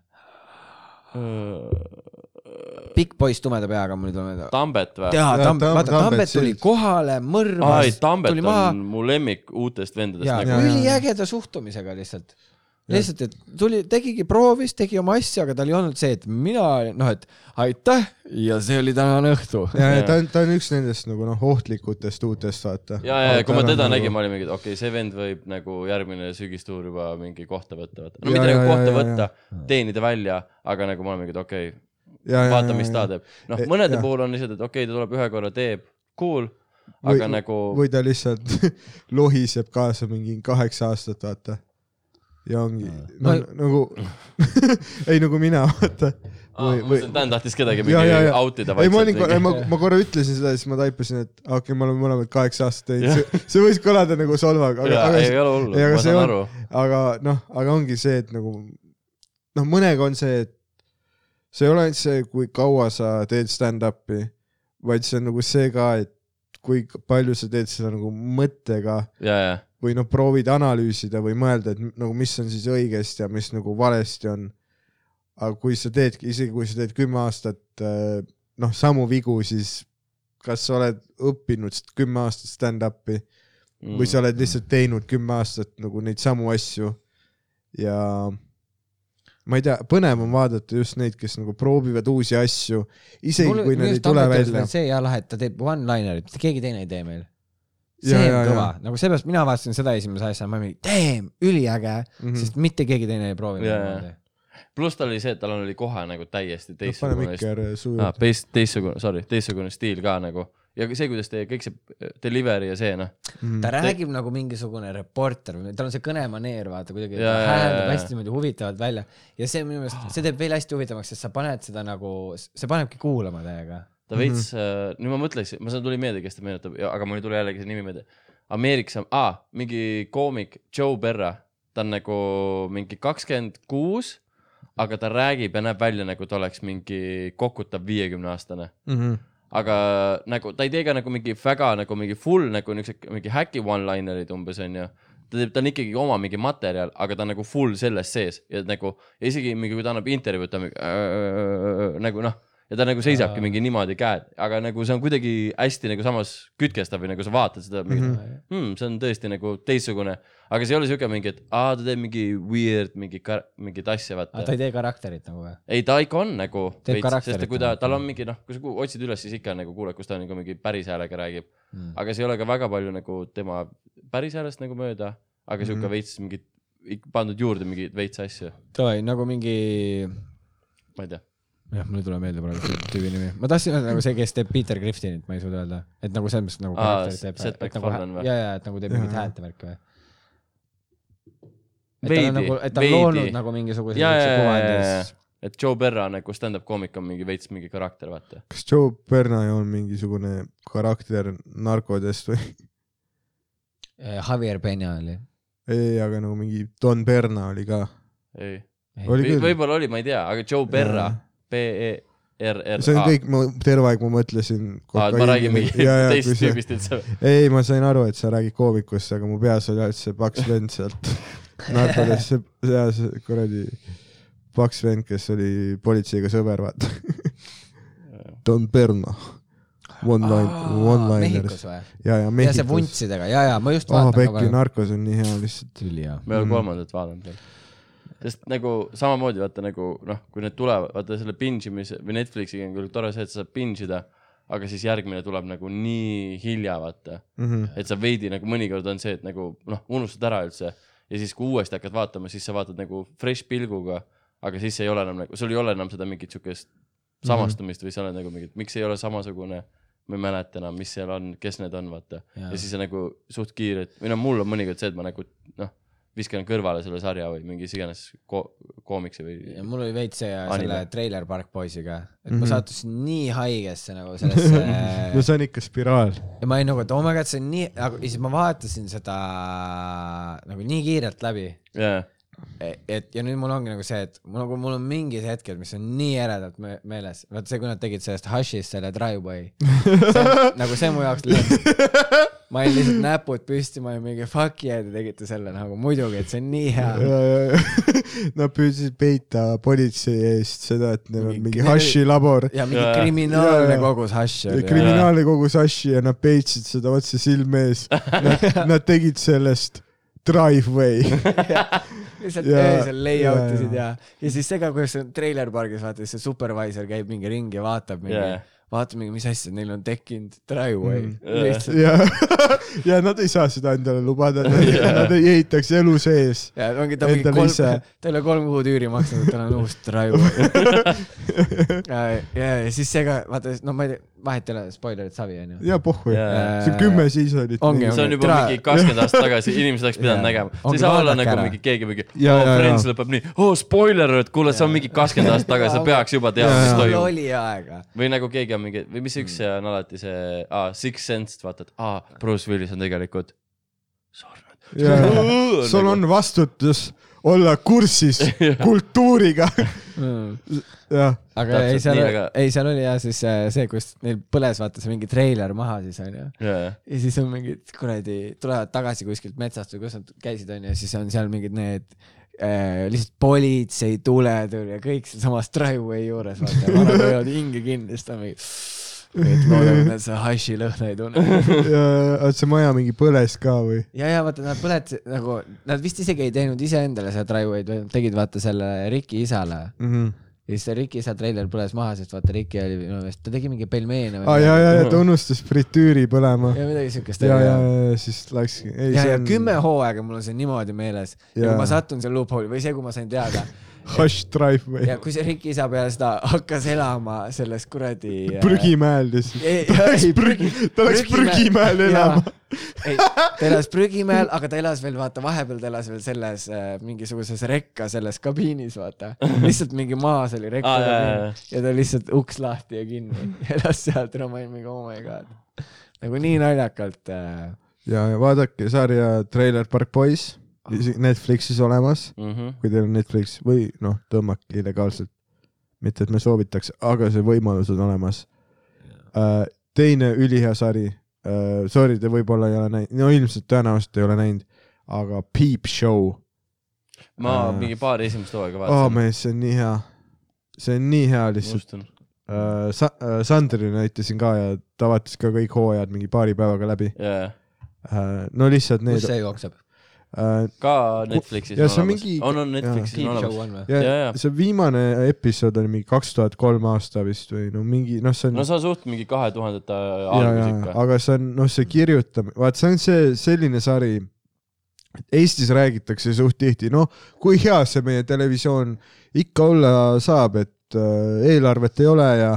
-hmm. pikk poiss tumeda peaga, mul ei tule meelde. Tambet või? jaa, Tambet, Tam- vaata Tambet tuli kohale, ei, mõrvas, Tambet tuli maha on mu lemmik uutest vendadest nagu üliägeda suhtumisega lihtsalt. lihtsalt, et tuli, tegigi, proovis, tegi oma asja, aga tal ei olnud see, et mina, noh, et aitäh ja see oli tänane õhtu. ja, ja ta on, ta on üks nendest nagu noh, ohtlikutest uutest, vaata. ja, ja, ja kui ma teda nägin, ma olin mingi, et okei okay,, see vend võib nagu järgmine sügistuur juba mingi kohta võtta, vaata. no Ja, mitte ja, nagu ja, kohta ja, võtta, teenida välja, aga nagu ma olen mingi, et okei okay,, ja, ja, vaata, mis ta teeb. noh E-, mõnede jah. puhul on lihtsalt, et okei okay,, ta tuleb ühe korra, teeb, cool, aga Või- nagu või ta lihtsalt lohiseb kaasa mingi kaheksa aastat, vaata. Ja ongi no, Ma- nagu, ei nagu mina, vaata, Dan tahtis kedagi mingi ja, ja. out ida ei, ma olin, ma, ma korra ütlesin seda ja siis ma taipasin, et okei okay,, me oleme mõlemad kaheksa aastat teinud, see, see võis kõlada nagu solvang, ei aga, ole hullu, ei, aga ma saan on- aru. aga noh, aga ongi see, et nagu noh, mõnega on see, et see ei ole ainult see, kui kaua sa teed stand-up'i, vaid see on nagu see ka, et kui palju sa teed seda nagu mõttega ja, ja, või noh, proovid analüüsida või mõelda, et nagu mis on siis õigesti ja mis nagu valesti on. aga kui sa teedki, isegi kui sa teed kümme aastat äh, noh, samu vigu, siis kas sa oled õppinud kümme aastat stand-up'i Mm. või sa oled lihtsalt teinud kümme aastat nagu neid samu asju ja ma ei tea, põnev on vaadata just neid, kes nagu proovivad uusi asju, isegi kui need ei tule välja. see hea lahe, et ta teeb one-linerit, keegi teine ei tee meil. See Ja, on kõva nagu seepärast mina vaatasin seda esimese asjana, ma olin, damn, üliäge mm. -hmm. sest mitte keegi teine ei proovinud niimoodi. pluss tal oli see, et tal oli kohe nagu täiesti teistsugune suu ah,, teistsugune, sorry, teistsugune stiil ka nagu ja see, kuidas teie kõik see delivery ja see noh, Mhm. ta räägib nagu mingisugune reporter, tal on see kõnemaneer, vaata kuidagi ja, hääldab hästi niimoodi huvitavalt välja ja see minu meelest, see teeb veel hästi huvitavaks, sest sa paned seda nagu, see panebki kuulama täiega. Ta veits mm, -hmm. nüüd ma mõtleksin, ma saan, tuli meelde, kes ta meenutab, aga mul ei tule jällegi see nimi meelde. Ameerikas on ah,, mingi koomik Joe Berra, ta on nagu mingi kakskümmend kuus, aga ta räägib ja näeb välja nagu ta oleks mingi kokutav viiekümne aastane. Mhm. aga nagu ta ei tee ka nagu mingi väga nagu mingi full nagu niisuguse mingi häki one-linerid umbes onju. ta teeb, ta on ikkagi oma mingi materjal, aga ta on nagu full selles sees ja nagu ja isegi mingi, kui ta annab intervjuud, ta on mingi äh, nagu noh, ja ta nagu seisabki mingi niimoodi käed, aga nagu see on kuidagi hästi nagu samas kütkestav või nagu sa vaatad seda mm, -hmm. hmm, see on tõesti nagu teistsugune, aga see ei ole siuke mingi, et aa, ta teeb mingi weird mingi, mingit asja, vaata ta ei tee karakterit nagu või? ei, ta ikka on nagu veits, sest kui ta, nagu. tal on mingi noh, kui sa otsid üles, siis ikka nagu kuuled, kus ta nagu mingi päris häälega räägib Mm. mm.. aga see ei ole ka väga palju nagu tema päris häälest nagu mööda, aga sihuke mm. -hmm. veits mingit, pandud juurde mingeid veits asju, Davai, nagu mingi, ma ei tea. jah, mul ei tule meelde praegu see tüübi nimi, ma tahtsin öelda nagu see, kes teeb Peter Griffinit, ma ei suuda öelda, et nagu selles mõttes nagu karakterit teeb. Seth MacFarlane või? ja, ja, et nagu teeb mingit häälte värki või? et ta on nagu, et ta on loonud nagu mingisuguse ja, ja, siukse ja, ja, kuvandis. et Joe Berra nagu stand-up koomik on mingi veits mingi karakter, vaata. kas Joe Berna on mingisugune karakter narkodest või? Eh, Javier Peña oli. ei, aga nagu mingi Don Berna oli ka. ei, võib-olla oli, ma ei tea, aga Joe Berra, B-E-R-R-A. see on kõik, ma terve aeg ma mõtlesin. aa, et ma räägin mingi teisest tüübist üldse. ei, ma sain aru, et sa räägid koomikust, aga mu peas oli ainult see paks vend sealt narkodest, see, see, kuradi paks vend, kes oli politseiga sõber, vaata. Don Berna. One line, one liners Mehhikos. või? ja, ja ja see Mehhikos. vuntsidega ja, ja ma just aa, vaatan Pekki, narkos on nii hea lihtsalt. me oleme Mm. kolmandat vaadanud veel. Sest nagu samamoodi vaata nagu noh, kui need tulevad, vaata selle binge imise või Netflixiga on küll tore see, et sa saad binge ida, aga siis järgmine tuleb nagu nii hilja, vaata. Mhm. et sa veidi nagu mõnikord on see, et nagu noh, unustad ära üldse ja siis, kui uuesti hakkad vaatama, siis sa vaatad nagu fresh pilguga, aga siis ei ole enam nagu, sul ei ole enam seda mingit siukest samastumist või sa oled nagu mingi, miks ei ole samasugune, ma ei mäleta enam, mis seal on, kes need on, vaata. Ja siis on nagu suht kiirelt või noh, mul on mõnikord see, et ma nagu noh, viskan kõrvale selle sarja või mingi mis iganes ko koomiksi või ja mul oli veits see Anime. selle Trailer Park Boysiga, et Mhm. ma sattusin nii haigesse nagu sellesse no see on ikka spiraal. ja ma olin nagu, et oh my god, see on nii, aga siis ma vaatasin seda nagu nii kiirelt läbi. jaa, et ja nüüd mul ongi nagu see, et mul nagu, mul on mingid hetked, mis on nii eredalt me meeles, vaat see, kui nad tegid sellest Hushist selle Driveway, nagu see mu jaoks lõpp. ma olin lihtsalt näpud püsti, ma olin mingi fuck yeah, te tegite selle nagu muidugi, et see on nii hea. Nad püüdsid peita politsei eest seda, et neil on Mingi- mingi hashi labor. ja mingi Jaa. kriminaalne kogus hashi oli. kriminaalne kogus hashi ja nad peitsid seda otse silme ees. Nad, tegid sellest driveway. lihtsalt öösel layout isid jaa, ja, ja siis see ka, kuidas see Trailer Pargis vaata, see supervisor käib mingi ringi ja vaatab mingi Jaa. vaatamegi, mis asja neil on tekkinud, driveway Mm. lihtsalt ja, ja nad ei saa seda endale lubada, nad ei ehitaks elu sees. ja ongi ta mingi kolm ta ei ole kolm kuud üüri maksnud, tal on uus driveway. ja, ja, ja siis see ka, vaata, no ma ei tea, vahet ei ole, spoilerid savi onju. ja pohhu, Jaa. see on kümme seasonit. See on juba Tere- mingi kakskümmend aastat tagasi, inimesed oleks pidanud nägema. see ei saa olla nagu ära. mingi keegi mingi, Jaa, oh Friends lõpeb nii, oh spoiler, et kuule, see on mingi kakskümmend aastat tagasi, sa peaks juba teadma, mis toimub. oli aega. või nagu keegi on mingi, või mis üks see on alati see ah,, Six Sense, vaata, et aa, Bruce Willis on tegelikult surnud. sul on vastutus olla kursis kultuuriga. jah, aga ei, seal ei seal oli jah siis äh, see, kus neil põles vaata see mingi treiler maha siis onju. jaa, ja siis on mingid kuradi, tulevad tagasi kuskilt metsast või kus nad käisid onju, siis on seal mingid need äh, lihtsalt politsei, tuletõrje, kõik sealsamas driveway juures vaata, vanad hoiavad hinge kinni, siis ta on mingi, et loodame, et nad seda haši lõhna ei tunne. ja see maja mingi põles ka või? ja, ja vaata, nad põletasid nagu, nad vist isegi ei teinud iseendale seda driveway'd, vaid tegid vaata selle Riki isale Mhm. Ja siis Riki isa treiler põles maha, sest vaata Riki oli minu meelest, ta tegi mingi pelmeene aa ja, ja, ja ta unustas fritüüri põlema. ja midagi siukest ja, ja, ja siis läkski. ja, ja kümme hooaega mul on see niimoodi meeles ja Jaa. kui ma satun seal loophole'i või see, kui ma sain teada Hush Drive või ja? kui see Riki isa peale seda hakkas elama selles kuradi. prügimäel lihtsalt. ei, ta läks prügi, ta läks prügimäel elama.. ei, ta elas prügimäel, aga ta elas veel vaata, vahepeal ta elas veel selles äh, mingisuguses rekka selles kabiinis, vaata. lihtsalt mingi maas oli rekka kabiin ja ta lihtsalt uks lahti ja kinni elas seal, täna ma olin mingi oh my god. nagu nii naljakalt äh,. ja, ja vaadake sarja Trailer Park Boys, Netflixis olemas, Mhm. kui teil on Netflix või noh, tõmmake illegaalselt. mitte, et me soovitaks, aga see võimalus on olemas. teine ülihea sari, sorry, te võib-olla ei ole näinud, no ilmselt tõenäoliselt ei ole näinud, aga Peep Show. ma Äh. mingi paar esimest hooaega oh vaatasin. mees, see on nii hea. see on nii hea lihtsalt. uh,. Sa-, uh, Sandrile näitasin ka ja ta vaatas ka kõik hooajad mingi paari päevaga läbi jaa, uh,. no lihtsalt need kus see jookseb? uh,. ka Netflixis ja on olemas mingi-. on, on Netflixis on olemas. Show on või? ja, ja jaa. see viimane episood oli mingi kaks tuhat kolm aasta vist või no mingi noh, see on no see on suht mingi kahe tuhandete ja, algus ja ikka. aga see on noh, see kirjutamine, vaat see on see selline sari, Eestis räägitakse suht tihti, noh, kui hea see meie televisioon ikka olla saab, et äh, eelarvet ei ole ja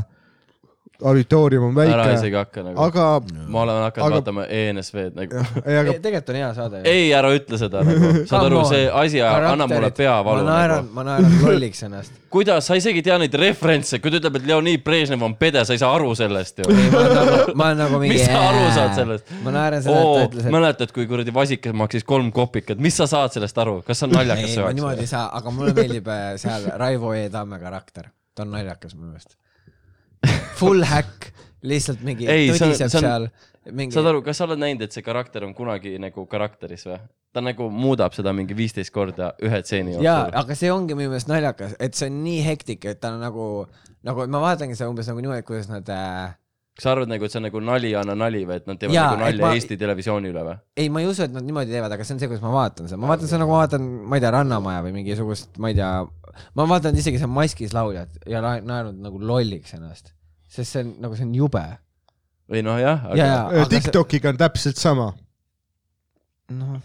auditoorium on ära väike, isegi hakka nagu. aga ma olen hakanud aga- vaatama ENSV-d nagu. ei, aga tegelikult on hea saade. ei, ära ütle seda nagu, saad aru, see asi annab mulle peavalu ma naeran, nagu. ma naeran lolliks ennast. kuidas, sa isegi ei tea neid referentse, kui ta ütleb, et Leonid Brežnev on pede, sa ei saa aru sellest ju. ma olen nagu, ma olen nagu mingi. mis sa aru saad sellest? ma naeran seda, et ta ütles, et mäletad, kui kuradi vasikas maksis kolm kopikat, mis sa saad sellest aru, kas see on naljakas ei, ma niimoodi ei saa, aga mulle meeldib äh, seal Raivo E Tamme karakter, ta on naljakas minu meelest. Full hack, lihtsalt mingi Ei, tõdiseb on- seal. mingi saad, aru, kas sa oled näinud, et see karakter on kunagi nagu karakteris või? ta nagu muudab seda mingi viisteist korda ühe stseeni jaa, jooksul. aga see ongi minu meelest naljakas, et see on nii hektik, et ta on nagu, nagu ma vaatangi seda umbes nagu niimoodi, kuidas nad äh, kas sa arvad nagu, et see on nagu nali anna nali või et nad teevad Jaa, nagu nalja ma- Eesti Televisiooni üle või? ei, ma ei usu, et nad niimoodi teevad, aga see on see, kuidas ma vaatan seda, ma vaatan seda nagu ma vaatan, ma ei tea, Rannamaja või mingisugust, ma ei tea, ma vaatan isegi seal maskis lauljat ja na- naernud nagu lolliks ennast, sest see on nagu see on jube. või noh, jah, ja, aga ja, aga see, TikTokiga on täpselt sama, noh,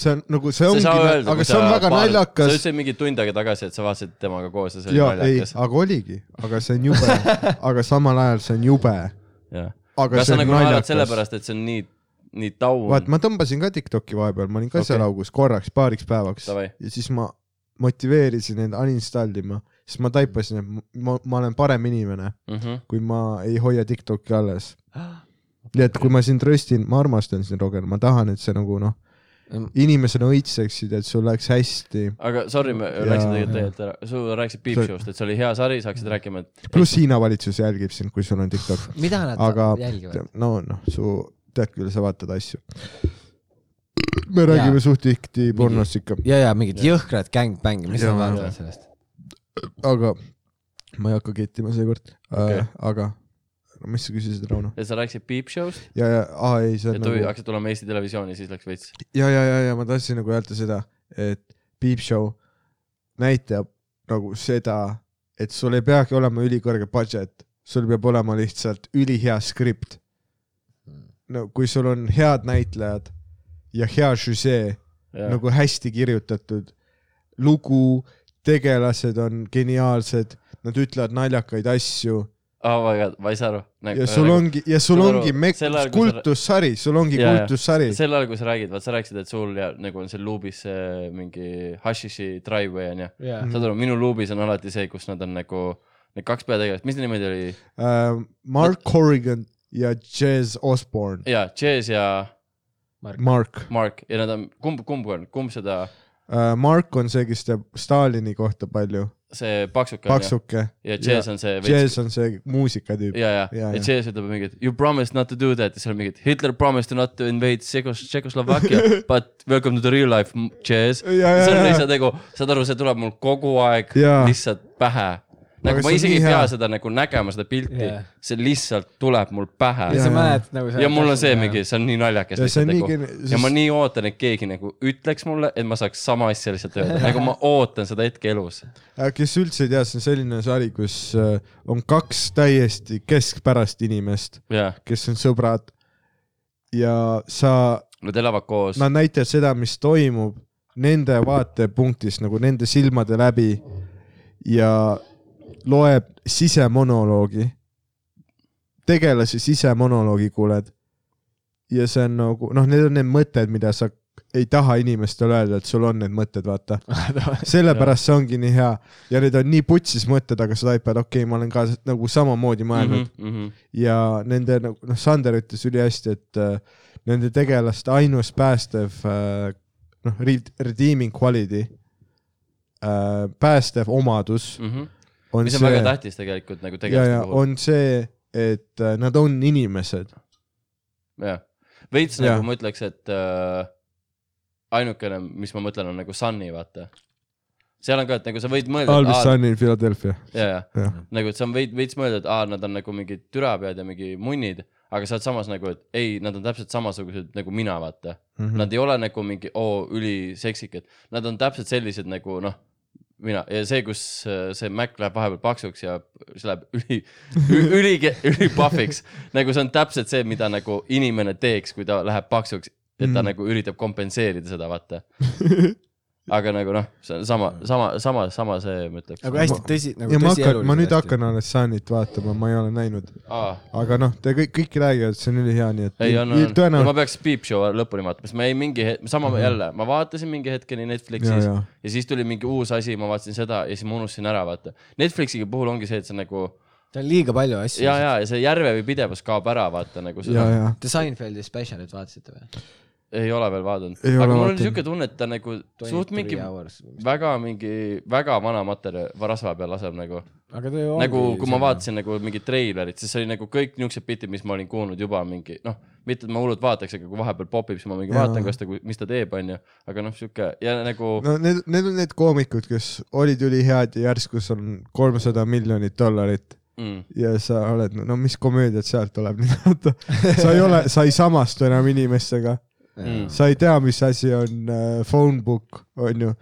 see on nagu see sa ongi aga see on väga sa naljakas ütlesid mingi tund aega tagasi, et sa vaatasid temaga koos ja see oli ja ei, naljakas. aga oligi, aga see on jube, aga samal ajal see on jube, kas see sa on nagu naerad naljakas. sellepärast, et see on nii, nii taun? vaat ma tõmbasin ka Tiktoki vahepeal, ma olin ka Okei. seal augus korraks, paariks päevaks Davai. ja siis ma motiveerisin end uninstall ima, sest ma taipasin, et ma, ma olen parem inimene, Mhm. kui ma ei hoia Tiktoki alles. nii et kui ma sind röstin, ma armastan sind, Roger, ma tahan, et sa nagu noh, inimesena õitseksid, et sul läheks hästi. aga sorry, me Ja- läksin tegelikult tegelikult ära, sa rääkisid Peep Sa- Show'st, et see oli hea sari, sa hakkasid rääkima, et pluss Hiina valitsus jälgib sind, kui sul on Tiktok, mida nad aga jälgivad? no noh, su tead küll, sa vaatad asju. me räägime suht tihti pornost ikka, ja, ja mingid jõhkrad gängbängi, mis sa vaatad sellest? aga ma ei hakka kettima seekord okay., aga no, mis sa küsisid, Rauno? et sa rääkisid Peep Show'st, ja, ja, aa ei, see on et nagu... hakkasid tulema Eesti Televisiooni, siis läks veits. ja, ja, ja, ja ma tahtsin nagu öelda seda, et Peep Show näitab nagu seda, et sul ei peagi olema ülikõrge budget, sul peab olema lihtsalt ülihea skript. no kui sul on head näitlejad ja hea žüsee nagu hästi kirjutatud lugu, tegelased on geniaalsed, nad ütlevad naljakaid asju oh my god, ma ei saa aru. ja sul ongi, ja sul ongi mek- kultussari, sul ongi kultussari. sel ajal, kui sa räägid, vaat sa rääkisid, et sul ja nagu on seal luubis see mingi hashishi driveway onju. jaa. saad aru, minu luubis on alati see, kus nad on nagu, need kaks peategelast, mis nende nimed oli? Uh, Mark Corrigan ja Jazz Osborne. jaa, Jazz ja Mark Mark ja nad on, kumb, kumb on, kumb seda, Mark on see, kes teab Stalini kohta palju, see paksuke paksuke. ja Jazz on see Jazz on see muusikatüüp. ja, ja, Ja, ja ja. Jazz ütleb mingit you promised not to do that ja seal mingid Hitler promised not to invade Tšekoslovakkia but welcome to the real life Jazz. Ja, ja, see on ja. lihtsalt nagu, saad aru, see tuleb mul kogu aeg Jaa. lihtsalt pähe. Nagu ma isegi ei pea seda nagu nägema, seda pilti. Jaa., see lihtsalt tuleb mul pähe. Ja mäletad nagu ja mul on see mingi, see on nii naljakas lihtsalt nagu. Geni-, ja ma nii ootan, et keegi nagu ütleks mulle, et ma saaks sama asja lihtsalt öelda, nagu ma ootan seda hetke elus. Äh, kes üldse ei tea, see on selline sari, kus uh, on kaks täiesti keskpärast inimest, jah, kes on sõbrad. Ja sa, nad elavad koos. nad näitavad seda, mis toimub nende vaatepunktist nagu nende silmade läbi. Ja loeb sisemonoloogi, tegelase sisemonoloogi kuuled. ja see on nagu noh, need on need mõtted, mida sa ei taha inimestele öelda, et sul on need mõtted, vaata. sellepärast see ongi nii hea ja need on nii putsis mõtted, aga sa taipad, okei okay,, ma olen ka nagu samamoodi mõelnud mm. Mm -hmm. ja nende nagu noh, Sander ütles ülihästi, et äh, nende tegelaste ainus päästev äh, noh, redeeming quality äh,, päästev omadus Mm -hmm. On mis on see väga tähtis tegelikult nagu ja, tegelaste ja puhul. on see, et äh, nad on inimesed. jah, veits Jah. nagu ma ütleks, et äh, ainukene, mis ma mõtlen, on nagu Sunny, vaata. seal on ka, et nagu sa võid mõelda, Alvis Sunny Philadelphia, ja, ja nagu, et sa võid veits mõelda, et aa, nad on nagu mingid türapead ja mingi munnid, aga sa oled samas nagu, et ei, nad on täpselt samasugused nagu mina, vaata mm. -hmm. Nad ei ole nagu mingi oo, üliseksikad, nad on täpselt sellised nagu noh, mina ja see, kus äh, see Mac läheb vahepeal paksuks ja see läheb üli, üli, ülipuhviks, nagu see on täpselt see, mida nagu inimene teeks, kui ta läheb paksuks, et ta mm. Nagu üritab kompenseerida seda, vaata. aga nagu noh, see on sama, sama, sama, sama see, ma ütleks. nagu hästi tõsi, nagu ja ma hakkan, tõsieluline ma nüüd. hakkan alles Sunnit vaatama, ma ei ole näinud, aga noh, te kõik, kõik räägivad, et see on ülihea, nii et ei, on, on, ma tõenäoliselt peaks Peep Show lõpuni vaatama, sest ma jäin mingi hetk, sama jälle, ma vaatasin mingi hetkeni Netflixis ja, ja ja siis tuli mingi uus asi, ma vaatasin seda ja siis ma unustasin ära, vaata. Netflixiga puhul ongi see, et see nagu tal on liiga palju asju. ja, ja, ja see järvevi pidevus kaob ära, vaata nagu ja, seda ja The Seinfeldi specialit vaatasite või? Ei ole veel vaadanud. Aga mul oli siuke tunne, et ta nagu suht mingi väga mingi väga vana materjal rasva peal laseb nagu. nagu kui ma vaatasin nagu mingit treilerit, siis oli nagu kõik niuksed bitid, mis ma olin kuulnud juba mingi noh, mitte et ma hullult vaataks, aga kui vahepeal popib, siis ma mingi Jaa. vaatan, kas ta, mis ta teeb, onju. aga noh, siuke ja nagu no need, need on need koomikud, kes olid ülihead ja järsku sul on kolmsada miljonit dollarit mm, ja sa oled, no mis komöödiat sealt tuleb nüüd vaata. sa ei ole, sa ei samastu enam inimestega, mm, sa ei tea, mis asi on äh, phone book, onju,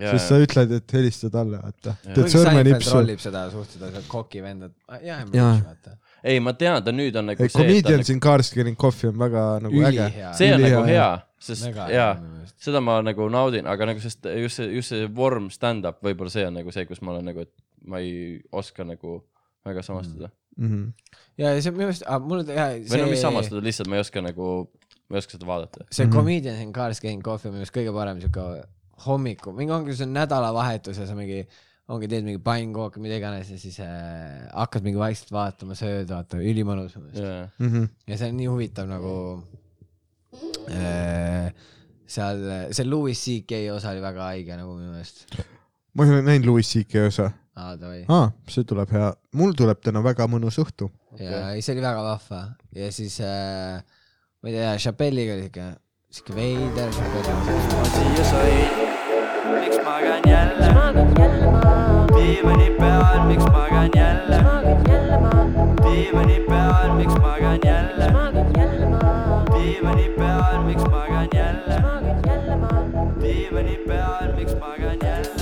ja, sest sa ütled, et helista talle, vaata. Teed sõrmenipsu. rollib seda suhteliselt seda koki venda, et jah, Jaa. vaata. ei, ma tean, ta nüüd on nagu ei, see, et ta Comedians on, in Cars Getting Coffee on väga nagu äge. ülihea. see on ülihea, nagu hea, sest väga jaa, hea. seda ma nagu naudin, aga nagu sest just see, just see vorm stand-up, võib-olla see on nagu see, kus ma olen nagu, et ma ei oska nagu väga samastuda mm.. Mhm. ja see on minu meelest, mul on hea või no mis see, samastuda, lihtsalt ma ei oska nagu, ma ei oska seda vaadata. see Mhm. Comedians in Cars Getting Coffee on minu meelest kõige parem siuke hommiku, mingi ongi see on nädalavahetus ja sa mingi ongi teed mingi pannkooki, mida iganes ja siis äh, hakkad mingi vaikselt vaatama, sööd, vaata, ülimõnus minu meelest. jaa, Mhm. ja see on nii huvitav nagu äh, seal, see Louis CK osa oli väga haige nagu minu meelest. ma ei ole näinud Louis CK osa. aa, davai. aa, see tuleb hea, mul tuleb täna väga mõnus õhtu. ja ei, see oli väga vahva ja siis äh, ma ei tea, Chappelliga oli siuke, siuke veider siia sain, miks magan jälle, magad jälle maha, diivani peal, miks magan jälle, magad jälle maha, diivani peal, miks magan jälle, magad jälle maha, diivani peal, miks magan jälle, magad jälle maha, diivani peal, miks magan jälle.